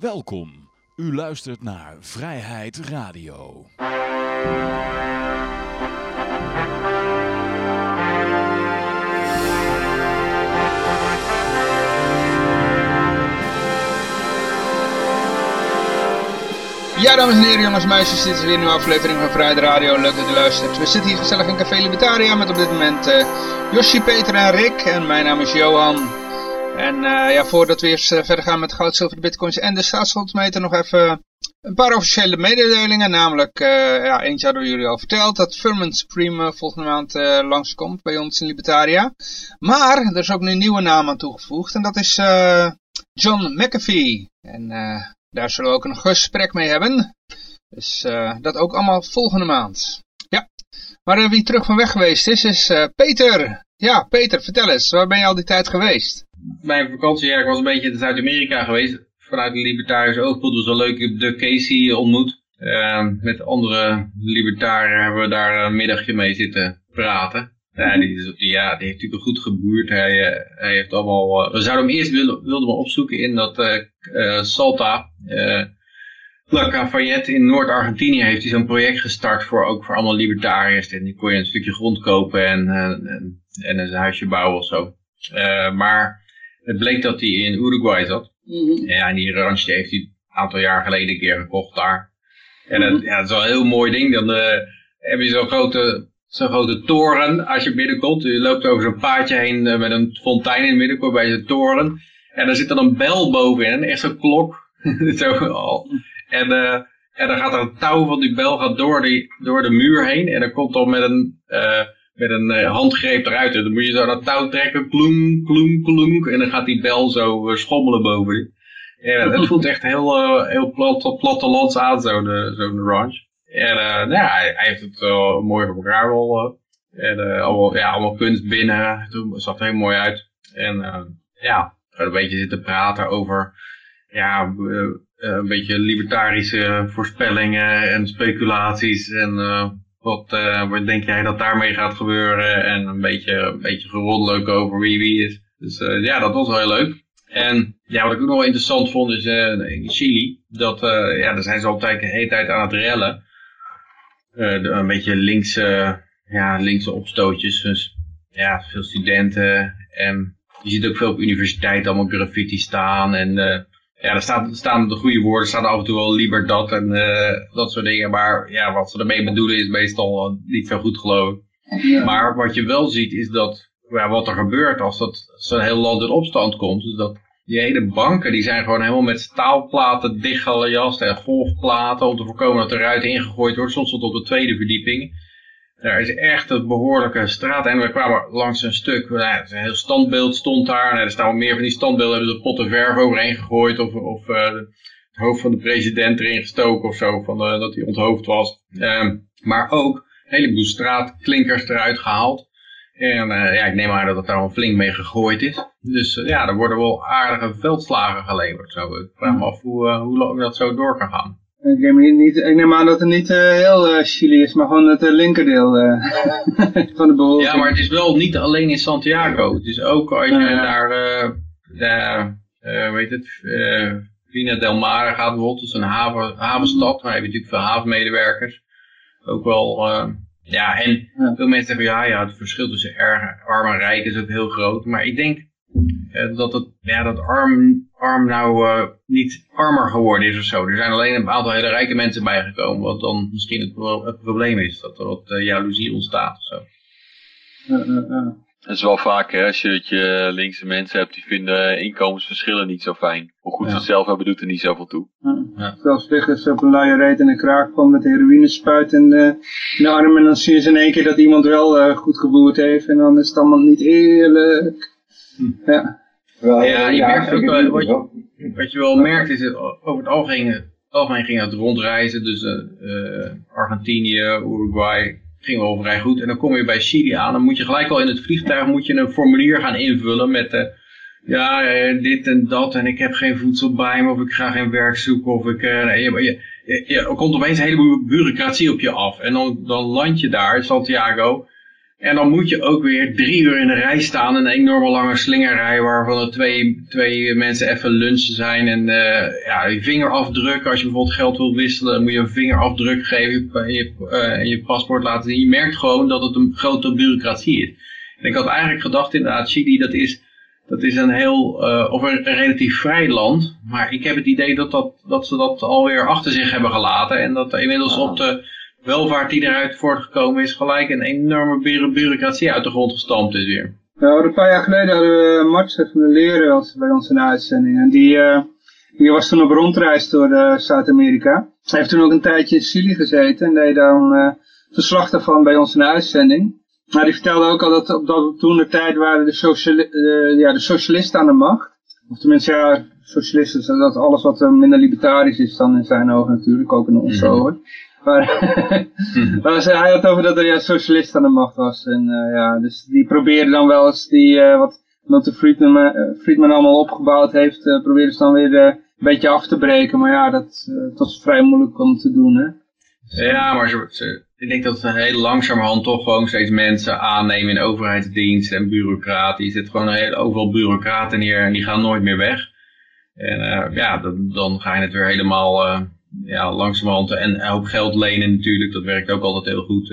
Welkom. U luistert naar Vrijheid Radio. Ja, dames en heren, jongens en meisjes, dit is weer een nieuwe aflevering van Vrijheid Radio. Leuk dat u luistert. We zitten hier gezellig in Café Libertaria met op dit moment uh, Peter en Rick. En mijn naam is Johan. En uh, ja, voordat we eerst uh, verder gaan met goud, zilver, bitcoins en de staatsschuldmeter, nog even een paar officiële mededelingen. Namelijk, ja, eentje hadden we jullie al verteld, dat Firman Supreme volgende maand langskomt bij ons in Libertaria. Maar er is ook nu een nieuwe naam aan toegevoegd en dat is John McAfee. En daar zullen we ook een gesprek mee hebben. Dus uh, dat ook allemaal volgende maand. Ja, maar uh, wie terug van weg geweest is, is uh, Peter. Ja, Peter, vertel eens, waar ben je al die tijd geweest? Mijn vakantie, was een beetje in Zuid-Amerika geweest. Vanuit de libertarische oogpunt was wel leuk. Ik heb de Casey ontmoet. met andere libertariërs hebben we daar een middagje mee zitten praten. Ja, die, is, ja, die heeft natuurlijk goed geboerd. Hij, hij heeft allemaal, we zouden hem eerst willen, wilden we opzoeken in dat Salta, La Cafayette in Noord-Argentinië heeft hij zo'n project gestart voor ook voor allemaal libertariërs. En die kon je een stukje grond kopen en, en, en een huisje bouwen of zo. Maar het bleek dat hij in Uruguay zat. Mm -hmm. Ja, en die ranch heeft hij een aantal jaar geleden een keer gekocht daar. En dat, ja, dat is wel een heel mooi ding. Dan uh, heb je zo'n grote, zo'n grote toren als je binnenkomt. Je loopt over zo'n paadje heen met een fontein in het midden, bij zo'n toren. En daar zit dan een bel bovenin, echt zo'n klok. zo, en, uh, en dan gaat er een touw van die bel gaat door, die, door de muur heen. En dan komt dan met een, met een uh, handgreep eruit. En dan moet je zo dat touw trekken, kloem, kloem, kloem. En dan gaat die bel zo schommelen boven die. En het voelt echt heel, heel plat, plattelands aan, zo'n zo ranch. En nou ja, hij, heeft het mooi voor elkaar wel. en allemaal, ja, allemaal kunst binnen. Het zag er heel mooi uit. En ja, een beetje zitten praten over ja, een beetje libertarische voorspellingen en speculaties en uh, wat, uh, wat denk jij dat daarmee gaat gebeuren en een beetje, een beetje over wie wie is. Dus uh, ja, dat was wel heel leuk. En ja, wat ik ook nog wel interessant vond is in Chili, dat ja, daar zijn ze altijd de hele tijd aan het rellen. een beetje linkse, ja, linkse opstootjes, dus ja, veel studenten en je ziet ook veel op universiteit allemaal graffiti staan en ja, er staan, staan de goede woorden, er staan af en toe wel liever dat en uh, dat soort dingen. Maar ja, wat ze ermee bedoelen is meestal niet zo goed geloof ik. Ja. Maar wat je wel ziet is dat, ja, wat er gebeurt als dat zo'n heel land in opstand komt. Dus dat die hele banken, die zijn gewoon helemaal met staalplaten dichtgelajast en golfplaten om te voorkomen dat er eruit ingegooid wordt. Soms tot op de tweede verdieping. Daar is echt een behoorlijke straat. En we kwamen langs een stuk, nou, een heel standbeeld stond daar. Nou, er staan wel meer van die standbeelden, hebben ze potten verf overheen gegooid. Of, of uh, het hoofd van de president erin gestoken of zo, van, dat hij onthoofd was. Uh, maar ook een heleboel straatklinkers eruit gehaald. En uh, ja, ik neem aan dat het daar al flink mee gegooid is. Dus ja, er worden wel aardige veldslagen geleverd. Zo. Ik vraag me af hoe, hoe lang dat zo door kan gaan. Ik neem, niet, ik neem aan dat het niet uh, heel uh, Chili is, maar gewoon het uh, linkerdeel van de bevolking. Ja, maar het is wel niet alleen in Santiago. Het is ook als je naar, de, weet het, Vina del Mar gaat bijvoorbeeld, dat is een haven, havenstad, waar heb je natuurlijk veel havenmedewerkers. Ook wel, ja, en ja. veel mensen zeggen, ja, ja, het verschil tussen erg, arm en rijk is ook heel groot. Maar ik denk dat, het, ja, dat arm, arm nou uh, niet armer geworden is of zo. Er zijn alleen een aantal hele rijke mensen bijgekomen, wat dan misschien het, het probleem is. Dat er wat uh, jaloezie ontstaat of zo. Dat is wel vaak, hè, als je, dat je linkse mensen hebt die vinden inkomensverschillen niet zo fijn. Hoe goed ja. ze het zelf hebben doet er niet zoveel toe. Ja. Zelfs liggen ze op een luie reet en een kraak kwam met heroïne spuit in de, in de arm. En dan zie je ze in één keer dat iemand wel uh, goed geboerd heeft. En dan is het allemaal niet eerlijk. Hm. Ja. Ja, je ja, merkt ook wel, wat, je, wat je wel merkt is, het, over het algemeen, algemeen ging het rondreizen, dus uh, uh, Argentinië, Uruguay, ging wel vrij goed. En dan kom je bij Chili aan, dan moet je gelijk al in het vliegtuig moet je een formulier gaan invullen met, uh, ja, dit en dat, en ik heb geen voedsel bij me, of ik ga geen werk zoeken, of ik, nee, je, je, je, er komt opeens een heleboel bureaucratie op je af. En dan, dan land je daar, Santiago, En dan moet je ook weer drie uur in de rij staan. Een enorme lange slingerrij waarvan er twee, twee mensen even lunchen zijn. En uh, ja, je vingerafdruk. Als je bijvoorbeeld geld wilt wisselen, dan moet je een vingerafdruk geven en je, uh, je paspoort laten zien. Je merkt gewoon dat het een grote bureaucratie is. En ik had eigenlijk gedacht inderdaad, Chili dat is, dat is een heel, uh, of een, een, relatief vrij land. Maar ik heb het idee dat, dat, dat ze dat alweer achter zich hebben gelaten. En dat inmiddels op de welvaart die eruit voortgekomen is, gelijk een enorme bureaucratie uit de grond gestampt is weer. Nou, een paar jaar geleden hadden we Martse van de Leren bij ons in de uitzending. En die, uh, die was toen op rondreis door uh, Zuid-Amerika. Hij heeft toen ook een tijdje in Chili gezeten en deed dan uh, verslag daarvan bij ons in de uitzending. Maar die vertelde ook al dat op dat, toen de tijd waren de, sociali ja, de socialisten aan de macht. Of tenminste, ja, socialisten, dat alles wat minder libertarisch is dan in zijn ogen natuurlijk, ook in onze ogen. Maar, hij had over dat er ja, socialist aan de macht was. En uh, ja, dus die probeerde dan wel eens die, uh, wat Milton Friedman, uh, Friedman allemaal opgebouwd heeft, probeerde ze dan weer een beetje af te breken. Maar ja, dat, dat is vrij moeilijk om te doen, hè. Ja, maar ze, ze, ik denk dat ze heel langzamerhand toch gewoon steeds mensen aannemen in overheidsdienst en bureaucraten. Je zit gewoon heel, overal bureaucraten neer en die gaan nooit meer weg. En ja, dan, dan ga je het weer helemaal ja, langzamerhand en een hoop geld lenen natuurlijk. Dat werkt ook altijd heel goed.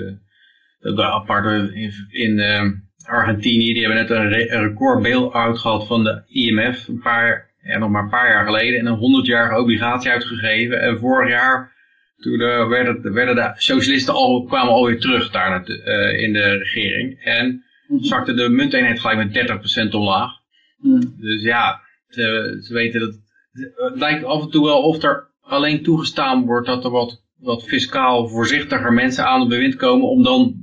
De aparte in, in uh, Argentinië, die hebben net een, een record bail-out gehad van de IMF. Een paar, ja, nog maar een paar jaar geleden. En een 100-jarige obligatie uitgegeven. En vorig jaar, toen uh, werden, werden de socialisten al, kwamen alweer terug daar uh, in de regering. En zakte de munteenheid gelijk met 30% omlaag. Mm. Dus ja, ze, ze weten dat het lijkt af en toe wel of er alleen toegestaan wordt dat er wat, wat fiscaal voorzichtiger mensen aan het bewind komen om dan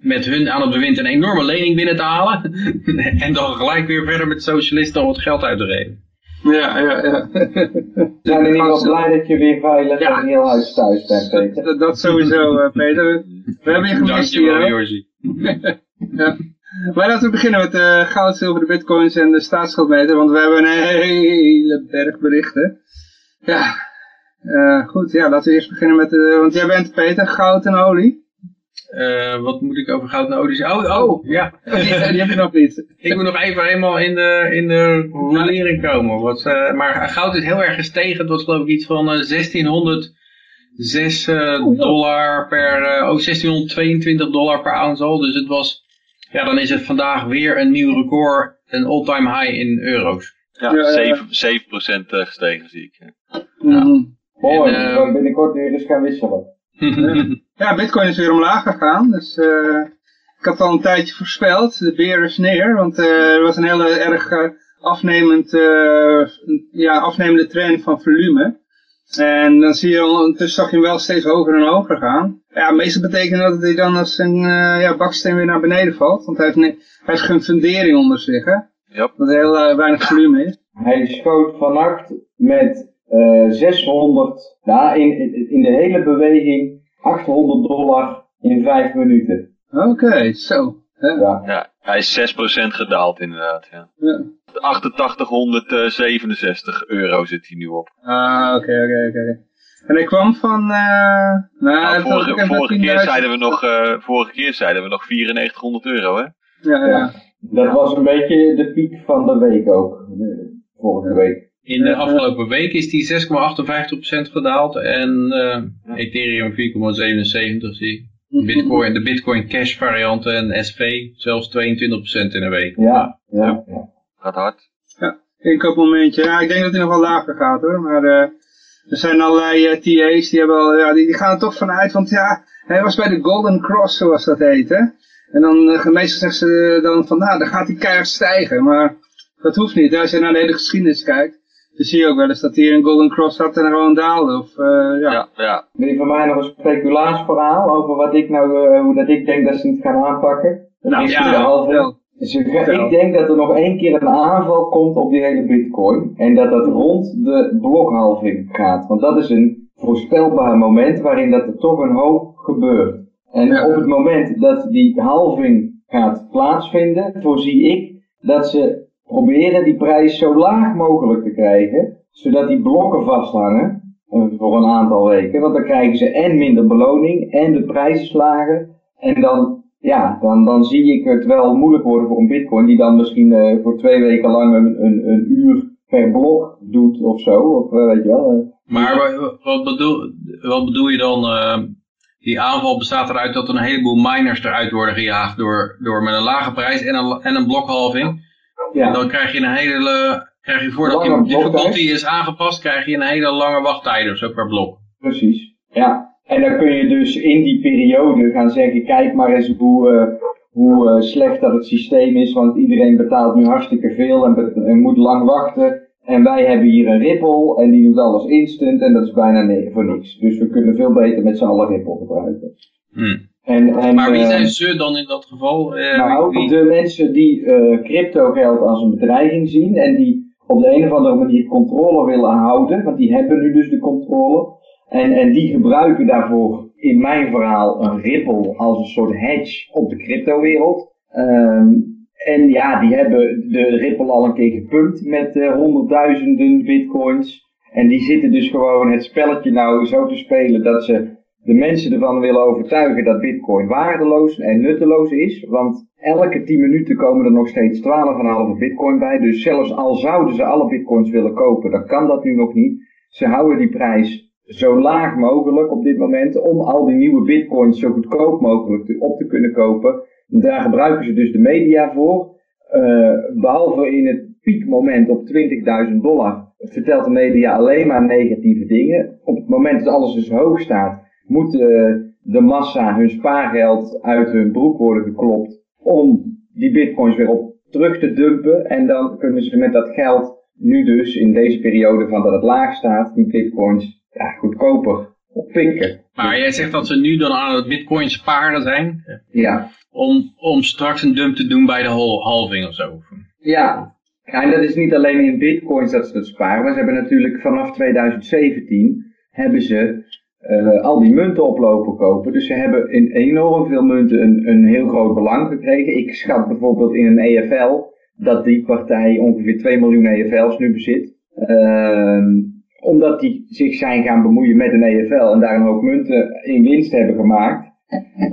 met hun aan het bewind een enorme lening binnen te halen en dan gelijk weer verder met socialisten om het geld uit te geven. Ja, ja, ja. Zijn er niet wel blij dat je weer veilig ja. en heel huis thuis bent, Peter? Dat, dat sowieso, uh, Peter. We hebben je gemist hier, Jorgie. ja. Maar laten we beginnen met uh, goud, zilver, de bitcoins en de staatsschuldmeter, want we hebben een hele berg berichten. Ja, uh, goed, ja, laten we eerst beginnen met, de, want jij bent Peter, goud en olie. Uh, wat moet ik over goud en olie zeggen? Oh, oh, ja. die, heb je nog niet. ik moet nog even helemaal in de, in de rolering komen. Wat, uh, maar goud is heel erg gestegen. Het was geloof ik iets van 1606 oh, dollar per, oh 1622 dollar per ounce al. Dus het was, ja dan is het vandaag weer een nieuw record, een all-time high in euro's. Ja, ja 7, 7 gestegen zie ik. Ja. Mm -hmm. Mooi, en, uh, binnenkort weer eens gaan wisselen. ja, bitcoin is weer omlaag gegaan, dus uh, ik had al een tijdje voorspeld, de beer is neer, want uh, er was een hele erg uh, afnemend, ja, afnemende trend van volume. En dan zie je, ondertussen zag je hem wel steeds hoger en hoger gaan. Ja, meestal betekent dat hij dan als een ja, baksteen weer naar beneden valt, want hij heeft, hij heeft geen fundering onder zich, hè. Yep. Wat heel weinig volume is. Hij schoot vannacht met uh, 600, ja, in, in de hele beweging 800 dollar in 5 minuten. Oké, okay, zo. Ja. ja, hij is 6% gedaald inderdaad. Ja. ja. 8867 euro zit hij nu op. Ah, oké, oké, oké. En hij kwam van... Uh, nou, nou vorige, vorige, keer zeiden we nog, uh, vorige keer zeiden we nog 9400 euro, hè? Ja, ja. Dat was een beetje de piek van de week ook. Vorige week. In de afgelopen week is die 6,58% gedaald en uh, Ethereum 4,77 zie Bitcoin, de Bitcoin Cash varianten en SV zelfs 22% in een week. Ja, ja, ja. Gaat hard. Ja, inkoopmomentje. Ja, ik denk dat hij nog wel lager gaat hoor, maar uh, er zijn allerlei uh, TA's die, hebben al, ja, die, die gaan er toch vanuit, want ja, hij was bij de Golden Cross zoals dat heet hè. En dan uh, meestal zeggen ze dan van, nou, dan gaat die keihard stijgen, maar dat hoeft niet. Als je naar de hele geschiedenis kijkt, zie je ook wel eens dat hier een Golden Cross had en gewoon daalde. Of, uh, ja. ja, ja. Wil je van mij nog een speculaatsverhaal over wat ik nou, uh, hoe dat ik denk dat ze het gaan aanpakken? Nou, ja, wel. Dus ik, ik denk dat er nog één keer een aanval komt op die hele bitcoin. En dat dat rond de blokhalving gaat. Want dat is een voorspelbaar moment waarin dat er toch een hoop gebeurt. En ja. op het moment dat die halving gaat plaatsvinden, voorzie ik dat ze proberen die prijs zo laag mogelijk te krijgen, zodat die blokken vasthangen eh, voor een aantal weken. Want dan krijgen ze en minder beloning en de prijs is lager. En dan ja, dan, dan zie ik het wel moeilijk worden voor een bitcoin die dan misschien uh, voor twee weken lang een, een, uur per blok doet of zo. Of uh, weet je wel. Maar wat bedoel, wat bedoel je dan? die aanval bestaat eruit dat een heleboel miners eruit worden gejaagd door, door met een lage prijs en een, en een blokhalving. Ja. Dan krijg je een hele, krijg je voordat difficulty is aangepast, krijg je een hele lange wachttijden of zo per blok. Precies, ja. En dan kun je dus in die periode gaan zeggen, kijk maar eens hoe, uh, hoe uh, slecht dat het systeem is, want iedereen betaalt nu hartstikke veel en, en, moet lang wachten. En wij hebben hier een Ripple en die doet alles instant en dat is bijna voor niks. Dus we kunnen veel beter met z'n allen Ripple gebruiken. Hmm. En, en, maar wie zijn ze dan in dat geval? Uh, nou, de mensen die crypto geld als een bedreiging zien en die op de een of andere manier controle willen houden, want die hebben nu dus de controle. En, en die gebruiken daarvoor in mijn verhaal een Ripple als een soort hedge op de cryptowereld. Um, en ja, die hebben de Ripple al een keer gepumpt met uh, honderdduizenden bitcoins. En die zitten dus gewoon het spelletje nou zo te spelen dat ze de mensen ervan willen overtuigen dat bitcoin waardeloos en nutteloos is. Want elke 10 minuten komen er nog steeds 12,5 bitcoin bij. Dus zelfs al zouden ze alle bitcoins willen kopen, dan kan dat nu nog niet. Ze houden die prijs zo laag mogelijk op dit moment om al die nieuwe bitcoins zo goedkoop mogelijk op te kunnen kopen. Daar gebruiken ze dus de media voor. Uh, behalve in het piekmoment op 20.000 dollar vertelt de media alleen maar negatieve dingen. Op het moment dat alles dus hoog staat, moet de massa hun spaargeld uit hun broek worden geklopt om die bitcoins weer op terug te dumpen. En dan kunnen ze met dat geld nu dus in deze periode van dat het laag staat, die bitcoins ja, goedkoper oppikken. Maar jij zegt dat ze nu dan aan het bitcoin sparen zijn? Ja. Om, om straks een dump te doen bij de halving of zo? Ja. En dat is niet alleen in bitcoins dat ze dat sparen. Maar ze hebben natuurlijk vanaf 2017 hebben ze uh, al die munten oplopen kopen. Dus ze hebben in enorm veel munten een, een heel groot belang gekregen. Ik schat bijvoorbeeld in een EFL dat die partij ongeveer 2 miljoen EFL's nu bezit. Uh, omdat die zich zijn gaan bemoeien met een EFL en daar een hoop munten in winst hebben gemaakt.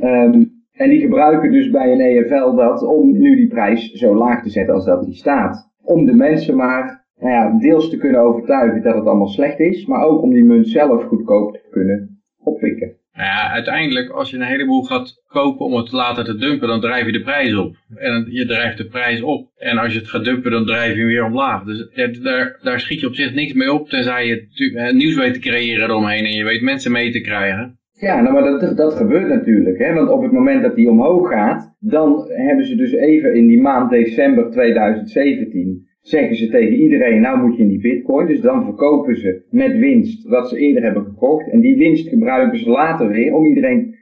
Um, en die gebruiken dus bij een EFL dat om nu die prijs zo laag te zetten als dat die staat. Om de mensen maar nou ja, deels te kunnen overtuigen dat het allemaal slecht is, maar ook om die munt zelf goedkoop te kunnen oppikken. Nou ja, uiteindelijk als je een heleboel gaat kopen om het later te dumpen, dan drijf je de prijs op. En je drijft de prijs op. En als je het gaat dumpen, dan drijf je hem weer omlaag. Dus daar, daar schiet je op zich niks mee op, tenzij je eh, nieuws weet te creëren eromheen en je weet mensen mee te krijgen. Ja, nou, maar dat, dat gebeurt natuurlijk. Hè? Want op het moment dat die omhoog gaat, dan hebben ze dus even in die maand december 2017 zeggen ze tegen iedereen, nou moet je in die bitcoin. Dus dan verkopen ze met winst wat ze eerder hebben gekocht. En die winst gebruiken ze later weer om iedereen,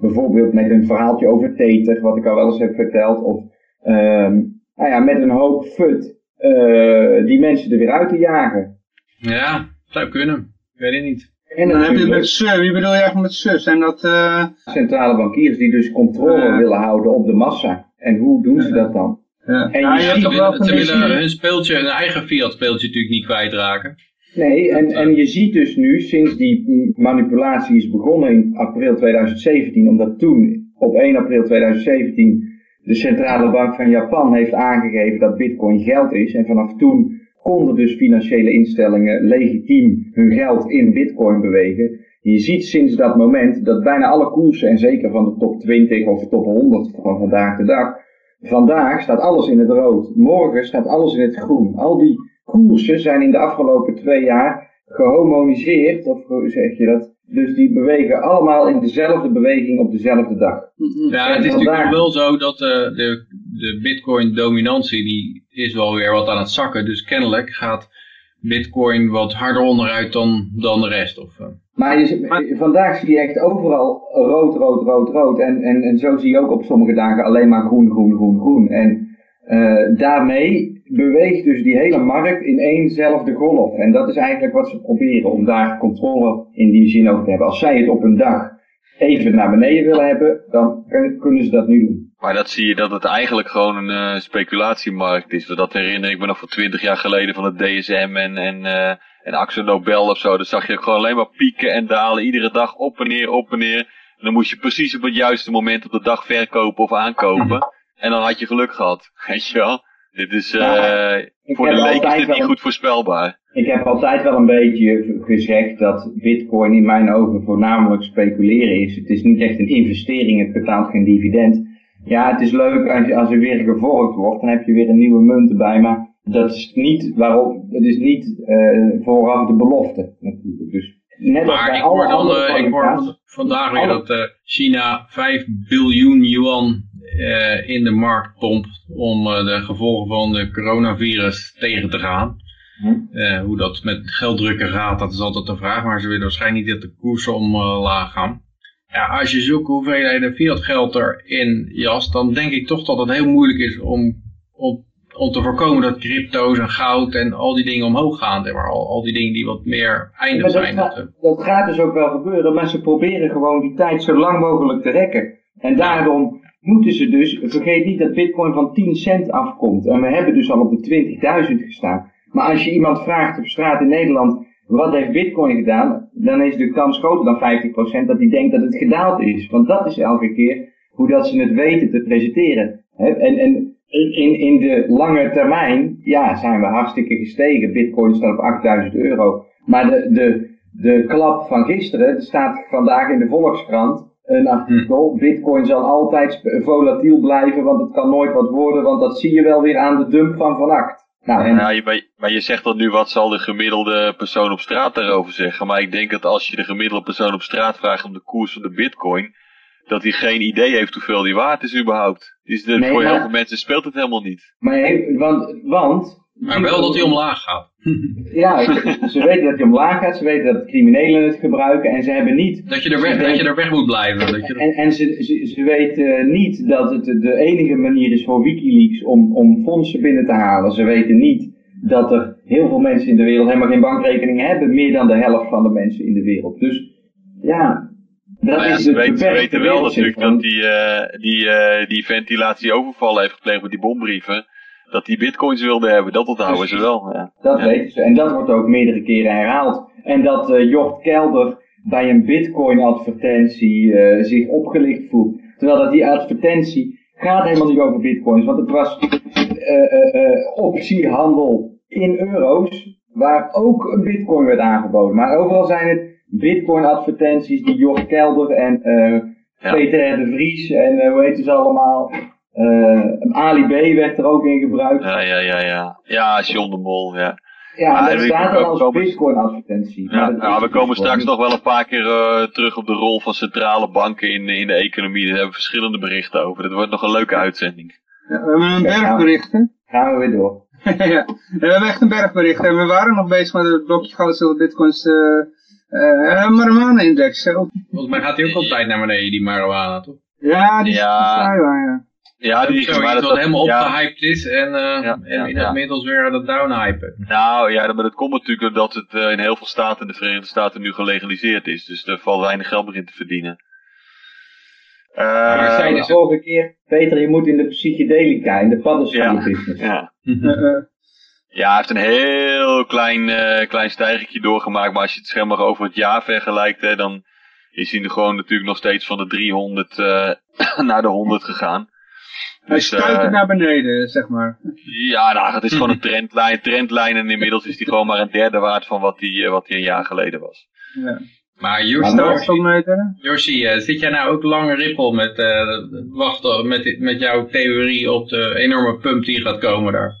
bijvoorbeeld met een verhaaltje over Tether, wat ik al wel eens heb verteld. Of um, nou ja, met een hoop fut uh, die mensen er weer uit te jagen. Ja, zou kunnen. Ik weet het niet. En dan heb je met SUS, wie bedoel je eigenlijk met SUS? En dat, uh... Centrale bankiers die dus controle willen houden op de massa. En hoe doen ze dat dan? Ja. En je, ziet toch wel ze willen hun speeltje, hun eigen fiat speeltje natuurlijk niet kwijtraken. Nee, en, en je ziet dus nu, sinds die manipulatie is begonnen in april 2017, omdat toen op 1 april 2017 de centrale bank van Japan heeft aangegeven dat bitcoin geld is. En vanaf toen konden dus financiële instellingen legitiem hun geld in bitcoin bewegen. Je ziet sinds dat moment dat bijna alle koersen, en zeker van de top 20 of de top 100 van vandaag de dag, Vandaag staat alles in het rood. Morgen staat alles in het groen. Al die koersen zijn in de afgelopen twee jaar gehomoniseerd, of hoe zeg je dat? Dus die bewegen allemaal in dezelfde beweging op dezelfde dag. Ja, het is natuurlijk wel zo dat uh, de, de bitcoin dominantie, die is wel weer wat aan het zakken. Dus kennelijk gaat bitcoin wat harder onderuit dan, dan de rest. Of, uh. Maar je, vandaag zie je echt overal rood, rood, rood, rood. En, en, en zo zie je ook op sommige dagen alleen maar groen, groen, groen, groen. En uh, daarmee beweegt dus die hele markt in éénzelfde golf. En dat is eigenlijk wat ze proberen, om daar controle in die zin over te hebben. Als zij het op een dag even naar beneden willen hebben, dan kunnen ze dat nu doen. Maar dat zie je dat het eigenlijk gewoon een uh, speculatiemarkt is. Dat herinner ik me nog van twintig jaar geleden van het DSM en, en, uh, en Axel Nobel of zo. Dan zag je gewoon alleen maar pieken en dalen. Iedere dag op en neer, op en neer. En dan moest je precies op het juiste moment op de dag verkopen of aankopen. En dan had je geluk gehad. Weet je wel? Dit is, uh, voor de leek is dit niet goed voorspelbaar. Ik heb altijd wel een beetje gezegd dat bitcoin in mijn ogen voornamelijk speculeren is. Het is niet echt een investering, het betaalt geen dividend. Ja, het is leuk als, als er weer gevolgd wordt, dan heb je weer een nieuwe munt erbij, maar dat is niet waarom, dat is niet uh, vooraf de belofte natuurlijk. Dus net maar als bij ik alle hoor, dan, uh, ik hoor vandaag weer dat uh, China 5 biljoen yuan in de markt pompt om de gevolgen van de coronavirus tegen te gaan. Hm? hoe dat met gelddrukken gaat, dat is altijd de vraag, maar ze willen waarschijnlijk niet dat de koersen omlaag gaan. Ja, als je zulke hoeveelheden fiat geld erin jast, dan denk ik toch dat het heel moeilijk is om, om om te voorkomen dat crypto's en goud en al die dingen omhoog gaan. Maar al, al die dingen die wat meer eindig zijn. Dat, gaat, dat gaat dus ook wel gebeuren, maar ze proberen gewoon die tijd zo lang mogelijk te rekken. En daarom moeten ze dus, vergeet niet dat bitcoin van 10 cent afkomt. En we hebben dus al op de 20.000 gestaan. Maar als je iemand vraagt op straat in Nederland, wat heeft bitcoin gedaan? Dan is de kans groter dan 50% dat hij denkt dat het gedaald is. Want dat is elke keer hoe dat ze het weten te presenteren. En, en in, in de lange termijn, ja, zijn we hartstikke gestegen. Bitcoin staat op 8000 euro. Maar de, de, de klap van gisteren, er staat vandaag in de Volkskrant een artikel. Hm. Bitcoin zal altijd volatiel blijven, want het kan nooit wat worden, want dat zie je wel weer aan de dump van vannacht. Nou, en... ja, je, maar je zegt dat nu, wat zal de gemiddelde persoon op straat daarover zeggen? Maar ik denk dat als je de gemiddelde persoon op straat vraagt om de koers van de bitcoin, dat hij geen idee heeft hoeveel die waard is überhaupt. Dus de, voor heel veel mensen speelt het helemaal niet. Maar, want, want maar wel dat hij omlaag gaat. Ja, ze, weten dat hij omlaag gaat, ze weten dat criminelen het gebruiken en ze hebben niet... Dat je er weg, dat je er weg moet blijven. Dat je En, en ze, ze, ze weten niet dat het de enige manier is voor Wikileaks om, om fondsen binnen te halen. Ze weten niet dat er heel veel mensen in de wereld helemaal geen bankrekening hebben. Meer dan de helft van de mensen in de wereld. Dus ja, dat is het weten, weten wel natuurlijk dat die, uh, die, uh, die ventilatie overval heeft gepleegd met die bombrieven. Dat die bitcoins wilden hebben, dat onthouden ze wel. Ja. Dat weten ze. En dat wordt ook meerdere keren herhaald. En dat uh, Jocht Kelder bij een bitcoin advertentie zich opgelicht voelt. Terwijl dat die advertentie gaat helemaal niet over bitcoins. Want het was optiehandel in euro's. Waar ook een bitcoin werd aangeboden. Maar overal zijn het Bitcoin advertenties die Jort Kelder en uh, Peter de Vries en uh, hoe heet ze allemaal. Uh, Ali B werd er ook in gebruikt. Ja, ja, ja, ja. Ja, John de Mol, ja. Ja, dat staat dan als bitcoin advertentie. Ja, nou, we komen straks nog wel een paar keer uh, terug op de rol van centrale banken in, in de economie. Daar hebben we verschillende berichten over. Dat wordt nog een leuke uitzending. Ja, we hebben een berg berichten. Gaan we weer door. ja, we hebben echt een berg berichten. En we waren nog bezig met het blokje goud, zilver, bitcoins... Uh, uh, marijuana-index. Volgens mij gaat hij ook altijd naar beneden, die marijuana, toch? Ja, die ja. is ja. Ja, die is maar dat wat helemaal opgehyped is en, uh, ja, en inmiddels weer aan het downhypen. Nou ja, maar dat komt natuurlijk dat het uh, in heel veel staten in de Verenigde Staten nu gelegaliseerd is. Dus er valt weinig geld meer in te verdienen. Uh, maar zei de vorige keer, Peter, je moet in de psychedelica, in de paddenstoelenbusiness. Ja. ja. Ja, hij heeft een heel klein, uh, klein stijgertje doorgemaakt. Maar als je het scherm over het jaar vergelijkt, hè, dan is hij gewoon natuurlijk nog steeds van de 300 uh, naar de 100 gegaan. Hij dus, stuit uh, naar beneden, zeg maar. Ja, nou, het is gewoon een trendlijn, trendlijn en inmiddels is hij gewoon maar een derde waard van wat hij, wat hij een jaar geleden was. Ja. Maar Yoshi, uh, zit jij nou ook lang Ripple met, uh, wachten met, met jouw theorie op de enorme pump die gaat komen daar?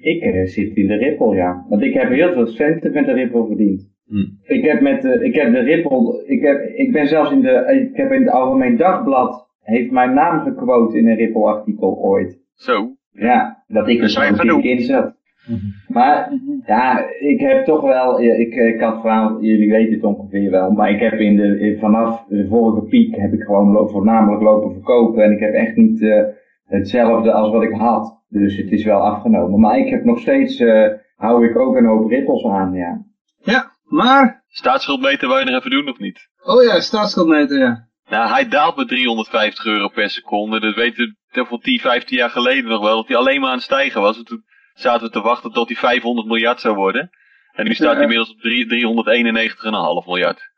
Ik uh, zit in de Ripple, ja. Want ik heb heel veel centen met de Ripple verdiend. Hm. Ik heb met uh, ik heb de Ripple, ik, heb, ik ben zelfs in de, ik heb in het Algemeen Dagblad, heeft mijn naam gequote in een Ripple artikel ooit. Zo? Ja, dat ik er een in zat. Mhm. Maar ja, ik heb toch wel, ik, ik had vooral, jullie weten het ongeveer wel, maar ik heb in de, vanaf de vorige piek heb ik gewoon voornamelijk lopen verkopen en ik heb echt niet uh, hetzelfde als wat ik had. Dus het is wel afgenomen. Maar ik heb nog steeds, uh, hou ik ook een hoop rippels aan, ja. Ja, maar... Staatsschuldmeter wou je nog even doen of niet? Oh ja, staatsschuldmeter, ja. Nou, hij daalt met 350 euro per seconde. Dat weten we van 10, 15 jaar geleden nog wel. Dat hij alleen maar aan het stijgen was. En toen zaten we te wachten tot hij 500 miljard zou worden. En nu staat hij inmiddels op 391,5 miljard.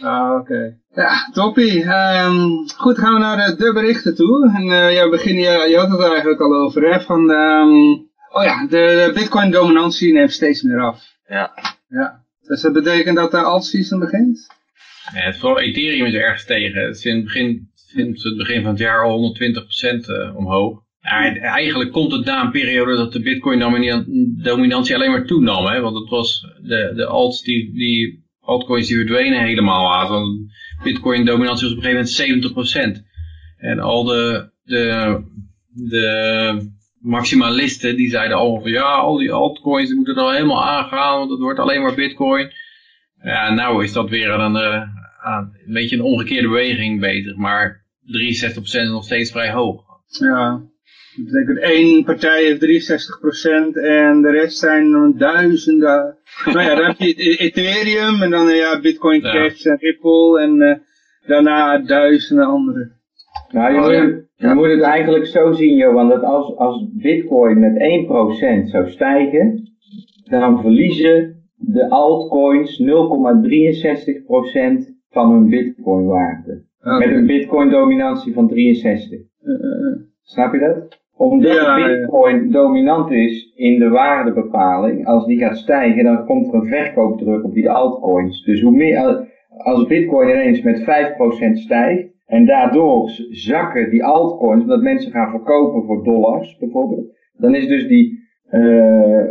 Ah, oké. Ja, toppie. Ehm, goed, gaan we naar de, berichten toe. En uh, ja, begin, je, je had het er eigenlijk al over, hè, van, um, oh ja, de, bitcoin-dominantie neemt steeds meer af. Ja. Ja. Dus dat betekent dat de alt-season begint? Ja, vooral Ethereum is ergens tegen. Het begin, sinds het begin van het jaar al 120% uh, omhoog. Eigenlijk komt het na een periode dat de bitcoin-dominantie alleen maar toenam. Hè? Want het was de, de alts die, die altcoins die verdwenen helemaal. Want bitcoin-dominantie was op een gegeven moment 70%. En al de, de, de maximalisten die zeiden allemaal van ja, al die altcoins die moeten er al helemaal aangaan, want het wordt alleen maar bitcoin. Ja, nou is dat weer een, uh, een beetje een omgekeerde beweging bezig, maar 63% is nog steeds vrij hoog. Ja, dat betekent één partij heeft 63% en de rest zijn duizenden. nou ja, dan heb je e- Ethereum en dan ja, Bitcoin Cash en Ripple en uh, daarna duizenden andere. Nou, je, oh, moet, je moet het eigenlijk zo zien, Johan, dat als, als Bitcoin met 1% zou stijgen, dan verliezen de altcoins 0,63% van hun Bitcoin waarde. Met een Bitcoin dominantie van 63. Uh, Snap je dat? Omdat ja, bitcoin dominant is in de waardebepaling, als die gaat stijgen, dan komt er een verkoopdruk op die altcoins. Dus hoe meer, als bitcoin ineens met 5% stijgt, en daardoor zakken die altcoins, omdat mensen gaan verkopen voor dollars bijvoorbeeld, dan is dus die uh,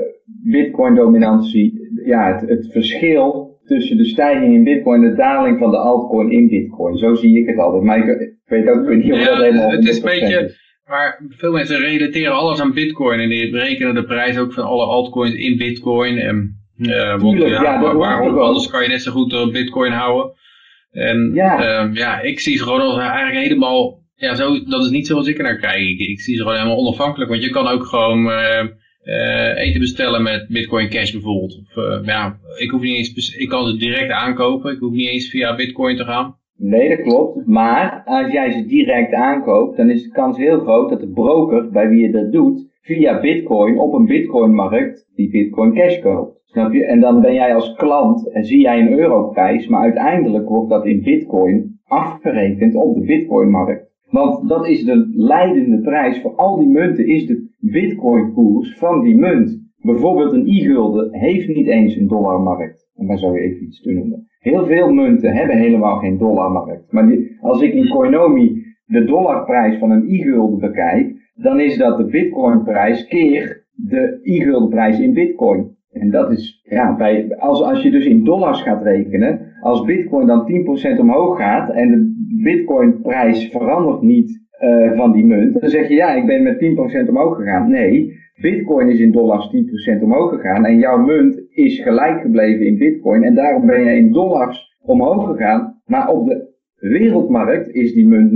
bitcoin dominantie, ja, het, het verschil tussen de stijging in bitcoin en de daling van de altcoin in bitcoin. Zo zie ik het altijd. Maar ik, weet ook niet of dat helemaal Het is een beetje maar veel mensen relateren alles aan bitcoin en die berekenen de prijs ook van alle altcoins in bitcoin. En, uh, want, ja, ja waarom, anders kan je net zo goed op bitcoin houden. En ja. Uh, ja, ik zie ze gewoon als eigenlijk helemaal, ja, zo, dat is niet zoals ik er naar kijk. Ik, ik zie ze gewoon helemaal onafhankelijk, want je kan ook gewoon uh, eten bestellen met Bitcoin Cash bijvoorbeeld. Of, ja, ik hoef niet eens, ik kan ze direct aankopen, ik hoef niet eens via Bitcoin te gaan. Nee, dat klopt. Maar als jij ze direct aankoopt, dan is de kans heel groot dat de broker bij wie je dat doet, via bitcoin op een bitcoinmarkt die bitcoin cash koopt. Snap je? En dan ben jij als klant en zie jij een europrijs, maar uiteindelijk wordt dat in bitcoin afgerekend op de bitcoinmarkt. Want dat is de leidende prijs voor al die munten, is de bitcoin-koers van die munt. Bijvoorbeeld een i-gulden heeft niet eens een dollarmarkt. Daar zou je even iets te noemen. Heel veel munten hebben helemaal geen dollarmarkt. Maar als ik in Coinomi de dollarprijs van een i-gulden bekijk, dan is dat de bitcoinprijs keer de i-guldenprijs in bitcoin. En dat is, ja, bij, als, als je dus in dollars gaat rekenen, als bitcoin dan 10% omhoog gaat en de bitcoinprijs verandert niet uh, van die munt, dan zeg je ja, ik ben met 10% omhoog gegaan. Nee, bitcoin is in dollars 10% omhoog gegaan en jouw munt is gelijk gebleven in bitcoin en daarom ben je in dollars omhoog gegaan, maar op de wereldmarkt is die munt 0%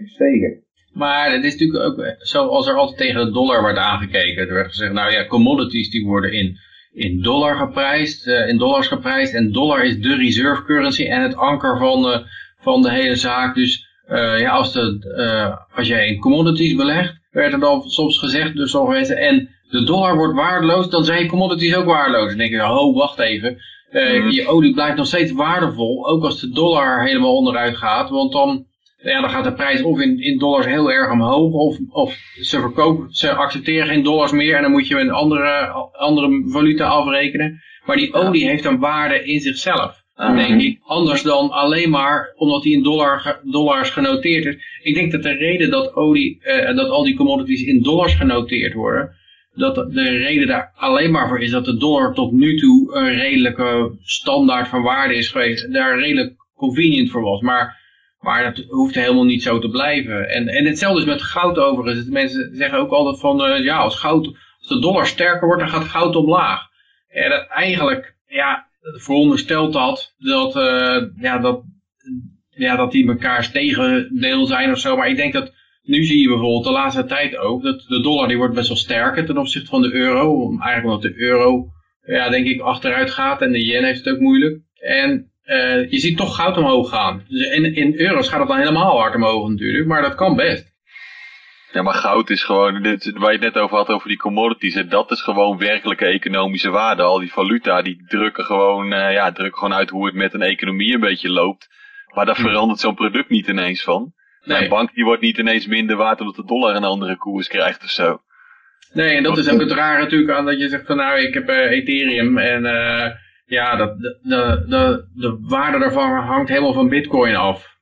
gestegen. Maar het is natuurlijk ook zo als er altijd tegen de dollar wordt aangekeken. Er werd gezegd, nou ja, commodities die worden in, in dollar geprijsd, uh, in dollars geprijsd. En dollar is de reserve currency en het anker van de, van de hele zaak. Dus uh, ja, als, de, uh, als jij in commodities belegt, werd er dan soms gezegd door sommige mensen, en de dollar wordt waardeloos, dan zijn je commodities ook waardeloos. Dan denk je, oh, wacht even. Uh, Je olie blijft nog steeds waardevol, ook als de dollar helemaal onderuit gaat. Want dan, ja, dan gaat de prijs of in, in dollars heel erg omhoog, of, of ze, verkopen, ze accepteren geen dollars meer en dan moet je een andere, andere valuta afrekenen. Maar die olie heeft een waarde in zichzelf. Uh denk ik. Anders dan alleen maar omdat die in dollar, dollars genoteerd is. Ik denk dat de reden dat, olie, uh, dat al die commodities in dollars genoteerd worden, dat de reden daar alleen maar voor is dat de dollar tot nu toe een redelijke standaard van waarde is geweest. Daar redelijk convenient voor was. Maar, maar dat hoeft helemaal niet zo te blijven. En, en hetzelfde is met goud overigens. Mensen zeggen ook altijd van, uh, ja, als goud, als de dollar sterker wordt, dan gaat goud omlaag. En dat eigenlijk, ja, verondersteld dat, dat, uh, ja, dat, ja, dat die mekaars tegendeel zijn of zo. Maar ik denk dat nu zie je bijvoorbeeld de laatste tijd ook dat de dollar die wordt best wel sterker ten opzichte van de euro. Eigenlijk omdat de euro, ja, denk ik, achteruit gaat en de yen heeft het ook moeilijk. En uh, je ziet toch goud omhoog gaan. Dus in, in euro's gaat het dan helemaal hard omhoog natuurlijk, maar dat kan best. Ja, maar goud is gewoon, dit, waar je het net over had, over die commodities, en dat is gewoon werkelijke economische waarde. Al die valuta, die drukken gewoon, uh, ja, drukken gewoon uit hoe het met een economie een beetje loopt. Maar daar hm. verandert zo'n product niet ineens van. Nee. Een bank die wordt niet ineens minder waard omdat de dollar een andere koers krijgt of zo. Nee, en dat is ook het rare natuurlijk aan dat je zegt van nou, ik heb uh, Ethereum en ja, dat, de, de, de, de waarde daarvan hangt helemaal van bitcoin af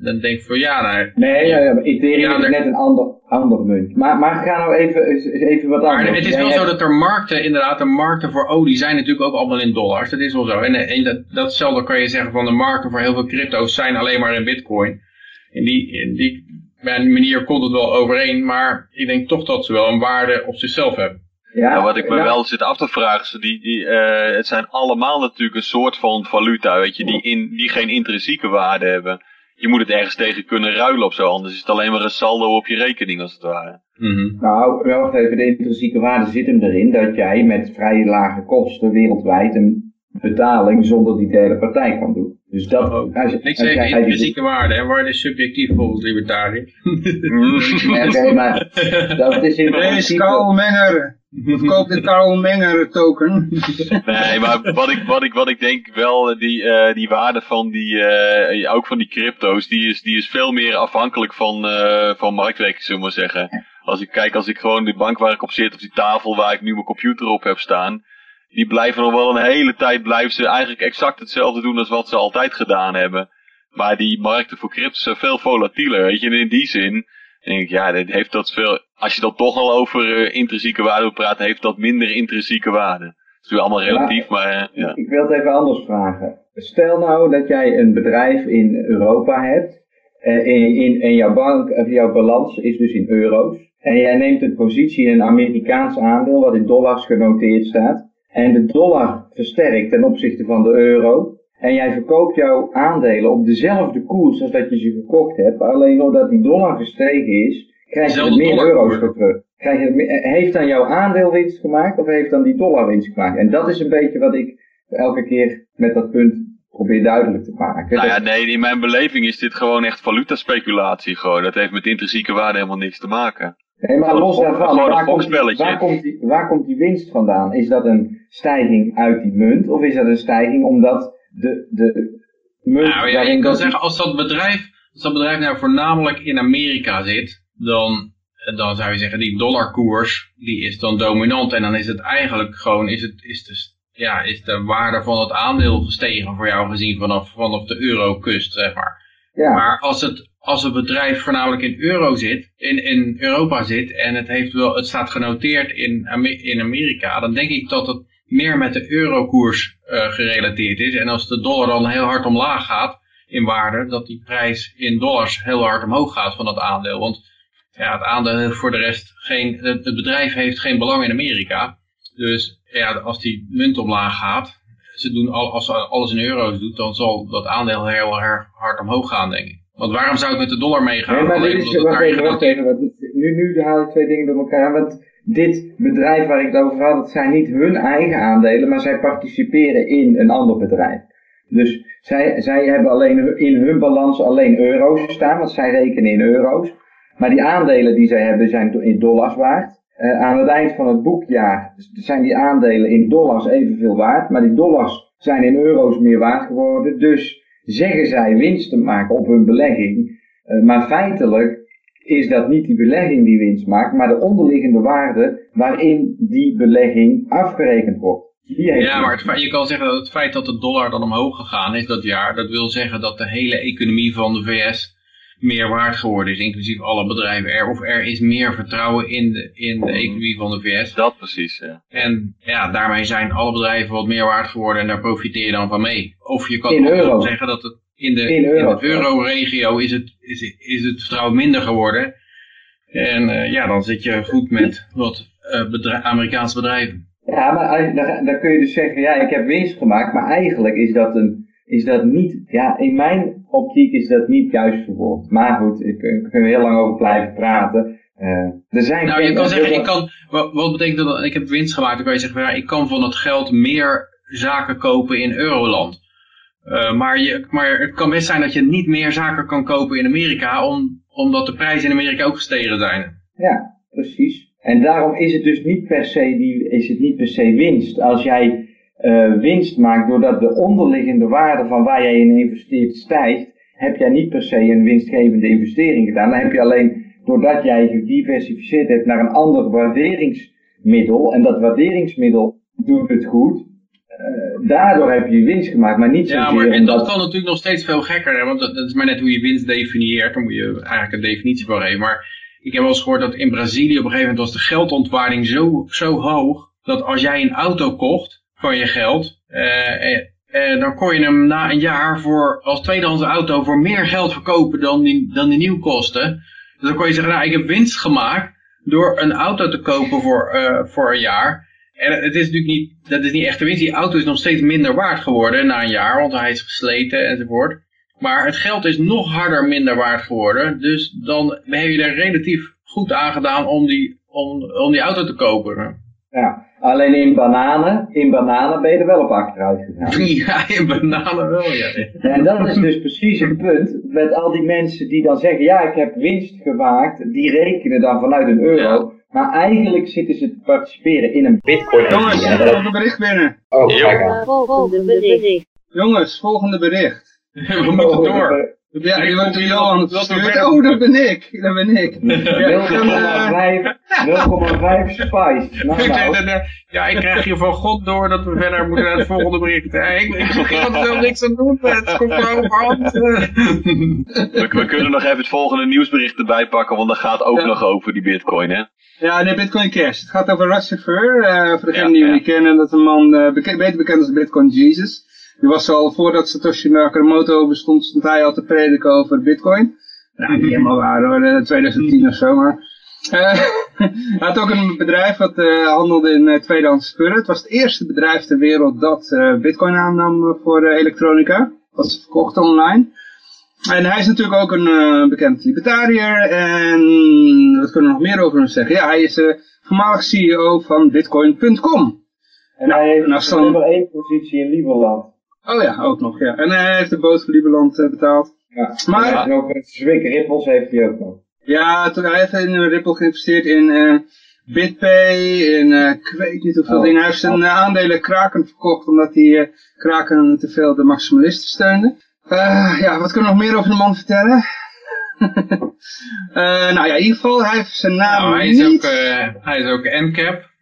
dan denk ik van ja, nou, Nee, ja, ja, Ethereum is net een ander, ander munt. Maar, maar ga nou even, even wat anders. Maar het is wel zo dat er markten, inderdaad, de markten voor olie zijn natuurlijk ook allemaal in dollars. Dat is wel zo. En, en dat, datzelfde kan je zeggen van de markten voor heel veel crypto's zijn alleen maar in bitcoin. In die, in die manier komt het wel overeen, maar ik denk toch dat ze wel een waarde op zichzelf hebben. Ja, nou, wat ik me wel zit af te vragen, die, die, uh, het zijn allemaal natuurlijk een soort van valuta, weet je, die, in, die geen intrinsieke waarde hebben je moet het ergens tegen kunnen ruilen of zo, anders is het alleen maar een saldo op je rekening als het ware. Mm -hmm. Nou, wacht even, de intrinsieke waarde zit hem erin dat jij met vrij lage kosten wereldwijd een betaling zonder die derde partij kan doen. Dus dat, oh, als, ik zeg intrinsieke waarde, en waarde is subjectief volgens libertariër. Oké, maar dat is in principe... Koop de Karl Menger token. nee, maar wat ik, wat ik, wat ik denk wel, die, uh, die waarde van die, uh, ook van die crypto's, die is, die is veel meer afhankelijk van, uh, van marktwerking, zullen we maar zeggen. Als ik kijk, als ik gewoon de bank waar ik op zit, of die tafel waar ik nu mijn computer op heb staan, die blijven nog wel een hele tijd, blijven ze eigenlijk exact hetzelfde doen als wat ze altijd gedaan hebben. Maar die markten voor crypto zijn veel volatieler, weet je. En in die zin denk ik, ja, dit heeft dat veel, als je dan toch al over uh, intrinsieke waarde praat, heeft dat minder intrinsieke waarde. Het is allemaal relatief, maar, maar uh, ja. Ik wil het even anders vragen. Stel nou dat jij een bedrijf in Europa hebt, uh, in, in, en jouw bank, of jouw balans is dus in euro's. En jij neemt een positie in een Amerikaans aandeel wat in dollars genoteerd staat en de dollar versterkt ten opzichte van de euro. En jij verkoopt jouw aandelen op dezelfde koers als dat je ze gekocht hebt. Alleen doordat die dollar gestegen is, krijg je er meer euro's voor terug. Krijg je meer, heeft dan jouw aandeel winst gemaakt of heeft dan die dollar winst gemaakt? En dat is een beetje wat ik elke keer met dat punt probeer duidelijk te maken. Nou ja, nee, in mijn beleving is dit gewoon echt valutaspeculatie. Gewoon. Dat heeft met intrinsieke waarde helemaal niks te maken. Nee, maar los daarvan, waar komt, waar, komt die, waar komt die winst vandaan? Is dat een stijging uit die munt of is dat een stijging omdat de, de munt... Nou ja, je kan zeggen, als dat bedrijf, als dat bedrijf nou voornamelijk in Amerika zit, dan, dan zou je zeggen, die dollarkoers, die is dan dominant en dan is het eigenlijk gewoon, is, het, is, de, ja, is de waarde van het aandeel gestegen voor jou gezien vanaf, vanaf de eurokust, zeg maar. Ja. Maar als het als het bedrijf voornamelijk in euro zit, in, in Europa zit en het, heeft wel, het staat genoteerd in, in Amerika, dan denk ik dat het meer met de eurokoers uh, gerelateerd is. En als de dollar dan heel hard omlaag gaat in waarde, dat die prijs in dollars heel hard omhoog gaat van dat aandeel. Want ja, het aandeel heeft voor de rest geen, het, bedrijf heeft geen belang in Amerika. Dus ja, als die munt omlaag gaat, ze doen al, als ze alles in euro's doet, dan zal dat aandeel heel erg hard omhoog gaan, denk ik. Want waarom zou ik met de dollar meegaan? Nee, maar dit is, wacht even, wacht even. Want nu, nu haal ik twee dingen door elkaar. Want dit bedrijf waar ik het over had, dat zijn niet hun eigen aandelen, maar zij participeren in een ander bedrijf. Dus zij, zij hebben alleen in hun balans alleen euro's staan, want zij rekenen in euro's. Maar die aandelen die zij hebben zijn in dollars waard. Uh, aan het eind van het boekjaar zijn die aandelen in dollars evenveel waard, maar die dollars zijn in euro's meer waard geworden. Dus zeggen zij winst te maken op hun belegging. Uh, maar feitelijk is dat niet die belegging die winst maakt, maar de onderliggende waarde waarin die belegging afgerekend wordt. Ja, maar het, je kan zeggen dat het feit dat de dollar dan omhoog gegaan is dat jaar, dat wil zeggen dat de hele economie van de VS meer waard geworden is, inclusief alle bedrijven er. Of er is meer vertrouwen in de, in de economie van de VS. Dat precies, ja. En ja, daarmee zijn alle bedrijven wat meer waard geworden en daar profiteer je dan van mee. Of je kan ook zeggen dat het in de, in euro. euro-regio is het, is, is het vertrouwen minder geworden. En uh, ja, dan zit je goed met wat uh, bedrijf, Amerikaanse bedrijven. Ja, maar dan, dan kun je dus zeggen, ja, ik heb winst gemaakt, maar eigenlijk is dat een is dat niet, ja, in mijn optiek is dat niet juist verwoord. Maar goed, ik, ik kan er heel lang over blijven praten. Uh, er zijn nou, je kan zeggen, ik kan, wat, betekent dat, ik heb winst gemaakt, dan kan je zeggen, ja, ik kan van het geld meer zaken kopen in Euroland. Uh, maar, je, maar het kan best zijn dat je niet meer zaken kan kopen in Amerika, om, omdat de prijzen in Amerika ook gestegen zijn. Ja, precies. En daarom is het dus niet per se, die, is het niet per se winst. Als jij uh, winst maakt doordat de onderliggende waarde van waar jij in investeert stijgt, heb jij niet per se een winstgevende investering gedaan. Dan heb je alleen doordat jij gediversificeerd hebt naar een ander waarderingsmiddel. En dat waarderingsmiddel doet het goed. Uh, daardoor heb je winst gemaakt, maar niet zozeer... Ja, maar en dat kan natuurlijk nog steeds veel gekker, hè? want dat, dat, is maar net hoe je winst definieert. Daar moet je eigenlijk een definitie voor geven. Maar ik heb wel eens gehoord dat in Brazilië op een gegeven moment was de geldontwaarding zo, zo hoog, dat als jij een auto kocht van je geld, uh, uh, dan kon je hem na een jaar voor, als tweedehands auto voor meer geld verkopen dan die, dan die nieuw kostte. Dus dan kon je zeggen, nou ik heb winst gemaakt door een auto te kopen voor, voor een jaar. En het is natuurlijk niet, dat is niet echt de winst. Die auto is nog steeds minder waard geworden na een jaar, want hij is gesleten enzovoort. Maar het geld is nog harder minder waard geworden. Dus dan heb je er relatief goed aan gedaan om die, om, om die auto te kopen. Ja, alleen in bananen, in bananen ben je er wel op achteruit gegaan. Ja, in bananen wel, ja. En dat is dus precies het punt met al die mensen die dan zeggen, ja, ik heb winst gemaakt, die rekenen dan vanuit een euro. Maar eigenlijk zitten ze te participeren in een bitcoin. Jongens, er komt een bericht binnen. Oh, aan. Volgende bericht. Jongens, volgende bericht. We moeten door. Ja, die wordt al aan het sturen. Oh, dat ben ik. Dat ben ik. 0,5 spice. Nou, nou. Ja, ik krijg hier van God door dat we verder moeten naar het volgende bericht. Ja, ik, ik er niks aan doen. Het komt er overhand. We, we kunnen nog even het volgende nieuwsbericht erbij pakken, want dat gaat ook nog over die bitcoin, hè? Ja, de Bitcoin Cash. Het gaat over Chauffeur. Uh, voor degenen die hem niet kennen, dat is een man uh, bekend, beter bekend als Bitcoin Jesus. Die was al voordat Satoshi Nakamoto bestond, stond hij al te prediken over bitcoin. Nou, niet helemaal waar hoor, 2010 eh, of zo, maar... Uh, hij had ook een bedrijf dat uh, handelde in uh, tweedehands spullen. Het was het eerste bedrijf ter wereld dat bitcoin aannam voor elektronica. Was verkocht online. En hij is natuurlijk ook een bekend libertariër. En wat kunnen we nog meer over hem zeggen? Ja, hij is voormalig CEO van bitcoin.com. En nou, hij heeft nummer één positie in Lieberland. Oh ja, ook nog, ja. En hij heeft de boot voor Lieberland uh, betaald. Ja, maar... En ook Zwick Ripples heeft hij ook nog. Ja, toen hij heeft in Ripple geïnvesteerd in uh, BitPay, in uh, ik weet niet hoeveel oh. dingen. Hij heeft zijn aandelen Kraken verkocht omdat hij Kraken te veel de maximalisten steunde. ja, wat kunnen we nog meer over de man vertellen? nou ja, in ieder geval, hij heeft zijn naam nou, hij is niet... Ook, hij is ook NCAP.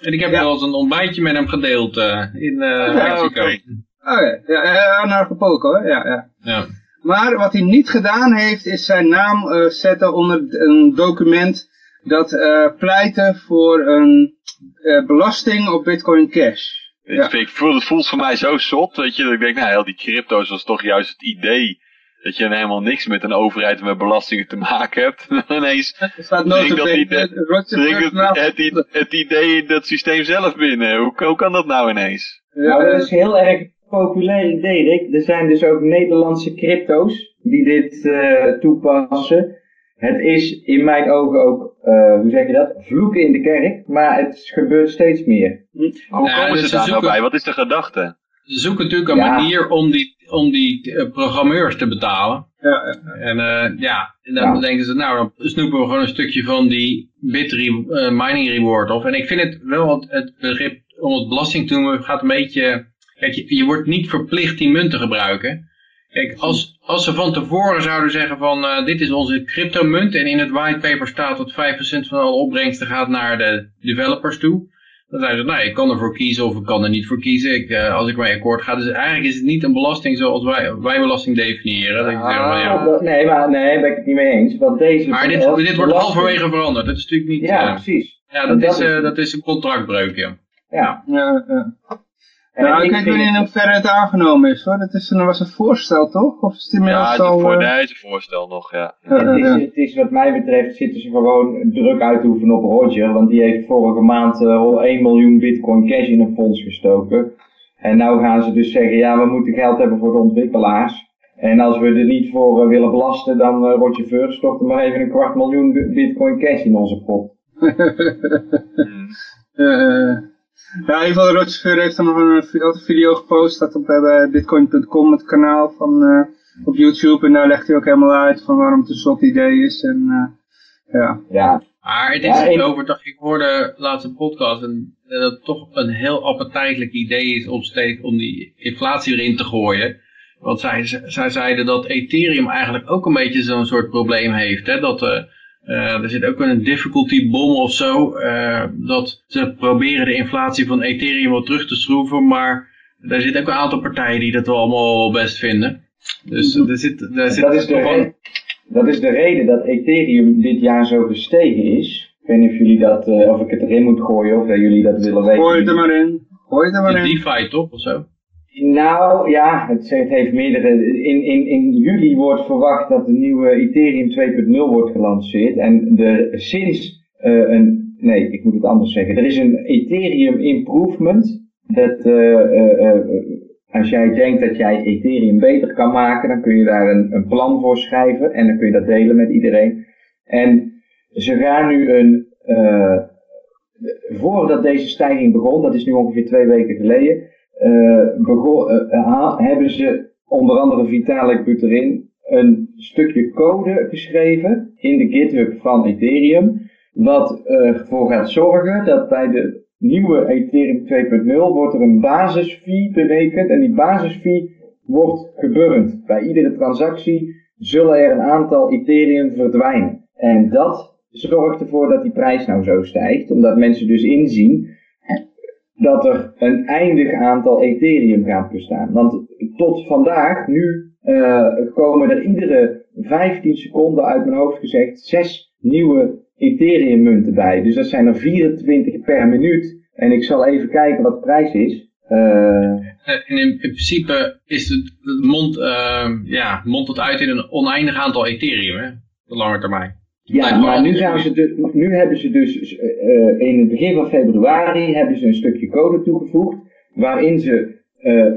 En ik heb wel eens een ontbijtje met hem gedeeld in uh, Mexico. Okay. Oh ja, ja naar Acapulco, hè? Ja, ja. ja. Maar wat hij niet gedaan heeft, is zijn naam uh, zetten onder een document dat uh, pleitte voor een uh, belasting op Bitcoin Cash. Ja. Ik voel, het voelt voor mij zo zot, weet je, dat ik denk, nou, al die crypto's was toch juist het idee dat je helemaal niks met een overheid en met belastingen te maken hebt. ineens er staat dat idee, het, het, idee in dat systeem zelf binnen. Hoe, hoe kan dat nou ineens? Ja, nou, dat is heel erg populair idee, Rick. Er zijn dus ook Nederlandse crypto's die dit uh, toepassen. Het is in mijn ogen ook, uh, hoe zeg je dat, vloeken in de kerk, maar het gebeurt steeds meer. Hoe komen dus ze daar nou bij? Wat is de gedachte? Ze zoeken natuurlijk een manier om die, om die uh, programmeurs te betalen. Ja, En ja, en dan denken ze, nou, dan snoepen we gewoon een stukje van die bit mining reward of. En ik vind het wel, het, het begrip om het belasting te doen gaat een beetje Kijk, je, je, wordt niet verplicht die munt te gebruiken. Kijk, als, als ze van tevoren zouden zeggen van uh, dit is onze cryptomunt en in het whitepaper staat dat 5% van alle opbrengsten gaat naar de developers toe. Dan zeiden ze, nou, ik kan ervoor kiezen of ik kan er niet voor kiezen ik, uh, als ik mee akkoord ga. Dus eigenlijk is het niet een belasting zoals wij, wij belasting definiëren. Dat ah, ja. Nee, maar nee, ben ik het niet mee eens. Want deze maar dit, dit wordt halverwege veranderd. Dat is natuurlijk niet... Ja, uh, precies. Ja, dat, is, uh, dat is een contractbreuk, ja. Ja. ja, ja. Nou, ik weet niet in hoeverre het aangenomen is hoor. Dat is een, was een voorstel toch? Of is het inmiddels ja, al... Voor, uh... nee, het is een voorstel nog, ja. het, is, het is wat mij betreft zitten ze gewoon druk uit te oefenen op Roger. Want die heeft vorige maand uh, al 1 miljoen bitcoin cash in een fonds gestoken. En nou gaan ze dus zeggen, ja we moeten geld hebben voor de ontwikkelaars. En als we er niet voor uh, willen belasten, dan uh, Roger Ver stopt er maar even een kwart miljoen bitcoin cash in onze pot. hmm. Ja, in ieder geval Roger heeft dan nog een, video gepost, dat op uh, bitcoin.com, het kanaal van, uh, op YouTube. En daar legt hij ook helemaal uit van waarom het een zot idee is. En, uh, ja. ja, Maar het is Ja, en- over, toch, ik hoorde laatst een podcast en dat het toch een heel appetijtelijk idee is om steeds om die inflatie erin te gooien. Want zij, zij zeiden dat Ethereum eigenlijk ook een beetje zo'n soort probleem heeft. Hè? Dat eh, er zit ook een difficulty bom of zo. eh, dat ze proberen de inflatie van Ethereum wat terug te schroeven. Maar er zitten ook een aantal partijen die dat wel allemaal best vinden. Dus er zit, er zit Dat is, de toch wel- re- dat is de reden dat Ethereum dit jaar zo gestegen is. Ik weet niet of jullie dat, eh, of ik het erin moet gooien of dat jullie dat willen weten. Gooi het er maar in. Gooi het er maar de in. DeFi toch of zo? Nou ja, het, heeft meerdere. In, in, in juli wordt verwacht dat de nieuwe Ethereum 2.0 wordt gelanceerd. En de, sinds eh, een. Nee, ik moet het anders zeggen. Er is een Ethereum Improvement. Dat eh, eh, als jij denkt dat jij Ethereum beter kan maken, dan kun je daar een, plan voor schrijven. En dan kun je dat delen met iedereen. En ze gaan nu een. voordat deze stijging begon, dat is nu ongeveer twee weken geleden begon, eh, ha- hebben ze onder andere Vitalik Buterin een stukje code geschreven in de GitHub van Ethereum, wat ervoor gaat zorgen dat bij de nieuwe Ethereum 2.0 wordt er een basisfee berekend en die basisfee wordt geburnd. Bij iedere transactie zullen er een aantal Ethereum verdwijnen. En dat zorgt ervoor dat die prijs nou zo stijgt, omdat mensen dus inzien dat er een eindig aantal Ethereum gaat bestaan. Want tot vandaag, nu eh, komen er iedere 15 seconden uit mijn hoofd gezegd zes nieuwe Ethereum munten bij. Dus dat zijn er 24 per minuut. En ik zal even kijken wat de prijs is. Eh, En in, in principe is het, het mond, eh, ja, mondt het uit in een oneindig aantal Ethereum, hè? De lange termijn. Ja, maar nu, altijd gaan ze de, nu hebben ze dus eh, eh, in het begin van februari hebben ze een stukje code toegevoegd waarin ze eh,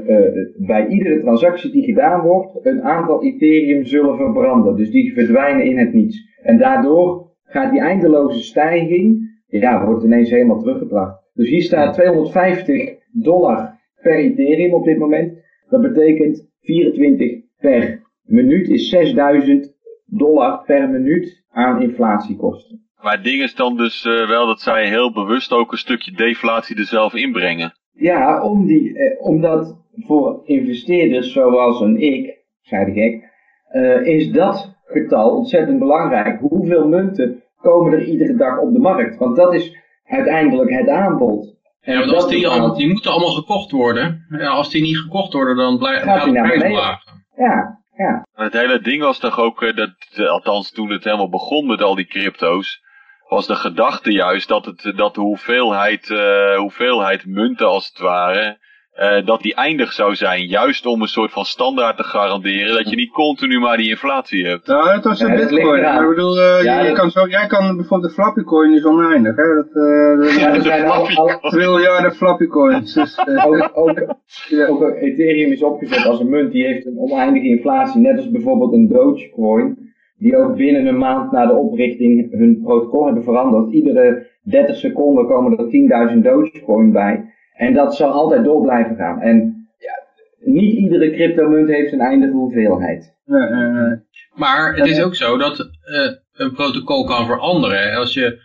bij iedere transactie die gedaan wordt een aantal Ethereum zullen verbranden. Dus die verdwijnen in het niets. En daardoor gaat die eindeloze stijging, ja, wordt ineens helemaal teruggebracht. Dus hier staat 250 dollar per Ethereum op dit moment. Dat betekent 24 per minuut is 6000 dollar per minuut aan inflatiekosten. Maar het ding is dan dus eh, wel dat zij heel bewust ook een stukje deflatie er zelf inbrengen. Ja, om die, eh, omdat voor investeerders zoals een ik, zei de gek, eh, is dat getal ontzettend belangrijk. Hoeveel munten komen er iedere dag op de markt? Want dat is uiteindelijk het aanbod. En Ja, want als die, die moeten allemaal gekocht worden. Ja, als die niet gekocht worden, dan blijft Gaat prijs. Ja, ja. Het hele ding was toch ook, eh, dat, eh, althans toen het helemaal begon met al die crypto's, was de gedachte juist dat, het, dat de hoeveelheid, eh, hoeveelheid munten als het ware, eh, dat die eindig zou zijn. Juist om een soort van standaard te garanderen dat je niet continu maar die inflatie hebt. Nou, dat was Ja, ligt bitcoin. ik bedoel, eh, Ja, je, je dat- kan zo, jij kan bijvoorbeeld de flappy coin is oneindig. Hè? Dat, eh dat- ja er zijn al, triljarden flappy coins. Dus, eh, ook, ook, ook Ethereum is opgezet als een munt die heeft een oneindige inflatie. Net als bijvoorbeeld een Dogecoin. Die ook binnen een maand na de oprichting hun protocol hebben veranderd. Iedere 30 seconden komen er 10.000 Dogecoin bij. En dat zal altijd door blijven gaan. En ja, niet iedere cryptomunt heeft een eindige hoeveelheid. Maar het is ook zo dat eh, een protocol kan veranderen. Als je,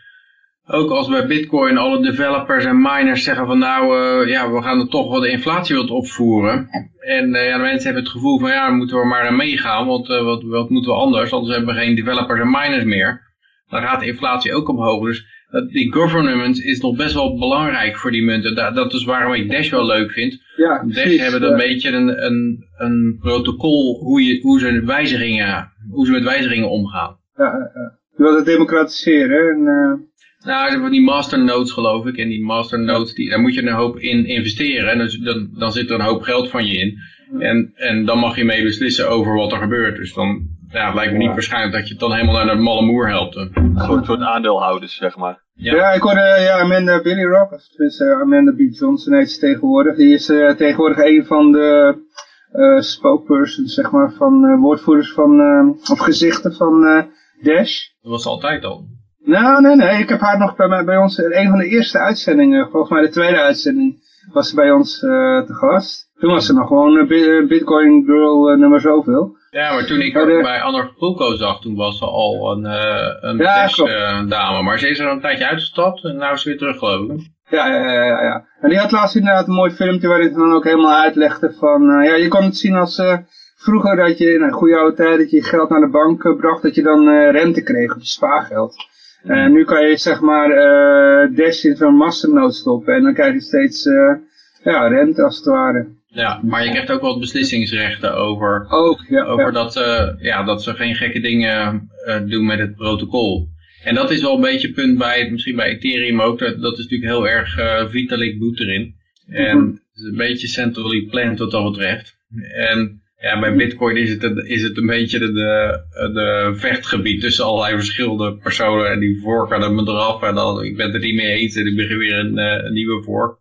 ook als bij Bitcoin alle developers en miners zeggen van nou, eh, ja, we gaan er toch wel de inflatie wat opvoeren. En eh, ja, de mensen hebben het gevoel van ja, dan moeten we maar aan meegaan, want eh, wat, wat moeten we anders, anders hebben we geen developers en miners meer. Dan gaat de inflatie ook omhoog. Dus die governance is nog best wel belangrijk voor die munten. Da- dat is waarom ik Dash wel leuk vind. ja, Dash precies. hebben ja. een beetje een, een, een protocol hoe, je, hoe, ze wijzigingen, hoe ze met wijzigingen omgaan. Ja, ja. Je wilt het democratiseren. En, eh, Nou, hebben die masternodes geloof ik. En die masternodes, die, daar moet je een hoop in investeren. En dus, dan, dan zit er een hoop geld van je in. En, en dan mag je mee beslissen over wat er gebeurt. Dus dan ja, het lijkt me niet waarschijnlijk dat je het dan helemaal naar de malle moer helpt. Een soort, soort aandeelhouders, zeg maar. Ja. ja. ik hoorde ja, Amanda Billy Rock, of tenminste eh, Amanda B. Johnson heet ze tegenwoordig. Die is eh, tegenwoordig een van de eh spokespersons, zeg maar, van eh, woordvoerders van, eh, of gezichten van eh, Dash. Dat was altijd al. Nou, nee, nee. Ik heb haar nog bij, mij- bij ons, in een van de eerste uitzendingen, volgens mij de tweede uitzending, was ze bij ons eh, te gast. Toen was ze nog gewoon een Bitcoin girl eh, nummer zoveel. Ja, maar toen ik bij Anna Fulco zag, toen was ze al een, eh een Ja, eh, dame. Maar ze is er een tijdje uitgestapt en nou is ze weer terug geloof ik. Ja, ja, ja, ja. En die had laatst inderdaad een mooi filmpje waarin ze dan ook helemaal uitlegde van, eh, ja, je kon het zien als eh, vroeger dat je in een goede oude tijd dat je je geld naar de bank bracht, dat je dan eh, rente kreeg op je spaargeld. En nu kan je zeg maar eh Dash in zo'n masternoot stoppen en dan krijg je steeds eh, ja, rente als het ware. Ja, maar je krijgt ook wat beslissingsrechten over, Ook, ja. over ja. dat, eh, ja, dat ze geen gekke dingen eh, doen met het protocol. En dat is wel een beetje het punt bij, misschien bij Ethereum ook, dat, dat is natuurlijk heel erg eh Vitalik doet erin. En Mhm. het is een beetje centrally planned wat dat betreft. En ja, bij Bitcoin is het, een- is het een beetje de, de, de vechtgebied tussen allerlei verschillende personen. En die vorken hem eraf en dan, ik ben het er niet mee eens en ik begin weer een, een nieuwe vork.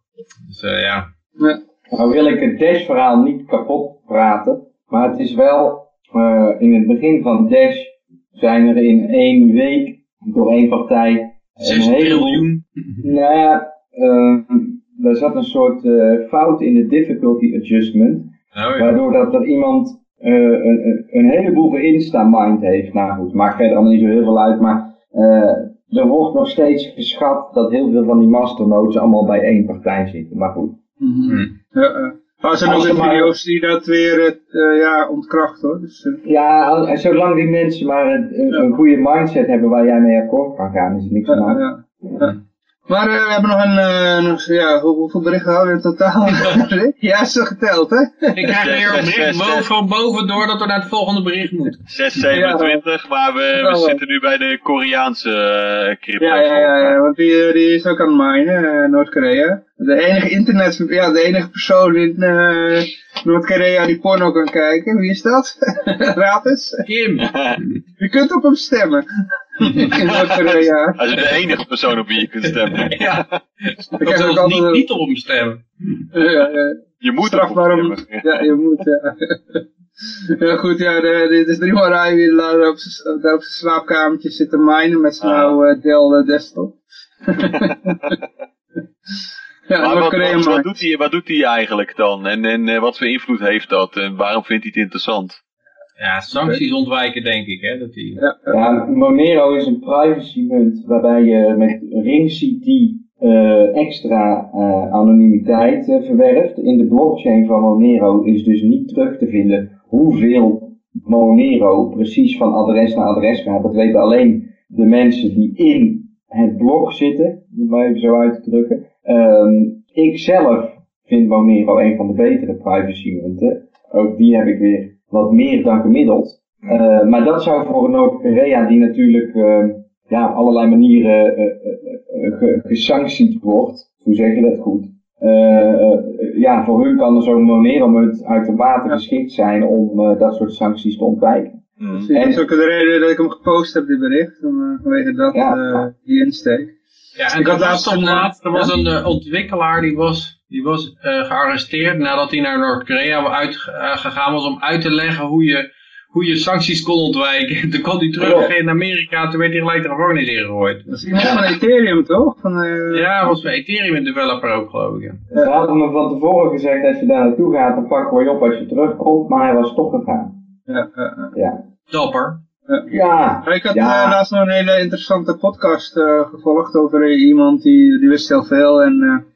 Dus ja, ja. Nou wil ik het Dash-verhaal niet kapot praten, maar het is wel, eh, in het begin van Dash zijn er in één week door één partij 6 een heleboel... triljoen. Nou ja, er zat een soort eh, fout in de difficulty adjustment, ja. waardoor dat er iemand een, een- heleboel geïnsta-mind heeft. Nou goed, maakt verder allemaal niet zo heel veel uit, maar er wordt nog steeds geschat dat heel veel van die masternodes allemaal bij één partij zitten. Maar goed. Mhm. Hm. ja. Maar er zijn ook weer er video's die dat weer eh, eh, ja, ontkracht hoor. Dus, Ja, al- en zolang die mensen maar een, goede mindset hebben waar jij mee akkoord kan gaan, is er niks Ja, aan. ja, ja. Maar eh, we hebben nog een, eh, nog, ja, hoe- hoeveel berichten hadden we in totaal? ja, zo geteld, hè? Ik krijg weer een bericht boven, van boven door dat we naar het volgende bericht moeten. 627, maar we, we Oh. zitten nu bij de Koreaanse eh, crypto. Ja, ja, ja, ja, want die, eh, die is ook aan het minen, eh, Noord-Korea. De enige internet, ja, de enige persoon in eh, Noord-Korea die porno kan kijken. Wie is dat? Raad eens. Kim, Je kunt op hem stemmen. in Noord-Korea. Hij is de enige persoon op wie je kunt stemmen. ja, Ik dat heb ook altijd niet, niet op hem stemmen. Ja, ja. Je moet erop om... stemmen. Ja, je moet, ja. Ja goed, ja, dit is drie rij weer daar op zijn slaapkamertje zitten minen met zijn Ah. oude Dell eh, desktop. ja, Maar wat, wat, doet hij, wat doet hij eigenlijk dan? En, en eh, wat voor invloed heeft dat? En waarom vindt hij het interessant? Ja, sancties ontwijken denk ik, hè. Dat die... Ja, Monero is een privacy munt waarbij je met ring CT eh, extra eh, anonimiteit eh, verwerft. In de blockchain van Monero is dus niet terug te vinden hoeveel Monero precies van adres naar adres gaat. Dat weten alleen de mensen die in het blok zitten, om het maar even zo uit te drukken. Ehm, ik zelf vind Monero een van de betere privacy munten. Ook die heb ik weer wat meer dan gemiddeld. Eh, maar dat zou voor Noord-Korea, die natuurlijk eh, ja, op allerlei manieren eh, eh, eh, ge- gesanctied wordt, hoe zeg je dat goed? Eh, eh, ja, voor hun kan er zo'n Monero-munt uitermate geschikt zijn om eh, dat soort sancties te ontwijken. Dus dat is ook de reden dat ik hem gepost heb, dit bericht. Van, vanwege dat, Ja. eh, die insteek. Ja, en Ik er had was laatst een, er ja? was een ontwikkelaar die was, die was eh, gearresteerd nadat hij naar Noord-Korea uit, eh, gegaan was om uit te leggen hoe je, hoe je sancties kon ontwijken. Toen kon hij terug in Amerika, toen werd hij gelijk de gevangenis ingegooid. Dat is iemand van Ethereum, toch? Van, eh, Ja, was bij Ethereum een developer ook, geloof ik. ja. Ze hadden me van tevoren gezegd, als je daar naartoe gaat, dan pakken we je op als je terugkomt, maar hij was toch gegaan. ja, ja, ja. Ja, Dapper. ja. Ik had Ja. eh, laatst nog een hele interessante podcast eh, gevolgd over iemand die, die wist heel veel en eh,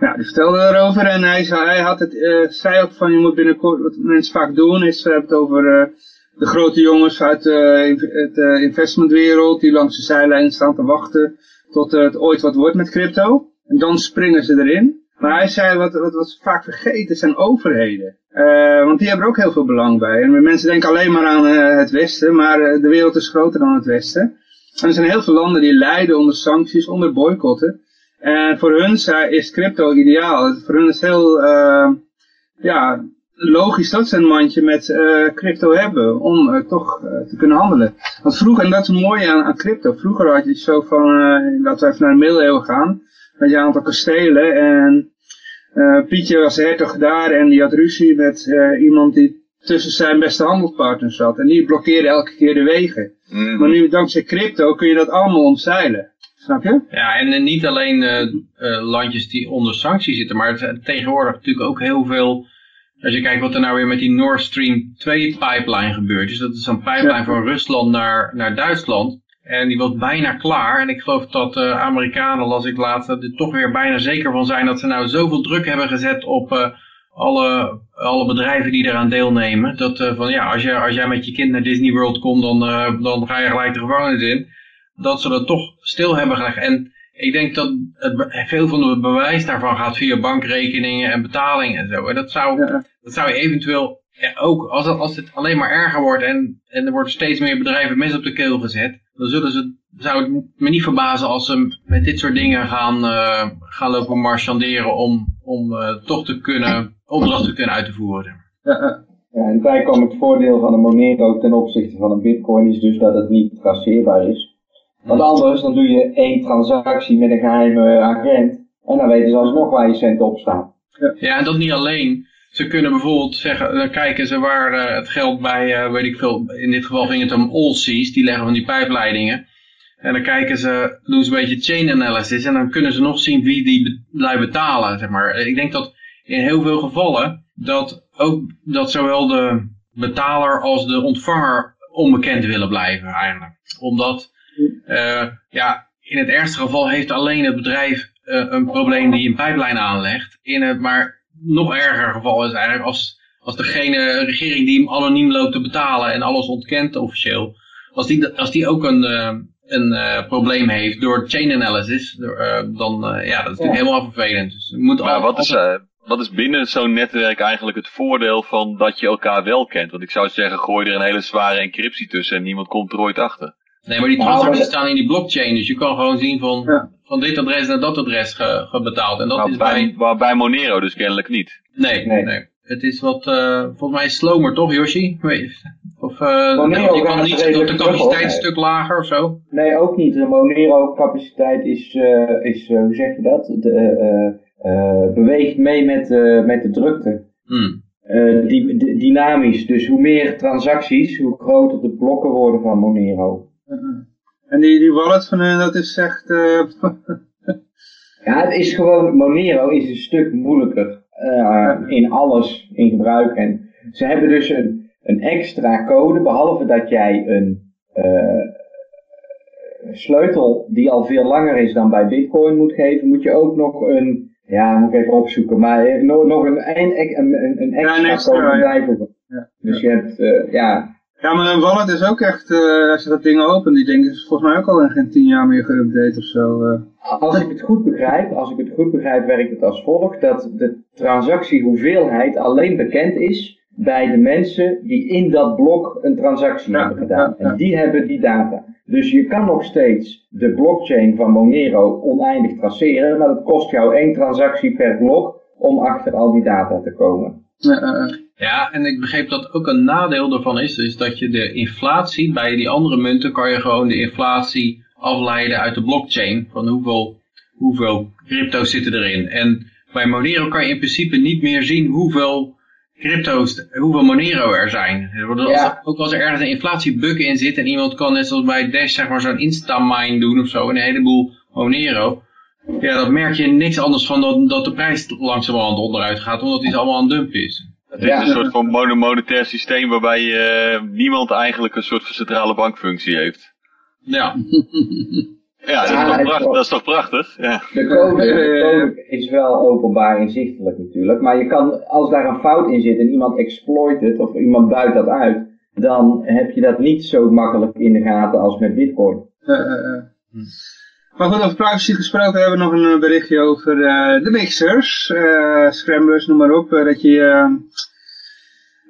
ja, die vertelde erover en hij, zei, hij had het, eh, zei ook van je moet binnenkort, wat mensen vaak doen is, hebben het over eh, de grote jongens uit de inv- het, eh, investmentwereld die langs de zijlijn staan te wachten tot het ooit wat wordt met crypto en dan springen ze erin. Maar hij zei, wat, wat, wat ze vaak vergeten zijn overheden. Eh, want die hebben er ook heel veel belang bij. En mensen denken alleen maar aan eh, het Westen, maar eh, de wereld is groter dan het Westen. En er zijn heel veel landen die lijden onder sancties, onder boycotten. En voor hun is crypto ideaal. Voor hun is heel eh, ja, logisch dat ze een mandje met eh, crypto hebben om eh, toch te kunnen handelen. Want vroeger, en dat is het mooie aan, aan crypto, vroeger had je zo van, laten we even naar de middeleeuwen gaan, had je een aantal kastelen en Pietje was hertog daar en die had ruzie met iemand die tussen zijn beste handelspartners zat. En die blokkeerde elke keer de wegen. Hmm. Maar nu dankzij crypto kun je dat allemaal omzeilen. Snap je? Ja, en eh, niet alleen eh, eh, landjes die onder sanctie zitten, maar het tegenwoordig natuurlijk ook heel veel als je kijkt wat er nou weer met die Nord Stream 2 pipeline gebeurt. Dus dat is een pipeline van Rusland naar, naar Duitsland. En die was bijna klaar. En ik geloof dat de Amerikanen, las ik laatst, er toch weer bijna zeker van zijn dat ze nou zoveel druk hebben gezet op uh, alle, alle bedrijven die eraan deelnemen. Dat uh, van ja, als, je, als jij met je kind naar Disney World komt, dan, dan ga je gelijk de gevangenis in. Dat ze dat toch stil hebben gelegd. En ik denk dat het, veel van het bewijs daarvan gaat via bankrekeningen en betalingen en zo. En dat zou, ja. dat zou je eventueel ja, ook, als het, als het alleen maar erger wordt en, en er worden steeds meer bedrijven mes op de keel gezet, dan zullen ze, zou het me niet verbazen als ze met dit soort dingen gaan, uh, gaan lopen marchanderen om, om uh, toch te kunnen, opdrachten te kunnen uit te voeren. Ja, ja, en het voordeel van een Monero ten opzichte van een bitcoin is dus dat het niet traceerbaar is. Want anders dan doe je één transactie met een geheime agent en dan weten ze alsnog waar je cent op staat. Ja, en dat niet alleen. Ze kunnen bijvoorbeeld zeggen, dan kijken ze waar uh, het geld bij, uh, weet ik veel, in dit geval ging het om Allseas, die leggen van die pijpleidingen. En dan kijken ze, doen ze een beetje chain analysis en dan kunnen ze nog zien wie die lui betalen, zeg maar. Ik denk dat in heel veel gevallen dat ook, dat zowel de betaler als de ontvanger onbekend willen blijven eigenlijk. Omdat, uh, ja, in het ergste geval heeft alleen het bedrijf een probleem die een pijplijn aanlegt. In het, maar nog erger geval is eigenlijk als, als degene regering die hem anoniem loopt te betalen en alles ontkent officieel, als die, als die ook een, uh, een uh, probleem heeft door chain analysis, door, uh, dan ja, dat is natuurlijk helemaal vervelend. Dus moet maar wat is, wat is binnen zo'n netwerk eigenlijk het voordeel van dat je elkaar wel kent? Want ik zou zeggen, gooi er een hele zware encryptie tussen en niemand komt er ooit achter. Nee, maar die transacties staan in die blockchain, dus je kan gewoon zien van, ja. van dit adres naar dat adres ge, gebetaald. En dat nou, is bij, bij... Maar bij Monero dus kennelijk niet. Nee, nee. nee. Het is wat, uh, volgens mij slomer toch, Yoshi? Of uh, Monero je kan niet de capaciteit een stuk lager of zo? Nee, ook niet. De Monero capaciteit is, uh, is hoe zeg je dat? De, beweegt mee met, met de drukte. Hmm. Die, dynamisch. Dus hoe meer transacties, hoe groter de blokken worden van Monero. En die, die wallet van hen, dat is echt... Uh... ja, het is gewoon... Monero is een stuk moeilijker uh, in alles in gebruik. En ze hebben dus een, een extra code, behalve dat jij een uh, sleutel die al veel langer is dan bij Bitcoin moet geven, moet je ook nog een... Ja, moet ik even opzoeken. Maar nog, nog een, een, een, een extra, ja, extra code. Ja. Dus je hebt, ja... Ja, maar een wallet is ook echt, uh, als je dat ding opent, die ding is volgens mij ook al in geen tien jaar meer geüpdate of zo. Uh. Als ik het goed begrijp, als ik het goed begrijp, werkt het als volgt, dat de transactiehoeveelheid alleen bekend is bij de mensen die in dat blok een transactie ja, hebben gedaan. Ja, ja. En die hebben die data. Dus je kan nog steeds de blockchain van Monero oneindig traceren, maar dat kost jou één transactie per blok om achter al die data te komen. Ja, en ik begreep dat ook een nadeel ervan is, is dat je de inflatie, bij die andere munten kan je gewoon de inflatie afleiden uit de blockchain, van hoeveel, hoeveel crypto's zitten erin. En bij Monero kan je in principe niet meer zien hoeveel crypto's, hoeveel Monero er zijn. Ja. Ook als er ergens een inflatiebug in zit en iemand kan net zoals bij Dash zeg maar zo'n instamine doen of zo, een heleboel Monero. Ja, dat merk je niks anders van dat, dat de prijs langzamerhand onderuit gaat, omdat die allemaal aan dump is. Het is ja. een soort van monomonetair systeem waarbij uh, niemand eigenlijk een soort van centrale bankfunctie heeft. Ja. ja, dat, ja, is toch dat is toch prachtig? Ja. De, code, de code is wel openbaar inzichtelijk natuurlijk, maar je kan, als daar een fout in zit en iemand exploit het of iemand buit dat uit, dan heb je dat niet zo makkelijk in de gaten als met bitcoin. Uh, uh, maar goed, over privacy gesproken hebben we nog een berichtje over uh, de mixers, uh, scramblers, noem maar op. Uh, dat je,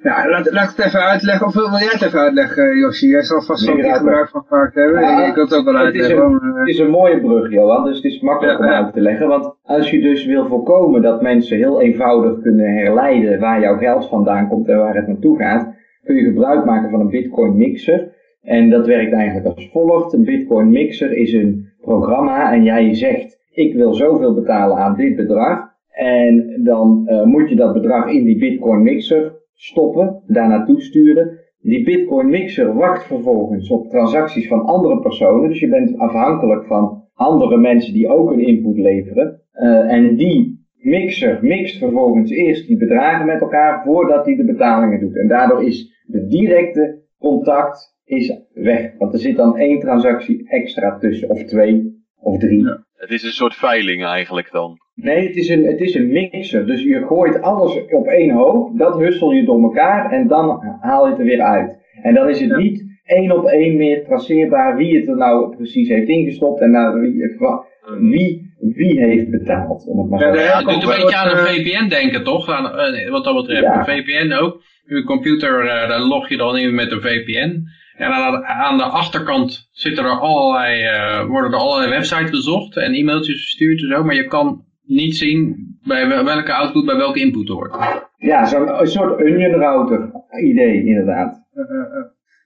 ja, laat, laat het even uitleggen, of wil jij het even uitleggen, Josje? Jij zal vast wel nee, gebruik van gemaakt hebben. Ja, ik wil het ook wel uitleggen. Het is, een, het is een mooie brug, Johan, dus het is makkelijk ja, om uit te leggen. Want als je dus wil voorkomen dat mensen heel eenvoudig kunnen herleiden waar jouw geld vandaan komt en waar het naartoe gaat, kun je gebruik maken van een bitcoin mixer. En dat werkt eigenlijk als volgt. Een bitcoin mixer is een programma en jij zegt, ik wil zoveel betalen aan dit bedrag. En dan uh, moet je dat bedrag in die bitcoin mixer stoppen, daar naartoe sturen. Die bitcoin mixer wacht vervolgens op transacties van andere personen. Dus je bent afhankelijk van andere mensen die ook een input leveren. Uh, en die mixer mixt vervolgens eerst die bedragen met elkaar voordat hij de betalingen doet. En daardoor is de directe contact is weg. Want er zit dan één transactie extra tussen, of twee, of drie. Het is een soort veiling eigenlijk dan. Nee, het is, een, het is een mixer. Dus je gooit alles op één hoop, dat hussel je door elkaar en dan haal je het er weer uit. En dan is het niet één op één meer traceerbaar wie het er nou precies heeft ingestopt en naar wie, wie, wie heeft betaald. Om het maar Ja, Ja, Ja, een beetje aan een wat, VPN denken, toch? Aan, eh, wat dat betreft. Ja. Een VPN ook. Uw computer, eh, daar log je dan in met een VPN. En aan de, aan de achterkant zitten er allerlei, eh, worden er allerlei websites bezocht en e-mailtjes verstuurd en zo. Maar je kan niet zien bij wel- welke output bij welke input hoort. Ja, zo'n een soort onion router idee inderdaad.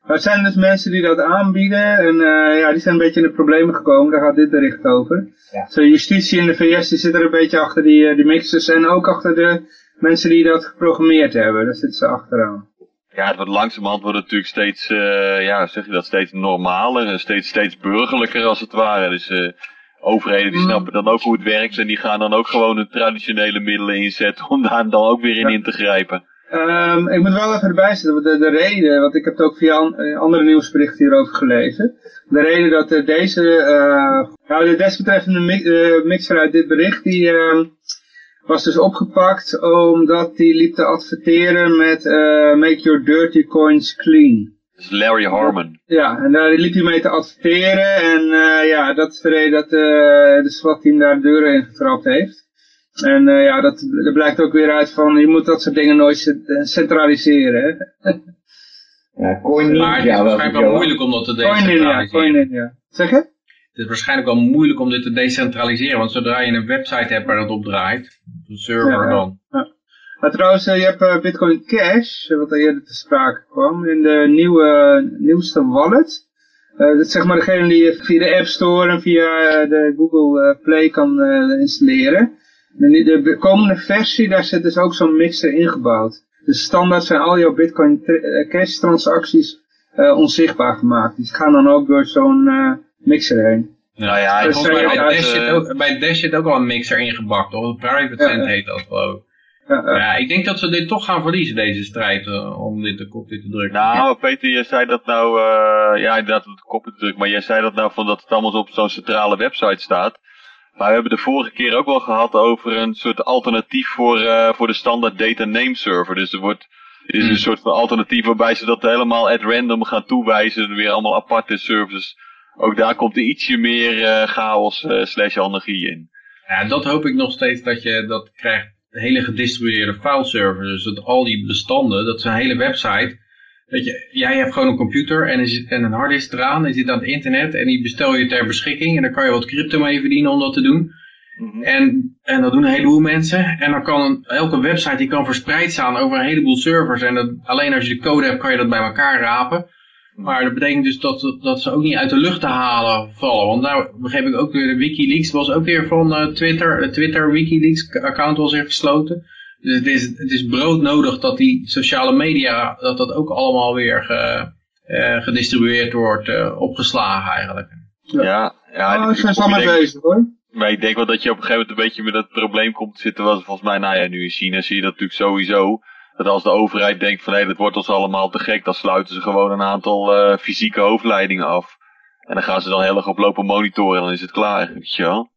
Er zijn dus mensen die dat aanbieden en eh, ja, die zijn een beetje in de problemen gekomen, daar gaat dit bericht over. Ja. Zo, justitie in de VS die zit er een beetje achter die, eh, die mixers en ook achter de mensen die dat geprogrammeerd hebben, daar zitten ze achteraan. Ja, het wordt langzamerhand wordt het natuurlijk steeds, eh, ja, zeg je dat, steeds normaler, en steeds, steeds burgerlijker als het ware. Dus eh, overheden die Mm. snappen dan ook hoe het werkt en die gaan dan ook gewoon hun traditionele middelen inzetten om daar dan ook weer in Ja. in te grijpen. Ehm, ik moet wel even erbij zetten, de, de reden, want ik heb het ook via an- eh, andere nieuwsberichten hierover gelezen. De reden dat deze, nou de desbetreffende mi mixer uit dit bericht, die ehm, was dus opgepakt omdat die liep te adverteren met eh, make your dirty coins clean. Dat is Larry Harmon. Ja, en daar liep hij mee te adverteren en eh, ja, dat is de reden dat eh, de SWAT-team daar de deuren in getrapt heeft. En eh, ja, dat, dat blijkt ook weer uit van, je moet dat soort dingen nooit cent- eh, centraliseren. Hè? Ja, coin Maar het is waarschijnlijk wel moeilijk om dat te Coin in, ja, decentraliseren. coin in, ja. Zeg je? Het is waarschijnlijk wel moeilijk om dit te decentraliseren, want zodra je een website hebt waar het op draait, een server Ja, ja. dan. Maar trouwens, eh, je hebt eh, Bitcoin Cash, eh, wat er eerder te sprake kwam, in de nieuwe, nieuwste wallet. Dat is zeg maar degene die je via de App Store en via de Google Play kan installeren. En in de komende versie, daar zit dus ook zo'n mixer ingebouwd. Dus standaard zijn al jouw Bitcoin Cash transacties onzichtbaar gemaakt. Die gaan dan ook door zo'n mixer heen. Nou ja, Dus, Volgens mij bij Dash, zit ook, bij Dash zit ook al een mixer ingebakt, toch? Een private Ja, cent ja. heet dat geloof ik. Ja, Ja, ik denk dat ze dit toch gaan verliezen, deze strijd, eh, om dit te kop te drukken. Nou, Peter, jij zei dat nou, eh, ja, inderdaad, de kop te drukken, maar jij zei dat nou van dat het allemaal op zo'n centrale website staat. Maar we hebben de vorige keer ook wel gehad over een soort alternatief voor, eh, voor de standaard data name server. Dus er wordt, is Hmm. een soort van alternatief waarbij ze dat helemaal at random gaan toewijzen, weer allemaal aparte services. Ook daar komt er ietsje meer eh, chaos eh, slash anarchie in. Ja, dat hoop ik nog steeds dat je dat krijgt. Hele gedistribueerde fileserver. Dus dat al die bestanden, dat is een hele website. Dat je, jij hebt gewoon een computer en, zit, en een harddisk eraan. En je zit aan het internet en die bestel je ter beschikking. En dan kan je wat crypto mee verdienen om dat te doen. En, en dat doen een heleboel mensen. En dan kan een, elke website die kan verspreid staan over een heleboel servers. En dat, alleen als je de code hebt kan je dat bij elkaar rapen. Maar dat betekent dus dat, dat ze ook niet uit de lucht te halen vallen. Want daar begreep ik ook weer, de Wikileaks was ook weer van eh, Twitter. De Twitter Wikileaks account was weer gesloten. Dus het is, het is broodnodig dat die sociale media, dat dat ook allemaal weer ge, eh, gedistribueerd wordt, eh, opgeslagen eigenlijk. Ja, ja. oh, dit- ze zijn allemaal bezig hoor. Maar ik denk wel dat je op een gegeven moment een beetje met dat probleem komt te zitten. Was volgens mij, nou ja, nu in China zie je dat natuurlijk sowieso. Dat als de overheid denkt van hé, dat wordt ons allemaal te gek, dan sluiten ze gewoon een aantal eh, fysieke hoofdleidingen af. En dan gaan ze dan heel erg op lopen monitoren en dan is het klaar, weet je wel.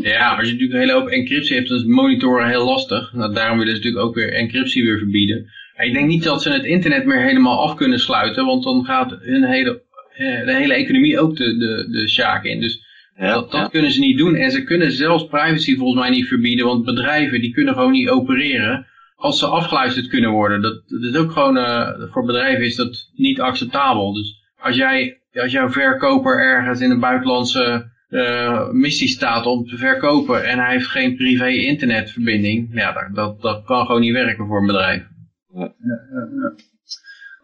Ja, maar als je natuurlijk een hele hoop encryptie hebt, dan is monitoren heel lastig. Nou, daarom willen ze natuurlijk ook weer encryptie weer verbieden. Maar ik denk niet dat ze het internet meer helemaal af kunnen sluiten, want dan gaat hun hele, eh, de hele economie ook de, de, de sjaak in. Dus Ja, dat, dat ja. kunnen ze niet doen. En ze kunnen zelfs privacy volgens mij niet verbieden, want bedrijven die kunnen gewoon niet opereren als ze afgeluisterd kunnen worden. Dat, dat is ook gewoon, eh, voor bedrijven is dat niet acceptabel. Dus als jij, als jouw verkoper ergens in een buitenlandse eh, missie staat om te verkopen en hij heeft geen privé internetverbinding, ja, dat, dat, dat kan gewoon niet werken voor een bedrijf.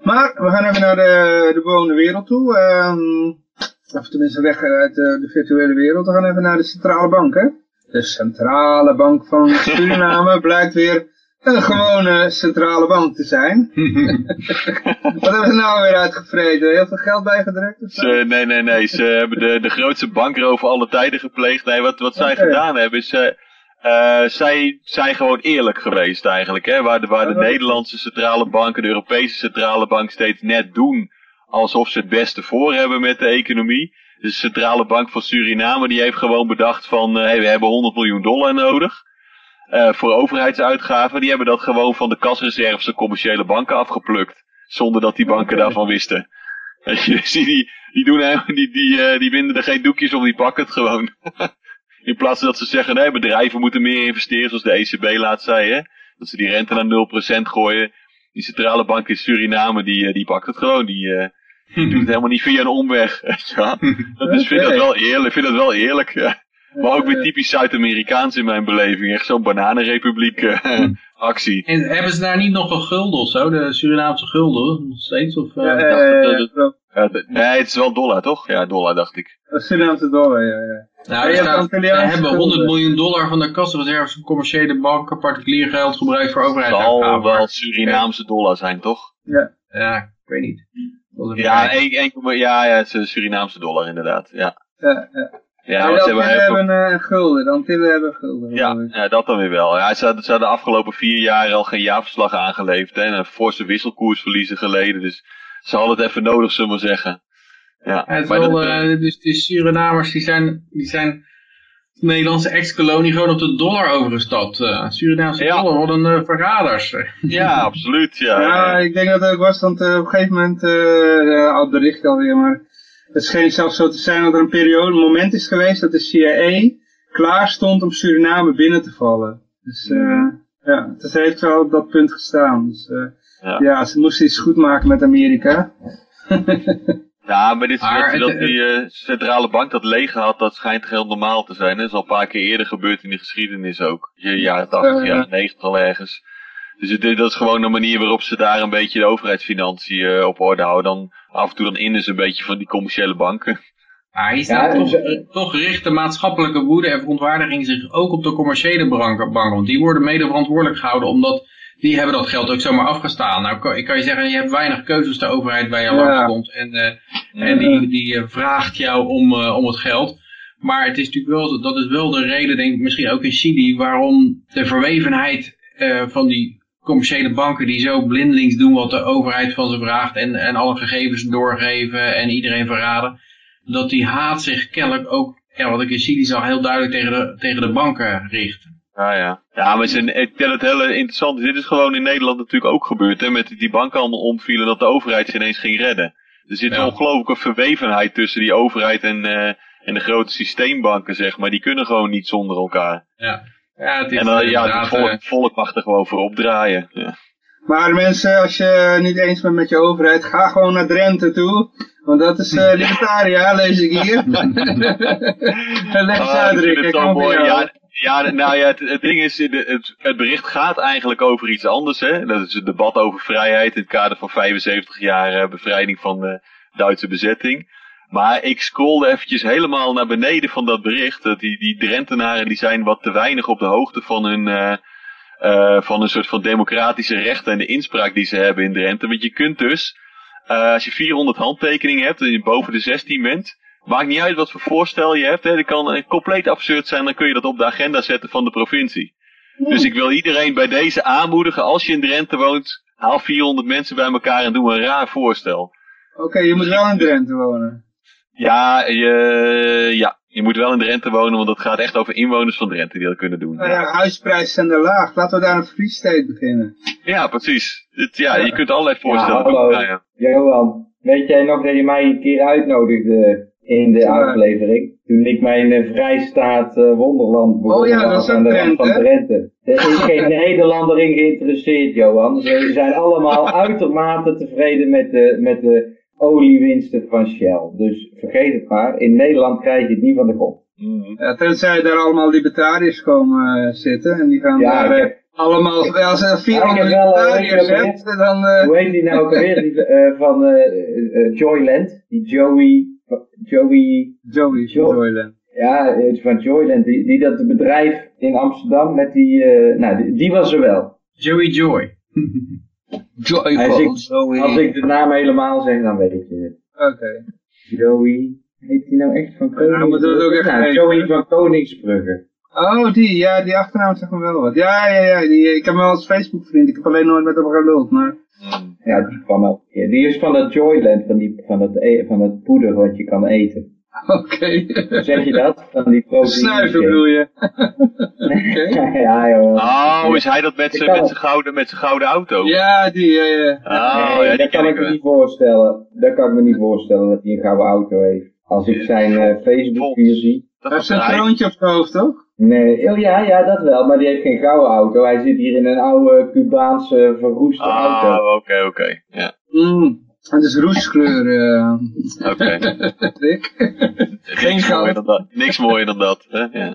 Maar we gaan even naar de, de bewoonde wereld toe. Ehm, of tenminste weg uit de, de virtuele wereld. We gaan even naar de centrale bank. Hè? De centrale bank van Suriname blijkt weer een gewone centrale bank te zijn. Wat hebben ze nou weer uitgevreden? Heel veel geld bijgedrukt? Of zo? Ze, nee, nee, nee. Ze hebben de, de grootste bankroof alle tijden gepleegd. Nee, wat, wat zij gedaan hebben is... eh, Eh, zij zijn gewoon eerlijk geweest eigenlijk. Hè? Waar de, waar de Nederlandse centrale bank en de Europese centrale bank steeds net doen alsof ze het beste voor hebben met de economie. Dus de centrale bank van Suriname die heeft gewoon bedacht van uh, hey, we hebben 100 miljoen dollar nodig. Uh, voor overheidsuitgaven. Die hebben dat gewoon van de kasreserves van commerciële banken afgeplukt. Zonder dat die banken daarvan wisten. Je, die, die, doen, die, die, uh, die binden er geen doekjes om, die pakken het gewoon. In plaats van dat ze zeggen, nee, bedrijven moeten meer investeren, zoals de ECB laat zei, hè. Dat ze die rente naar 0% gooien. Die centrale bank in Suriname, die, die pakt het gewoon. Die, die doet het helemaal niet via een omweg. Ja. Dat is, vind dat wel eerlijk. vind dat wel eerlijk. Ja. Maar ook weer typisch Zuid-Amerikaans in mijn beleving. Echt zo'n bananenrepubliek uh, actie. En hebben ze daar niet nog een gulden of zo? De Surinaamse gulden? Nog steeds? Of, uh, ja, ja, ja, nee, het is wel dollar, toch? Ja, dollar dacht ik. Surinaamse dollar, ja. ja. Nou, staat, we hebben 100 miljoen dollar van de kassenreserves van commerciële banken, particulier geld gebruikt voor overheidsuitgaven. Het zal wel Surinaamse dollar zijn, toch? Ja. Ja, ik weet niet. Ja, een, een, ja, ja, het is een Surinaamse dollar inderdaad, ja. Ja, ja. Ja, maar ze hebben, hebben uh, gulden, dan tillen hebben gulden. Ja, ja, dat dan weer wel. Ja, ze, hadden, ze hadden de afgelopen vier jaar al geen jaarverslag aangeleverd hè, en een forse wisselkoersverliezen geleden. Dus ze hadden het even nodig, zullen we maar zeggen. Ja, het maar wel, dat, uh, dus die Surinamers die zijn, die zijn de Nederlandse ex-kolonie gewoon op de dollar overgestapt. Uh, Surinaamse Ja. dollar, wat een uh, verraders. ja, absoluut. Ja, Ja, ik denk dat het ook was, want uh, op een gegeven moment, uh, ja, oud bericht alweer, maar het scheen zelfs zo te zijn dat er een periode, een moment is geweest dat de CIA klaar stond om Suriname binnen te vallen. Dus uh, ja, het heeft wel op dat punt gestaan. Dus uh, Ja. ja. ze moesten iets goed maken met Amerika. Ja, maar dit, Maar dat, het- dat die eh, centrale bank dat leeg had, dat schijnt heel normaal te zijn. Dat is al een paar keer eerder gebeurd in de geschiedenis ook. Je jaren 80, Eh. jaren 90 al ergens. Dus het, dat is gewoon een manier waarop ze daar een beetje de overheidsfinanciën op orde houden. Dan af en toe dan innen ze een beetje van die commerciële banken. Maar hier staat Ja, toch, ze- toch richt de maatschappelijke woede en verontwaardiging zich ook op de commerciële banken. Want die worden mede verantwoordelijk gehouden omdat die hebben dat geld ook zomaar afgestaan. Nou ik kan je zeggen, je hebt weinig keuzes de overheid waar je Ja. langskomt. En, eh, en die, die eh, vraagt jou om, eh, om het geld. Maar het is natuurlijk wel, dat is wel de reden, denk ik, misschien ook in Chili, waarom de verwevenheid eh, van die commerciële banken die zo blindelings doen wat de overheid van ze vraagt en, en alle gegevens doorgeven en iedereen verraden, dat die haat zich kennelijk ook, ja, wat ik in Chili zag, heel duidelijk tegen de, tegen de banken richt. Ja, ja. Ja, maar ze, ik tel het hele interessant. Dit is gewoon in Nederland natuurlijk ook gebeurd. Hè, met die banken allemaal omvielen dat de overheid ze ineens ging redden. Er zit Ja. een ongelooflijke verwevenheid tussen die overheid en, eh, en de grote systeembanken, zeg maar. Die kunnen gewoon niet zonder elkaar. Ja, ja het is En dan, ja, het volk, eh, het volk mag er gewoon voor opdraaien. Ja. Maar mensen, als je niet eens bent met je overheid, ga gewoon naar Drenthe toe. Want dat is uh, libertaria, lees ik hier. Leg eens Ah, uit, ik vind Rick. jou. Ja, ja, nou ja, het, het ding is, de- het, het bericht gaat eigenlijk over iets anders. Hè? Dat is het debat over vrijheid in het kader van 75 jaar eh, bevrijding van de Duitse bezetting. Maar ik scrollde eventjes helemaal naar beneden van dat bericht. Dat die, die Drentenaren die zijn wat te weinig op de hoogte van hun, eh, eh, van een soort van democratische rechten en de inspraak die ze hebben in Drenthe. Want je kunt dus, eh, als je 400 handtekeningen hebt en je boven de 16 bent, maakt niet uit wat voor voorstel je hebt. Hè. Dat kan compleet absurd zijn, dan kun je dat op de agenda zetten van de provincie. Dus ik wil iedereen bij deze aanmoedigen, als je in Drenthe woont, haal 400 mensen bij elkaar en doe een raar voorstel. Oké, je moet wel in Drenthe wonen. Ja, je, ja, je moet wel in Drenthe wonen, want het gaat echt over inwoners van Drenthe die dat kunnen doen. Nou ja, huisprijzen zijn er laag. Laten we daar een free state beginnen. Ja, precies. Het, ja, je kunt allerlei Ja, voorstellen. Ja, ja. Johan, weet jij nog dat je mij een keer uitnodigde in de Ja. aflevering? Toen ik mijn vrijstaat eh, Wonderland begon Oh ja, dat is aan de rand van Drenthe. Drenthe. Er is geen Nederlander in geïnteresseerd, Johan. Ze zijn allemaal uitermate tevreden met de, met de oliewinsten van Shell. Dus vergeet het maar, in Nederland krijg je het niet van de kop. Mhm. Ja, tenzij daar allemaal libertariërs komen eh, zitten. En die gaan Ja, daar eh, heb- allemaal, als er 400 Ja, ik heb wel, eh, libertariërs hebt, dan... eh, Hoe heet die nou ook alweer? Die, van Joyland. Die Joey... Joey... Joey Jo- Joyland. Ja, van Joyland, die, die dat bedrijf in Amsterdam met die, nou, die, die was er wel. Joey Joy. Als ik, als ik de naam helemaal zeg, dan weet je het. Oké. Joey, heet die nou echt van Ja, Koningsbrugge? echt Nou. Joey van Koningsbrugge. Oh, die, ja, die achternaam zegt me wel wat. Ja, ja, ja, die, ik heb hem wel als Facebook vriend, ik heb alleen nooit met hem geluld, maar... Ja, die kwam keer. Die is van dat Joyland, van, die, van, het, e- van het poeder wat je kan eten. Oké. Zeg je dat? Van die proteïne. Snuiven bedoel je? Oké. ja, joh. Oh, is hij dat met zijn gouden, met zijn gouden auto? Ja, die, ja, ja. Oh, nee, ja, die dat kan ik me niet voorstellen. Dat kan ik me niet voorstellen dat hij een gouden auto heeft. Als ik zijn eh, Facebook hier zie. Dat Hij heeft zijn kroontje op zijn hoofd, toch? Nee, oh ja, ja, dat wel. Maar die heeft geen gouden auto. Hij zit hier in een oude Cubaanse verroeste auto. Ah, oké, oké. Ja, Mm. Het is roeskleur, eh oké. Niks mooier dan dat. Niks mooier dan dat. Hè? Ja.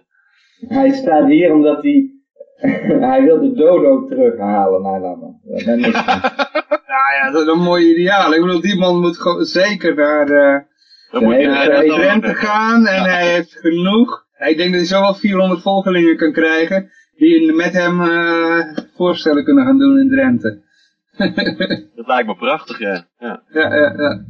Hij staat hier omdat hij... hij wil de dodo terughalen. Nou, is niks van. Ja, dat is een mooi ideaal. Ik bedoel, die man moet gewoon zeker naar eh Dan moet Drenthe gaan en hij heeft genoeg. Ik denk dat hij zo wel 400 volgelingen kan krijgen die met hem eh, voorstellen kunnen gaan doen in Drenthe. Dat lijkt me prachtig, ja. ja. Ja, ja, ja.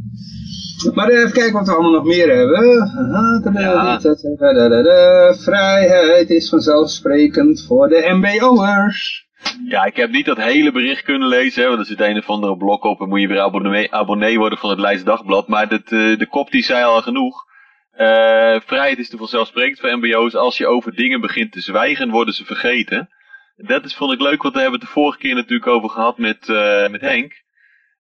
Maar eh, even kijken wat we allemaal nog meer hebben. Aha, Ja. tadadadada. Vrijheid is vanzelfsprekend voor de MBO'ers. Ja, ik heb niet dat hele bericht kunnen lezen, hè, want er zit een of andere blok op en moet je weer abonnee, abonnee worden van het Leids Dagblad. Maar dat, eh, de kop die zei al genoeg. Eh, vrijheid is te vanzelfsprekend voor mbo's. Als je over dingen begint te zwijgen, worden ze vergeten. Dat is, vond ik leuk, want daar hebben we het de vorige keer natuurlijk over gehad met, eh, met Henk.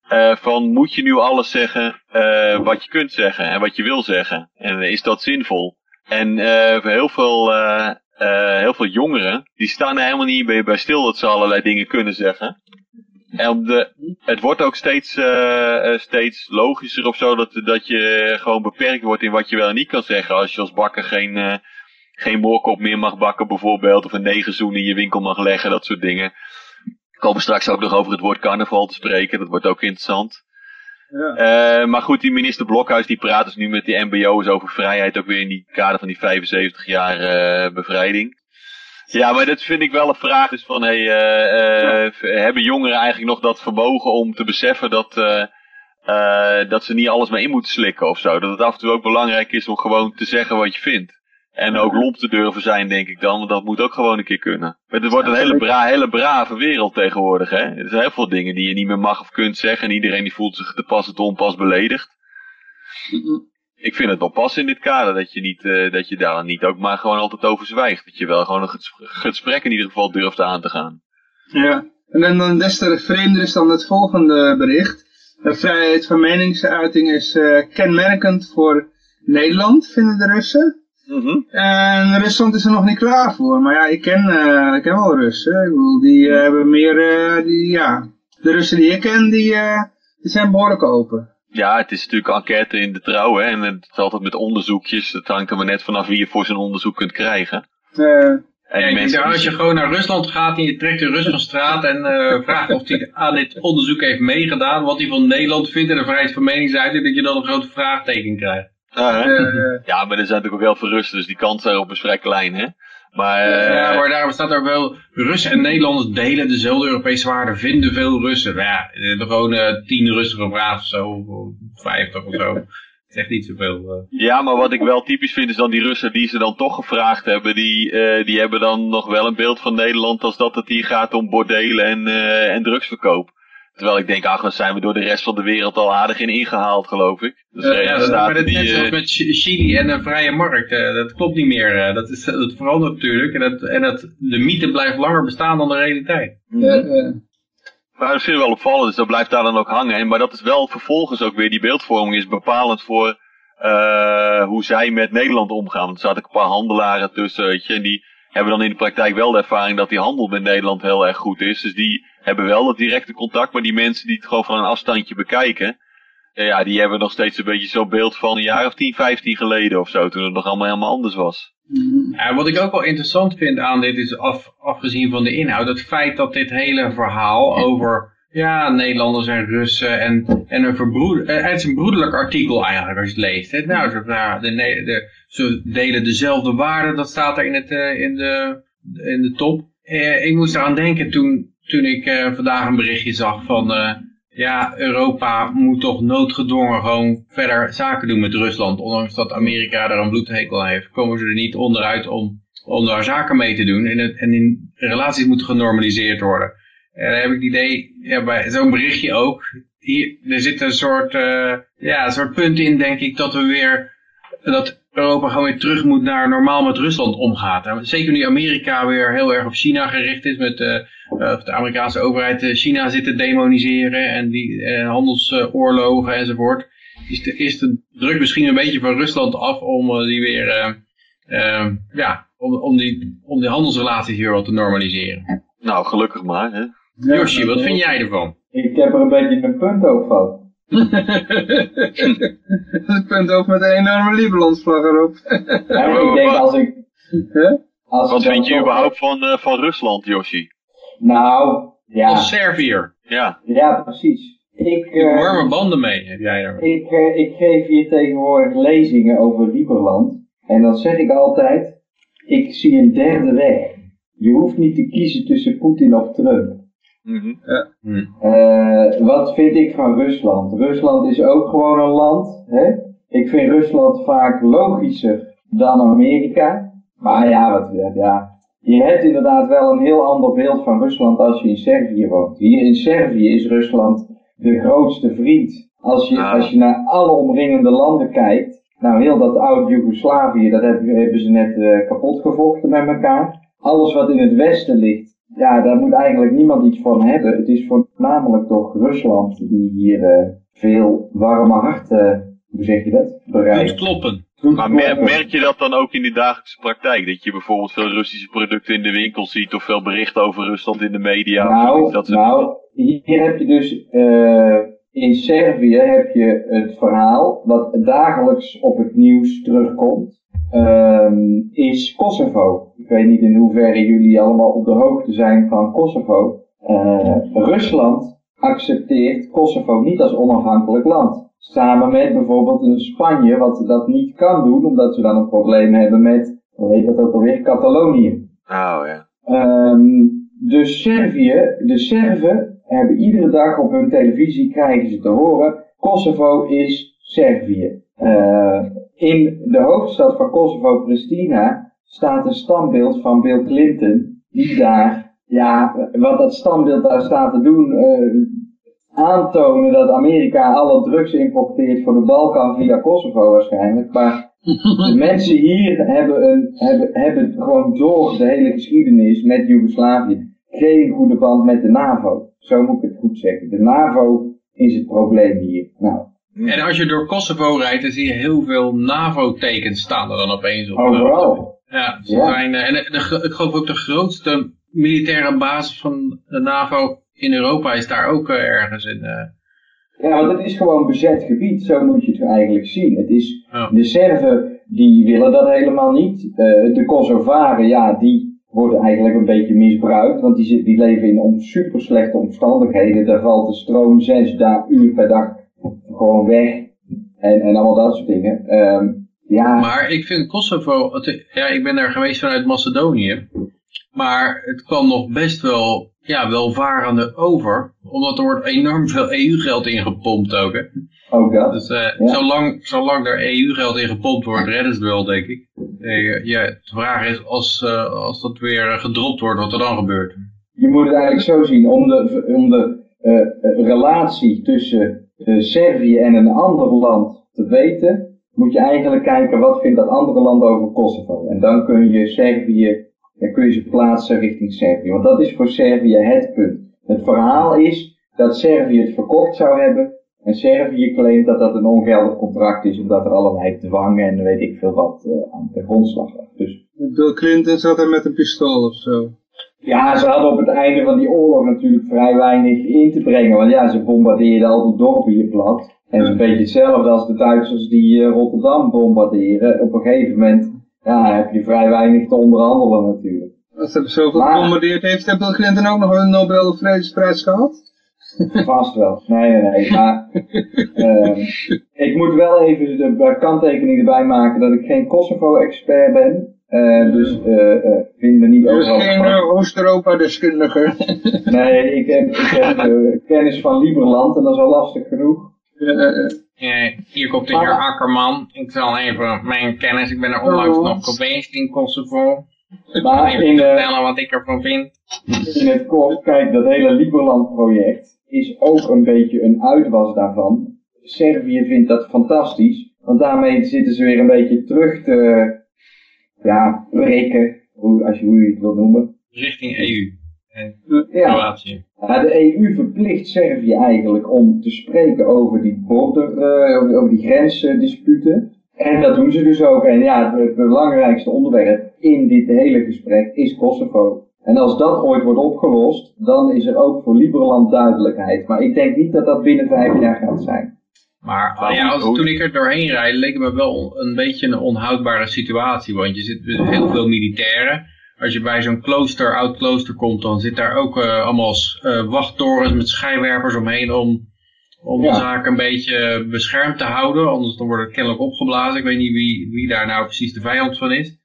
Eh, van moet je nu alles zeggen eh, wat je kunt zeggen en wat je wil zeggen? En is dat zinvol? En voor heel veel, heel veel jongeren, die staan er helemaal niet bij, bij stil dat ze allerlei dingen kunnen zeggen. En de, het wordt ook steeds, eh, steeds logischer of zo dat, dat je gewoon beperkt wordt in wat je wel en niet kan zeggen. Als je als bakker geen, eh, geen moorkop meer mag bakken bijvoorbeeld, of een negerzoen in je winkel mag leggen, dat soort dingen. We komen straks ook nog over het woord carnaval te spreken, dat wordt ook interessant. Ja. Eh, maar goed, die minister Blokhuis die praat dus nu met die mbo's over vrijheid, ook weer in die kader van die 75 jaar eh, bevrijding. Ja, maar dat vind ik wel een vraag. Dus van, hey, eh, hebben jongeren eigenlijk nog dat vermogen om te beseffen dat, dat ze niet alles maar in moeten slikken of zo? Dat het af en toe ook belangrijk is om gewoon te zeggen wat je vindt. En ook lomp te durven zijn, denk ik dan, want dat moet ook gewoon een keer kunnen. Maar het wordt een hele, bra hele brave wereld tegenwoordig, hè. Er zijn heel veel dingen die je niet meer mag of kunt zeggen en iedereen die voelt zich te pas en te onpas beledigd. Ik vind het wel pas in dit kader dat je, niet, eh, dat je daar niet ook maar gewoon altijd over zwijgt. Dat je wel gewoon een ges- gesprek in ieder geval durft aan te gaan. Ja. En dan, dan des te vreemder is dan het volgende bericht. De vrijheid van meningsuiting is eh, kenmerkend voor Nederland, vinden de Russen. Mhm. En Rusland is er nog niet klaar voor. Maar ja, ik ken, eh, ik ken wel Russen. Ik bedoel, die eh, hebben meer, eh, die, ja. De Russen die ik ken, die, eh, die zijn behoorlijk open. Ja, het is natuurlijk enquête in de trouw, hè. En het is altijd met onderzoekjes. Het hangt er maar net vanaf wie je voor zo'n onderzoek kunt krijgen. Eh, En Ja, ik denk als je gewoon naar Rusland gaat en je trekt de Rus van straat en eh, vraagt of hij aan dit onderzoek heeft meegedaan, wat hij van Nederland vindt en de vrijheid van meningsuiting, dat je dan een grote vraagteken krijgt. Ah, eh, Ja, maar er zijn natuurlijk ook heel veel Russen, dus die kans daarop is vrij klein, hè. Maar, eh, ja, maar daarom staat er wel, Russen en Nederlanders delen dezelfde Europese waarden, vinden veel Russen. Maar ja, er hebben gewoon eh, tien Russen gevraagd of zo, of vijftig of zo. Het is echt niet zoveel. Ja, maar wat ik wel typisch vind is dan die Russen die ze dan toch gevraagd hebben, die, eh, die hebben dan nog wel een beeld van Nederland als dat het hier gaat om bordelen en, eh, en drugsverkoop. Terwijl ik denk, ach, dan zijn we door de rest van de wereld al aardig in ingehaald, geloof ik. Ja, Verenigde Ja, dat, maar dat is net zoals eh, met Chi- Chili en een vrije markt. eh, dat klopt niet meer. eh, dat, is, dat verandert natuurlijk. En, dat, en dat, de mythe blijft langer bestaan dan de realiteit. eh, eh. Maar dat vind ik wel opvallend, dus dat blijft daar dan ook hangen. En, maar dat is wel vervolgens ook weer, die beeldvorming is bepalend voor eh, hoe zij met Nederland omgaan. Want er zaten een paar handelaren tussen, weet je, en die hebben dan in de praktijk wel de ervaring dat die handel met Nederland heel erg goed is. Dus die hebben wel dat directe contact, maar die mensen die het gewoon van een afstandje bekijken, eh, ja, die hebben nog steeds een beetje zo'n beeld van een jaar of 10, 15 geleden of zo, toen het nog allemaal helemaal anders was. Ja, wat ik ook wel interessant vind aan dit is, af, afgezien van de inhoud, het feit dat dit hele verhaal over, ja, Nederlanders en Russen en, en een verbroed, eh, het is een broederlijk artikel eigenlijk als je het leest. Hè? Nou, ze, nou, de, de, ze delen dezelfde waarden, dat staat er in, het, eh, in, de, in de top. Eh, ik moest eraan denken toen, toen ik eh, vandaag een berichtje zag van, eh, ja, Europa moet toch noodgedwongen gewoon verder zaken doen met Rusland. Ondanks dat Amerika daar een bloedhekel aan heeft, komen ze er niet onderuit om, om daar zaken mee te doen. En, en in relaties moeten genormaliseerd worden. En dan heb ik het idee, ja, bij zo'n berichtje ook, hier, er zit een soort, uh, ja, een soort punt in, denk ik, dat we weer, dat Europa gewoon weer terug moet naar normaal met Rusland omgaat. En zeker nu Amerika weer heel erg op China gericht is, met uh, de Amerikaanse overheid China zit te demoniseren en die handelsoorlogen enzovoort. Is de, is de druk misschien een beetje van Rusland af om die weer, ja, om, om, die, om die handelsrelaties weer wat te normaliseren. Nou, gelukkig maar, hè. Yoshi, wat vind jij ervan? Ik heb er een beetje een punt over een punt ook met een enorme Libanon-vlag erop. ja, ik denk als ik... Als wat vind je überhaupt van, uh, van Rusland, Yoshi? Nou, ja. Of Servië. Ja. Ja, precies. Ik, uh, warme banden mee, heb jij daar. Ik, uh, ik geef hier tegenwoordig lezingen over Lieberland. En dan zeg ik altijd, ik zie een derde weg. Je hoeft niet te kiezen tussen Poetin of Trump. Mm -hmm. uh, wat vind ik van Rusland? Rusland is ook gewoon een land. Hè? Ik vind Rusland vaak logischer dan Amerika. Maar ja, wat, ja, je hebt inderdaad wel een heel ander beeld van Rusland als je in Servië woont. Hier in Servië is Rusland de grootste vriend. Als je, als je naar alle omringende landen kijkt. Nou, heel dat oud Joegoslavië, dat hebben, hebben ze net uh, kapot gevochten met elkaar. Alles wat in het westen ligt, ja, daar moet eigenlijk niemand iets van hebben. Het is voornamelijk toch Rusland die hier uh, veel warme harten, hoe zeg je dat, bereikt. Doet kloppen. Maar mer merk je dat dan ook in de dagelijkse praktijk? Dat je bijvoorbeeld veel Russische producten in de winkel ziet of veel berichten over Rusland in de media? Nou, dat nou hier heb je dus, uh, in Servië heb je het verhaal wat dagelijks op het nieuws terugkomt. Um, is Kosovo. Ik weet niet in hoeverre jullie allemaal op de hoogte zijn van Kosovo. Uh, Rusland accepteert Kosovo niet als onafhankelijk land. Samen met bijvoorbeeld een Spanje, wat dat niet kan doen, omdat ze dan een probleem hebben met, hoe heet dat ook alweer, Catalonië. Oh ja. Um, dus Servië, de Serven hebben iedere dag op hun televisie, krijgen ze te horen, Kosovo is Servië. Uh, in de hoofdstad van Kosovo, Pristina, staat een standbeeld van Bill Clinton, die daar, ja, wat dat standbeeld daar staat te doen, uh, aantonen dat Amerika alle drugs importeert voor de Balkan via Kosovo waarschijnlijk. Maar de mensen hier hebben, een, hebben, hebben gewoon door de hele geschiedenis met Joegoslavië geen goede band met de NAVO. Zo moet ik het goed zeggen. De NAVO is het probleem hier. Nou, en als je door Kosovo rijdt, dan zie je heel veel NAVO-tekens staan er dan opeens op. Overal. Ja, ze zijn, en de, ik geloof ook de grootste militaire basis van de NAVO in Europa is daar ook uh, ergens in. Uh... Ja, want het is gewoon bezet gebied, zo moet je het eigenlijk zien. Het is. De Serven, die willen dat helemaal niet. Uh, de Kosovaren, ja, die worden eigenlijk een beetje misbruikt, want die, die leven in super slechte omstandigheden. Daar valt de stroom zes uur per dag gewoon weg. En, en allemaal dat soort dingen. Um, ja. Maar ik vind Kosovo, het, ja, ik ben daar geweest vanuit Macedonië. Maar het kwam nog best wel, ja, welvarende over. Omdat er wordt enorm veel EU-geld ingepompt ook, hè. Ook dat. Dus uh, ja. zolang, zolang er EU-geld in gepompt wordt, redden ze het wel, denk ik. Uh, ja, de vraag is, als, uh, als dat weer gedropt wordt, wat er dan gebeurt. Je moet het eigenlijk zo zien, om de, om de relatie tussen Servië en een ander land te weten, moet je eigenlijk kijken wat vindt dat andere land over Kosovo. En dan kun je Servië, dan kun je ze plaatsen richting Servië. Want dat is voor Servië het punt. Het verhaal is dat Servië het verkocht zou hebben. En Servië claimt dat dat een ongeldig contract is, omdat er allerlei dwang en weet ik veel wat uh, aan de grondslag lag. Dus, Bill Clinton zat er met een pistool of zo. Ja, ze hadden op het einde van die oorlog natuurlijk vrij weinig in te brengen. Want ja, ze bombardeerden al de dorpen hier plat. En het is een beetje hetzelfde als de Duitsers die uh, Rotterdam bombarderen. Op een gegeven moment ja, heb je vrij weinig te onderhandelen natuurlijk. Als ze zoveel maar, gebombardeerd heeft, heeft Bill Clinton ook nog een Nobel Vredesprijs gehad? Vast wel. Nee, nee, nee. Maar uh, ik moet wel even de kanttekening erbij maken dat ik geen Kosovo-expert ben. Eh, dus eh eh, vind me niet Dus overal geen van. eh, Oost-Europa-deskundige. Nee, ik heb, ik heb eh, kennis van Lieberland en dat is al lastig genoeg. Eh, eh, eh. Eh, hier komt de heer Akkerman. Ik zal even mijn kennis, ik ben er onlangs nog geweest in Kosovo. Maar even in, eh, vertellen wat ik ervan vind. in het kort, kijk, dat hele Lieberland-project is ook een beetje een uitwas daarvan. Servië vindt dat fantastisch, want daarmee zitten ze weer een beetje terug te, ja, breken, hoe, als je, hoe je het wil noemen. Richting EU en Ja, Kroatië. Ja, de EU verplicht Servië eigenlijk om te spreken over die border, eh, over, over die grensdisputen. En dat doen ze dus ook. En ja, het, het belangrijkste onderwerp in dit hele gesprek is Kosovo. En als dat ooit wordt opgelost, dan is er ook voor Liberland duidelijkheid. Maar ik denk niet dat dat binnen vijf jaar gaat zijn. Maar ja, als, toen ik er doorheen rijd, leek het me wel een beetje een onhoudbare situatie. Want je zit met heel veel militairen. Als je bij zo'n klooster, oud klooster komt, dan zit daar ook eh, allemaal eh, wachttorens met schijnwerpers omheen om, om Ja. de zaak een beetje beschermd te houden. Anders dan wordt het kennelijk opgeblazen. Ik weet niet wie, wie daar nou precies de vijand van is.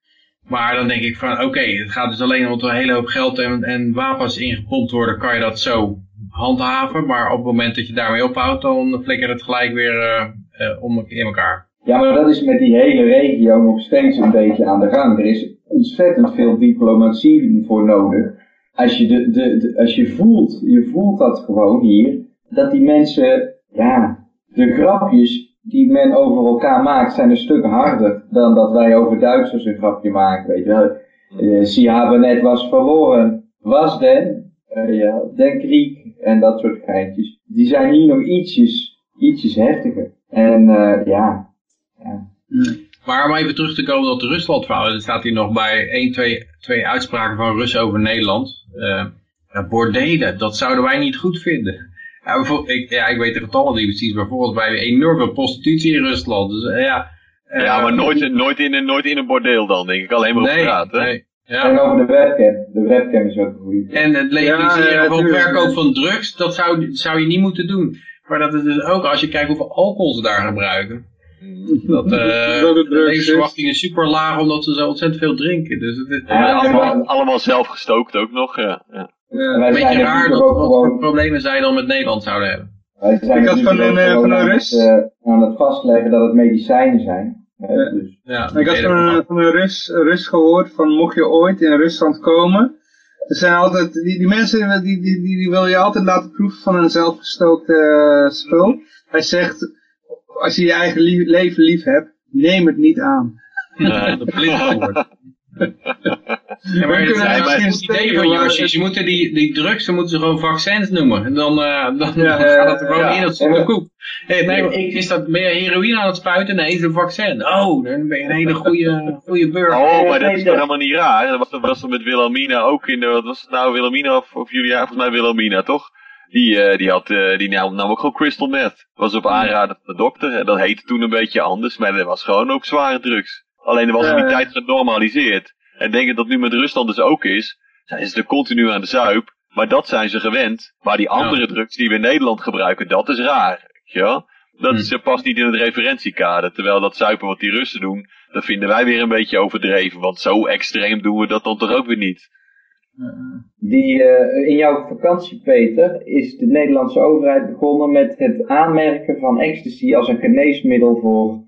Maar dan denk ik van, oké, het gaat dus alleen omdat er een hele hoop geld en, en wapens ingepompt worden, kan je dat zo handhaven. Maar op het moment dat je daarmee ophoudt, dan flikkert het gelijk weer eh, eh, om in elkaar. Ja, maar dat is met die hele regio nog steeds een beetje aan de gang. Er is ontzettend veel diplomatie voor nodig. Als je, de, de, de- als je voelt, je voelt dat gewoon hier, dat die mensen, ja, de grapjes die men over elkaar maakt, zijn een stuk harder dan dat wij over Duitsers een grapje maken, weet je wel. Eh, Sie hebben net was verloren. Was den? Eh, ja, den Krieg. En dat soort geintjes. Die zijn hier nog ietsjes, ietsjes heftiger. En eh, ja, Maar om even terug te komen op de Rusland-verhaal, er staat hier nog bij 1, 2, twee uitspraken van Russen over Nederland. Eh ja, bordelen, dat zouden wij niet goed vinden. Ja, bijvoorbeeld- ik, ja, ik weet de getallen niet precies, maar volgens mij enorme prostitutie in Rusland. Dus eh, ja, eh, Ja, maar nooit, nooit, in een, nooit in een bordeel dan, denk ik. Alleen maar op nee, straat, hè? nee. Ja. En over de webcam. De webcam is ook goed. En het legaliseren Ja, ja, van verkoop van drugs, dat zou, zou je niet moeten doen. Maar dat is dus ook, als je kijkt hoeveel alcohol ze daar gebruiken. Dat eh Dat het de is. levensverwachting is super laag omdat ze zo ontzettend veel drinken. Dus het is Ja, allemaal Allemaal zelf gestookt ook nog, ja. ja. En Ja. wij een zijn beetje raar dat, ook wat voor gewoon, problemen zij dan met Nederland zouden hebben. wij zijn Ik had van een, eh, van een aan, Rus. het, eh, aan het vastleggen dat het medicijnen zijn. Ja. dus. Ja, Ik had van een, van een Rus, Rus gehoord van mocht je ooit in Rusland komen. Er zijn altijd, die, die mensen die, die, die, die wil je altijd laten proeven van een zelfgestookt eh, spul. Hij zegt, als je je eigen leven lief hebt, neem het niet aan. Ja, de blind. Ja, maar We het misschien goed idee van Yoshi. het- Ze moeten die, die drugs, ze moeten ze gewoon vaccins noemen. En dan, eh, dan, Ja, dan gaat het er gewoon ja. in, dat de we- koek. Hey, nee, maar is dat, ben je heroïne aan het spuiten? Nee, het is een vaccin. Oh, dan ben je een hele goede, goede burger. Oh, maar dat is toch dat- helemaal niet raar? Dat was, dat was met Wilhelmina ook in de, wat was het nou, Wilhelmina of, of Julia? Volgens mij Wilhelmina, toch? Die, eh, die, had, eh, die nam, nam ook gewoon crystal meth. Was op aanraden van de dokter. En dat heette toen een beetje anders, maar dat was gewoon ook zware drugs. Alleen dat was in die Ja, ja. tijd genormaliseerd. En denk dat dat nu met Rusland dus ook is. Zijn ze er continu aan de zuip. Maar dat zijn ze gewend. Maar die andere Ja. drugs die we in Nederland gebruiken, dat is raar. Wel? Dat Hm. is, eh, past niet in het referentiekader. Terwijl dat zuipen wat die Russen doen, dat vinden wij weer een beetje overdreven. Want zo extreem doen we dat dan toch ook weer niet. Die, eh, in jouw vakantie, Peter, is de Nederlandse overheid begonnen met het aanmerken van ecstasy als een geneesmiddel voor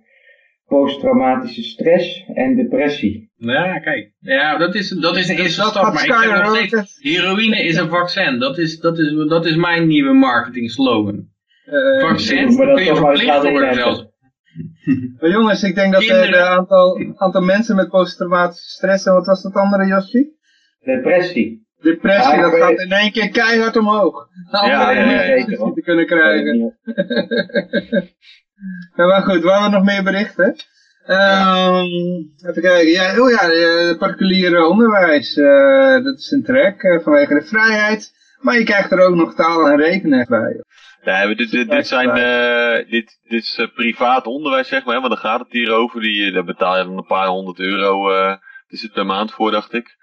posttraumatische stress en depressie. Ja, kijk. Ja, dat is, dat is een dat Maar ik zeg nog skyrocket. steeds, heroïne is een vaccin. Dat is, dat is, dat is mijn nieuwe marketing slogan. Eh, Vaccins, maar dat kun je verplicht worden zelfs. maar jongens, ik denk dat eh, Kinderen. de aantal, aantal mensen met posttraumatische stress, en wat was dat andere, Josje? Depressie. Depressie, Ja, dat weet- gaat in één keer keihard omhoog. Nou, Ja, om ja, ja, te kunnen krijgen. Ja, maar goed, we hebben nog meer berichten. Ehm, even kijken. Ja, oh ja, het particuliere onderwijs. eh, dat is een trek eh, vanwege de vrijheid. Maar je krijgt er ook nog taal en rekenen bij. Nee, maar dit, dit, dit zijn, eh, dit, dit is eh, privaat onderwijs, zeg maar, hè, want daar gaat het hier over. Die, eh, daar betaal je dan een paar honderd euro, eh is het per maand voor, dacht ik.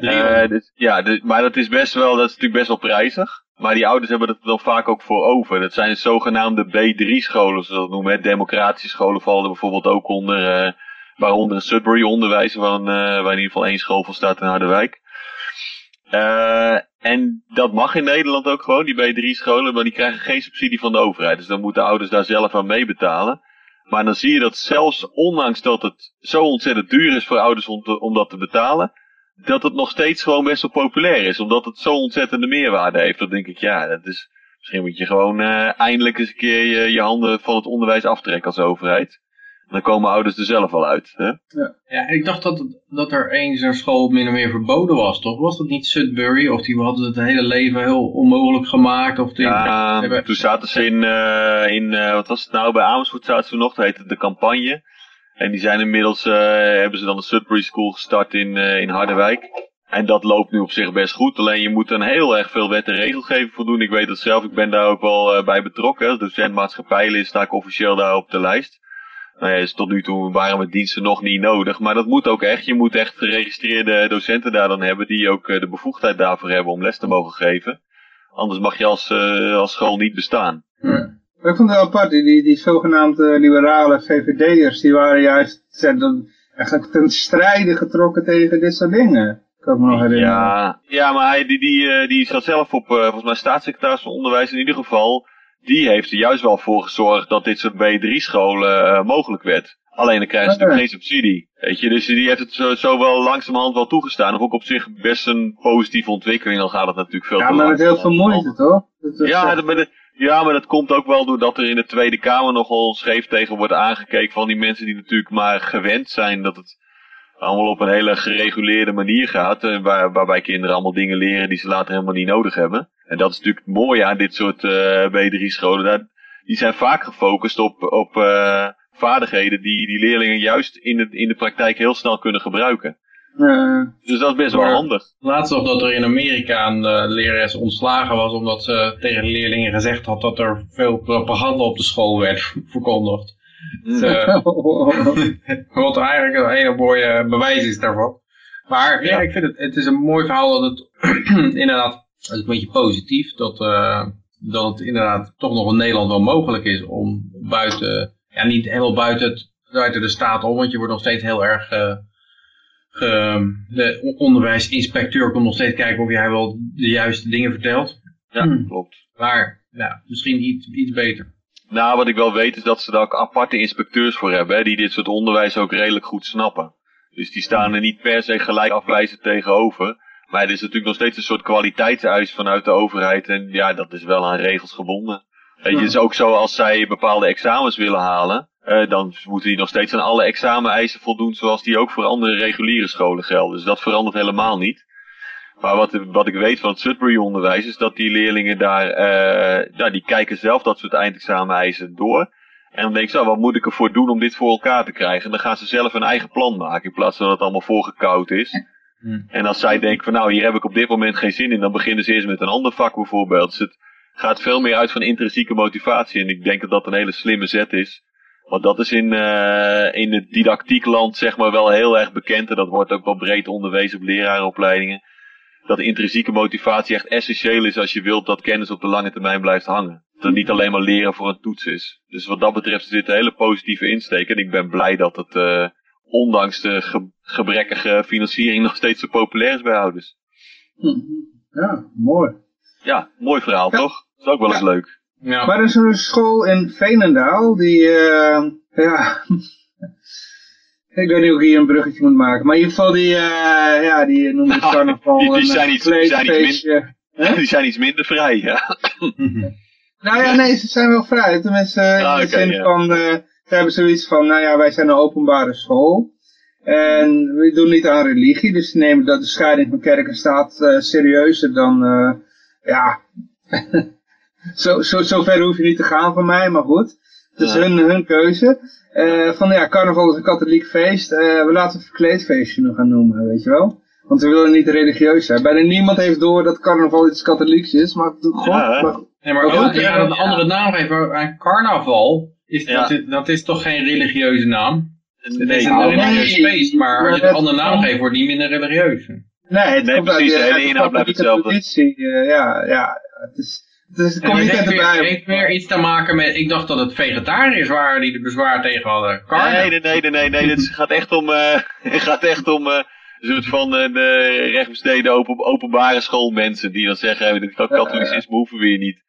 Eh, dit- ja, dit- maar dat is best wel, dat is natuurlijk best wel prijzig. Maar die ouders hebben het dan vaak ook voor over. Dat zijn zogenaamde B3-scholen, zoals we dat noemen. Hè. Democratische scholen vallen bijvoorbeeld ook onder. eh Waaronder een Sudbury onderwijs, waar, waar in ieder geval één school van staat in Harderwijk. Uh, en dat mag in Nederland ook gewoon, die B3-scholen, maar die krijgen geen subsidie van de overheid. Dus dan moeten ouders daar zelf aan meebetalen. Maar dan zie je dat zelfs ondanks dat het zo ontzettend duur is voor ouders om, te, om dat te betalen, dat het nog steeds gewoon best wel populair is. Omdat het zo ontzettende meerwaarde heeft. Dan denk ik, ja, dat is, misschien moet je gewoon uh, eindelijk eens een keer je, je handen van het onderwijs aftrekken als overheid dan komen ouders er zelf al uit. Hè? Ja. ja, ik dacht dat, dat er eens een school min of meer verboden was, toch? Was dat niet Sudbury? Of die hadden het hele leven heel onmogelijk gemaakt? Of die, ja, hebben... toen zaten ze in, uh, in uh, wat was het nou, bij Amersfoort zaten ze nog, dat heette de campagne. En die zijn inmiddels, uh, hebben ze dan een Sudbury School gestart in, in Harderwijk. En dat loopt nu op zich best goed. Alleen je moet er heel erg veel wet en regelgeving voor doen. Ik weet dat zelf, ik ben daar ook wel bij betrokken. Als docent maatschappijlid sta ik officieel daar op de lijst. Nou ja, is tot nu toe waren mijn diensten nog niet nodig. Maar dat moet ook echt. Je moet echt geregistreerde docenten daar dan hebben die ook eh, de bevoegdheid daarvoor hebben om les te mogen geven. Anders mag je als, uh, als school niet bestaan. Ik vond het wel apart, die, die, die zogenaamde liberale VVD'ers, die waren juist eigenlijk ten strijde getrokken tegen dit soort dingen. Kan me nog herinneren. Ja, ja maar hij, die, die, uh, die zat zelf op, uh, volgens mij staatssecretaris van Onderwijs in ieder geval die heeft er juist wel voor gezorgd dat dit soort B3-scholen uh, mogelijk werd. Alleen dan krijgen ze natuurlijk geen subsidie. Weet je, dus die heeft het zo, zo wel langzamerhand wel toegestaan. Of ook op zich best een positieve ontwikkeling. Dan gaat het natuurlijk veel ja, te Ja, maar met heel veel moeite, toch? Ja, dat, ja, maar dat komt ook wel doordat er in de Tweede Kamer nogal scheef tegen wordt aangekeken van die mensen die natuurlijk maar gewend zijn dat het allemaal op een hele gereguleerde manier gaat. Eh, waar, waarbij kinderen allemaal dingen leren die ze later helemaal niet nodig hebben. En dat is natuurlijk het mooie aan dit soort uh, B3-scholen. Die zijn vaak gefocust op, op uh, vaardigheden die die leerlingen juist in de, in de praktijk heel snel kunnen gebruiken. Uh, dus dat is best wel handig. Laatst nog dat er in Amerika een uh, lerares ontslagen was omdat ze tegen de leerlingen gezegd had dat er veel propaganda op de school werd verkondigd. Dus, wat eigenlijk een hele mooie bewijs is daarvan. Maar ja, ik vind het, het is een mooi verhaal dat het inderdaad dat is een beetje positief dat, uh, dat het inderdaad toch nog in Nederland wel mogelijk is om buiten, ja niet helemaal buiten, het, buiten de staat om, want je wordt nog steeds heel erg, uh, de onderwijsinspecteur komt nog steeds kijken of jij wel de juiste dingen vertelt. Ja, hmm. klopt. Maar ja, misschien iets, iets beter. Nou, wat ik wel weet is dat ze daar ook aparte inspecteurs voor hebben, hè, die dit soort onderwijs ook redelijk goed snappen. Dus die staan er niet per se gelijk afwijzend tegenover. Maar het is natuurlijk nog steeds een soort kwaliteitseis vanuit de overheid. En ja, dat is wel aan regels gebonden. Weet je, het is ook zo als zij bepaalde examens willen halen. Uh, dan moeten die nog steeds aan alle exameneisen voldoen zoals die ook voor andere reguliere scholen gelden. Dus dat verandert helemaal niet. Maar wat, wat ik weet van het Sudbury onderwijs is dat die leerlingen daar, uh, ja, die kijken zelf dat soort eindexameneisen door. En dan denk ik zo, wat moet ik ervoor doen om dit voor elkaar te krijgen? En dan gaan ze zelf een eigen plan maken in plaats van dat het allemaal voorgekoud is. Hmm. En als zij denken van nou, hier heb ik op dit moment geen zin in, dan beginnen ze eerst met een ander vak bijvoorbeeld. Dus het gaat veel meer uit van intrinsieke motivatie. En ik denk dat dat een hele slimme zet is. Want dat is in, uh, in het didactiekland zeg maar wel heel erg bekend. En dat wordt ook wel breed onderwezen op leraaropleidingen. Dat intrinsieke motivatie echt essentieel is als je wilt dat kennis op de lange termijn blijft hangen. Dat het niet alleen maar leren voor een toets is. Dus wat dat betreft zit een hele positieve insteek. En ik ben blij dat het, uh, ondanks de gebrekkige financiering nog steeds zo populair is bij ouders. Ja, mooi. Ja, mooi verhaal toch? Dat is ook wel eens leuk. Ja. Maar er is een school in Veenendaal die, uh, ja, ik weet niet hoe ik hier een bruggetje moet maken. Maar in ieder geval die, uh, ja, die noemen het carnaval die, die, zijn iets, die, zijn iets minder, die zijn iets minder vrij, ja. nou ja, nee, ze zijn wel vrij. Tenminste, in ah, de zin van, uh, ze hebben zoiets van, nou ja, wij zijn een openbare school. En we doen niet aan religie, dus ze nemen dat de scheiding van kerk en staat uh, serieuzer dan, uh, ja, zo, zo, zo ver hoef je niet te gaan van mij, maar goed. Het is hun, hun keuze. Uh, van ja, carnaval is een katholiek feest, we laten het verkleedfeestje nog gaan noemen, weet je wel. Want we willen niet religieus zijn. Bijna niemand heeft door dat carnaval iets katholieks is, maar god. Ja, maar, nee, maar ook, ja, een andere naam geven aan carnaval, is, dat, dat is toch geen religieuze naam? Het is een religieus feest, maar als je een andere naam geeft, wordt het niet minder religieus. Nee, het nee precies, de hele inhoud blijft hetzelfde. Uh, ja, ja, het is, Dus het komt het niet uit heeft de weer, heeft weer iets te maken met, ik dacht dat het vegetariërs waren die er bezwaar tegen hadden. Carne. Nee, nee, nee, nee, nee, nee. Het gaat echt om, eh, het gaat echt om eh, een soort van eh, de rechtsbesteden open, openbare schoolmensen die dan zeggen, eh, dit katholicisme hoeven we hier niet.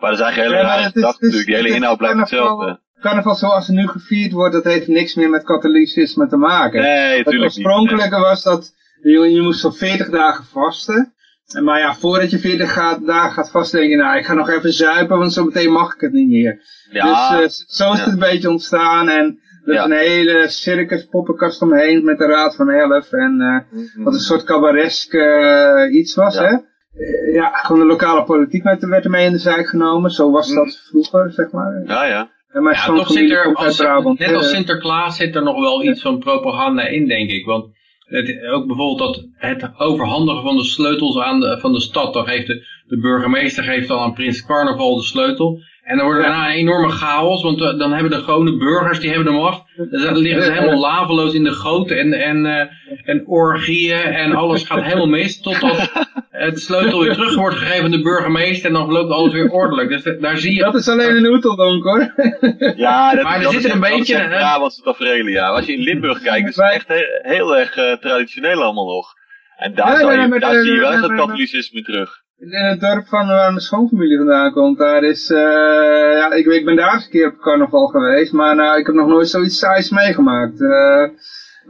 Maar dat is eigenlijk een hele Ja, maar rare het is- gedachte het natuurlijk. Die hele het inhoud blijft hetzelfde. Carnaval zoals het nu gevierd wordt, dat heeft niks meer met katholicisme te maken. Nee, het natuurlijk niet. oorspronkelijke was dat je, je moest zo 40 dagen vasten. En Maar ja, voordat je 40 gaat, dagen gaat vasten, denk je, nou, ik ga nog even zuipen, want zo meteen mag ik het niet meer. Ja, dus eh, zo is ja. het een beetje ontstaan. En er is Ja. een hele circus poppenkast omheen met de Raad van Elf. En eh, wat een soort cabaresk eh, iets was, Mhm. Ja. hè. Ja, gewoon de lokale politiek werd, werd ermee in de zijk genomen. Zo was Mhm. dat vroeger, zeg maar. ja, ja. En mijn Ja, toch zit er, als, Brabant. net als Sinterklaas zit er nog wel iets van propaganda in, denk ik. Want het, ook bijvoorbeeld dat het overhandigen van de sleutels aan de, van de stad. Dan geeft de, de burgemeester geeft dan aan Prins Carnaval de sleutel. En dan wordt er Ja. daarna een enorme chaos, want eh, dan hebben de gewone burgers, die hebben de macht. Dan liggen ze helemaal laveloos in de goot en, en, eh, en orgieën en alles gaat helemaal mis. Totdat het sleutel weer terug wordt gegeven aan de burgemeester en dan loopt alles weer ordelijk. Dus eh, daar zie je... Dat is alleen een oeteldonk hoor. Ja, dat, Maar er dat zit is een dat beetje is Brabantse tafereelen, ja. Als je in Limburg kijkt, is het echt he- heel erg traditioneel allemaal nog. En daar, Ja, zou ja, je, maar daar de- zie je wel de- echt het katholicisme terug. In het dorp van waar mijn schoonfamilie vandaan komt, daar is, eh, ja, ik, ik ben daar eens een keer op carnaval geweest, maar nou, ik heb nog nooit zoiets saais meegemaakt. Eh,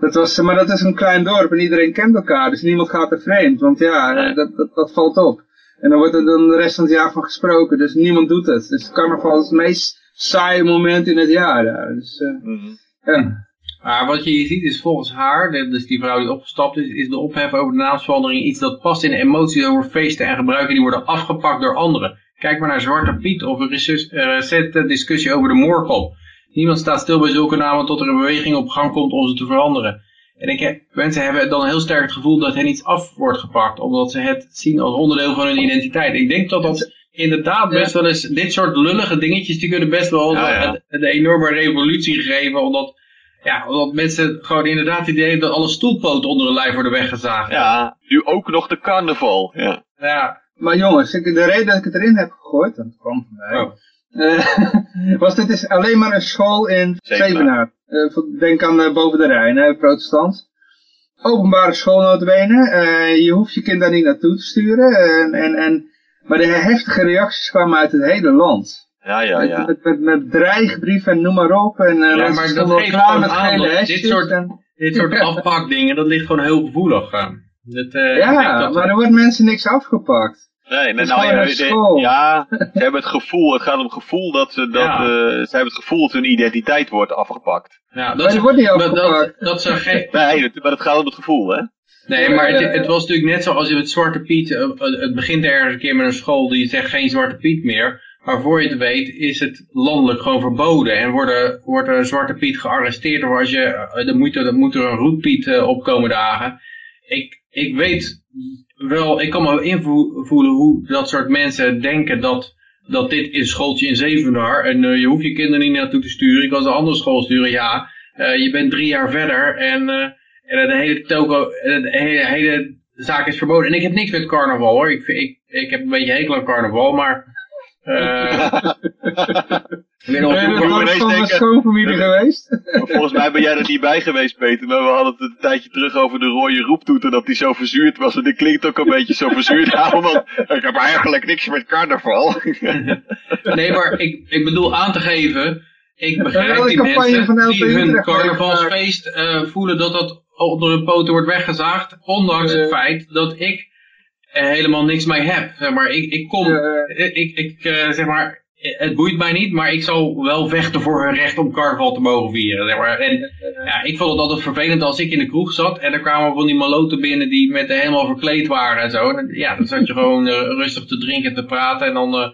dat was, maar dat is een klein dorp en iedereen kent elkaar, dus niemand gaat er vreemd, want ja, Nee. dat, dat, dat valt op. En dan wordt er dan de rest van het jaar van gesproken, dus niemand doet het. Dus carnaval is het meest saaie moment in het jaar daar. Dus, eh, ja. Maar wat je hier ziet is volgens haar, dus die vrouw die opgestapt is, is de ophef over de naamsverandering iets dat past in de emoties over feesten en gebruiken die worden afgepakt door anderen. Kijk maar naar Zwarte Piet of een reces- eh, recente discussie over de moorkop. Niemand staat stil bij zulke namen tot er een beweging op gang komt om ze te veranderen. En ik heb, mensen hebben dan heel sterk het gevoel dat hen iets af wordt gepakt, omdat ze het zien als onderdeel van hun identiteit. Ik denk dat dat inderdaad best wel eens, dit soort lullige dingetjes, die kunnen best wel Ja, ja. de, de enorme revolutie geven, omdat ja, omdat mensen gewoon inderdaad het idee hebben dat alle stoelpoten onder hun lijf worden weggezaagd. Ja, nu ook nog de carnaval. Ja. Ja. Maar jongens, ik, de reden dat ik het erin heb gegooid, dat kwam van mij, Oh. Eh, was dit is alleen maar een school in Zevenaar. Eh, denk aan eh, boven de Rijn, hè, protestant. Openbare school. Eh, je hoeft je kind daar niet naartoe te sturen. En, en, en, maar de heftige reacties kwamen uit het hele land. Ja, ja, Met, ja. met, met, met dreigbrieven en noem maar op. En, eh, Ja, maar dat geeft klaar met aan gele dat dit soort- en- Dit soort afpakdingen, dat ligt gewoon heel gevoelig. Dat, eh, ja, dat- maar er wordt mensen niks afgepakt. Nee, nee, is nou ja, de- ja, ze hebben het gevoel, het gaat om het gevoel dat ze, dat, Ja. eh, ze hebben het gevoel dat hun identiteit wordt afgepakt. ja, Maar dat, wordt niet dat, dat, afgepakt. dat ze geen... Nee, het- maar het gaat om het gevoel, hè? Nee, maar het, het was natuurlijk net zoals je met Zwarte Piet, het begint ergens een keer met een school die zegt geen Zwarte Piet meer. Maar voor je het weet is het landelijk gewoon verboden en worden, wordt een Zwarte Piet gearresteerd of als je, eh, dan moet er, moet er een Roetpiet eh, opkomen dagen. Ik, ik weet wel, ik kan me invoelen hoe dat soort mensen denken dat, dat dit is schooltje in Zevenaar en eh, je hoeft je kinderen niet naartoe te sturen. Ik kan ze een andere school sturen, ja. Eh, je bent drie jaar verder en... eh, en de hele toko, hele zaak is verboden. En ik heb niks met carnaval hoor. Ik, ik, ik heb een beetje hekel aan carnaval, maar... eh Ben je van mijn denken- schoonfamilie geweest? Volgens mij ben jij er niet bij geweest, Peter, maar we hadden het een tijdje terug over de rode roeptoeter, dat die zo verzuurd was. En die klinkt ook een beetje zo verzuurd. Ja, want ik heb eigenlijk niks met carnaval. Nee, maar ik, ik bedoel aan te geven... Ik begrijp die campagne mensen die hun carnavalsfeest eh, voelen dat dat onder hun poten wordt weggezaagd. Ondanks het feit dat ik helemaal niks mee heb. Zeg maar, ik, ik kom... Eh, ik, ik eh, zeg maar, het boeit mij niet, maar ik zal wel vechten voor hun recht om carnaval te mogen vieren. Zeg maar. En ja, ik vond het altijd vervelend als ik in de kroeg zat en er kwamen van die maloten binnen die met helemaal verkleed waren en zo. En, ja, dan zat je gewoon eh, rustig te drinken en te praten en dan... eh,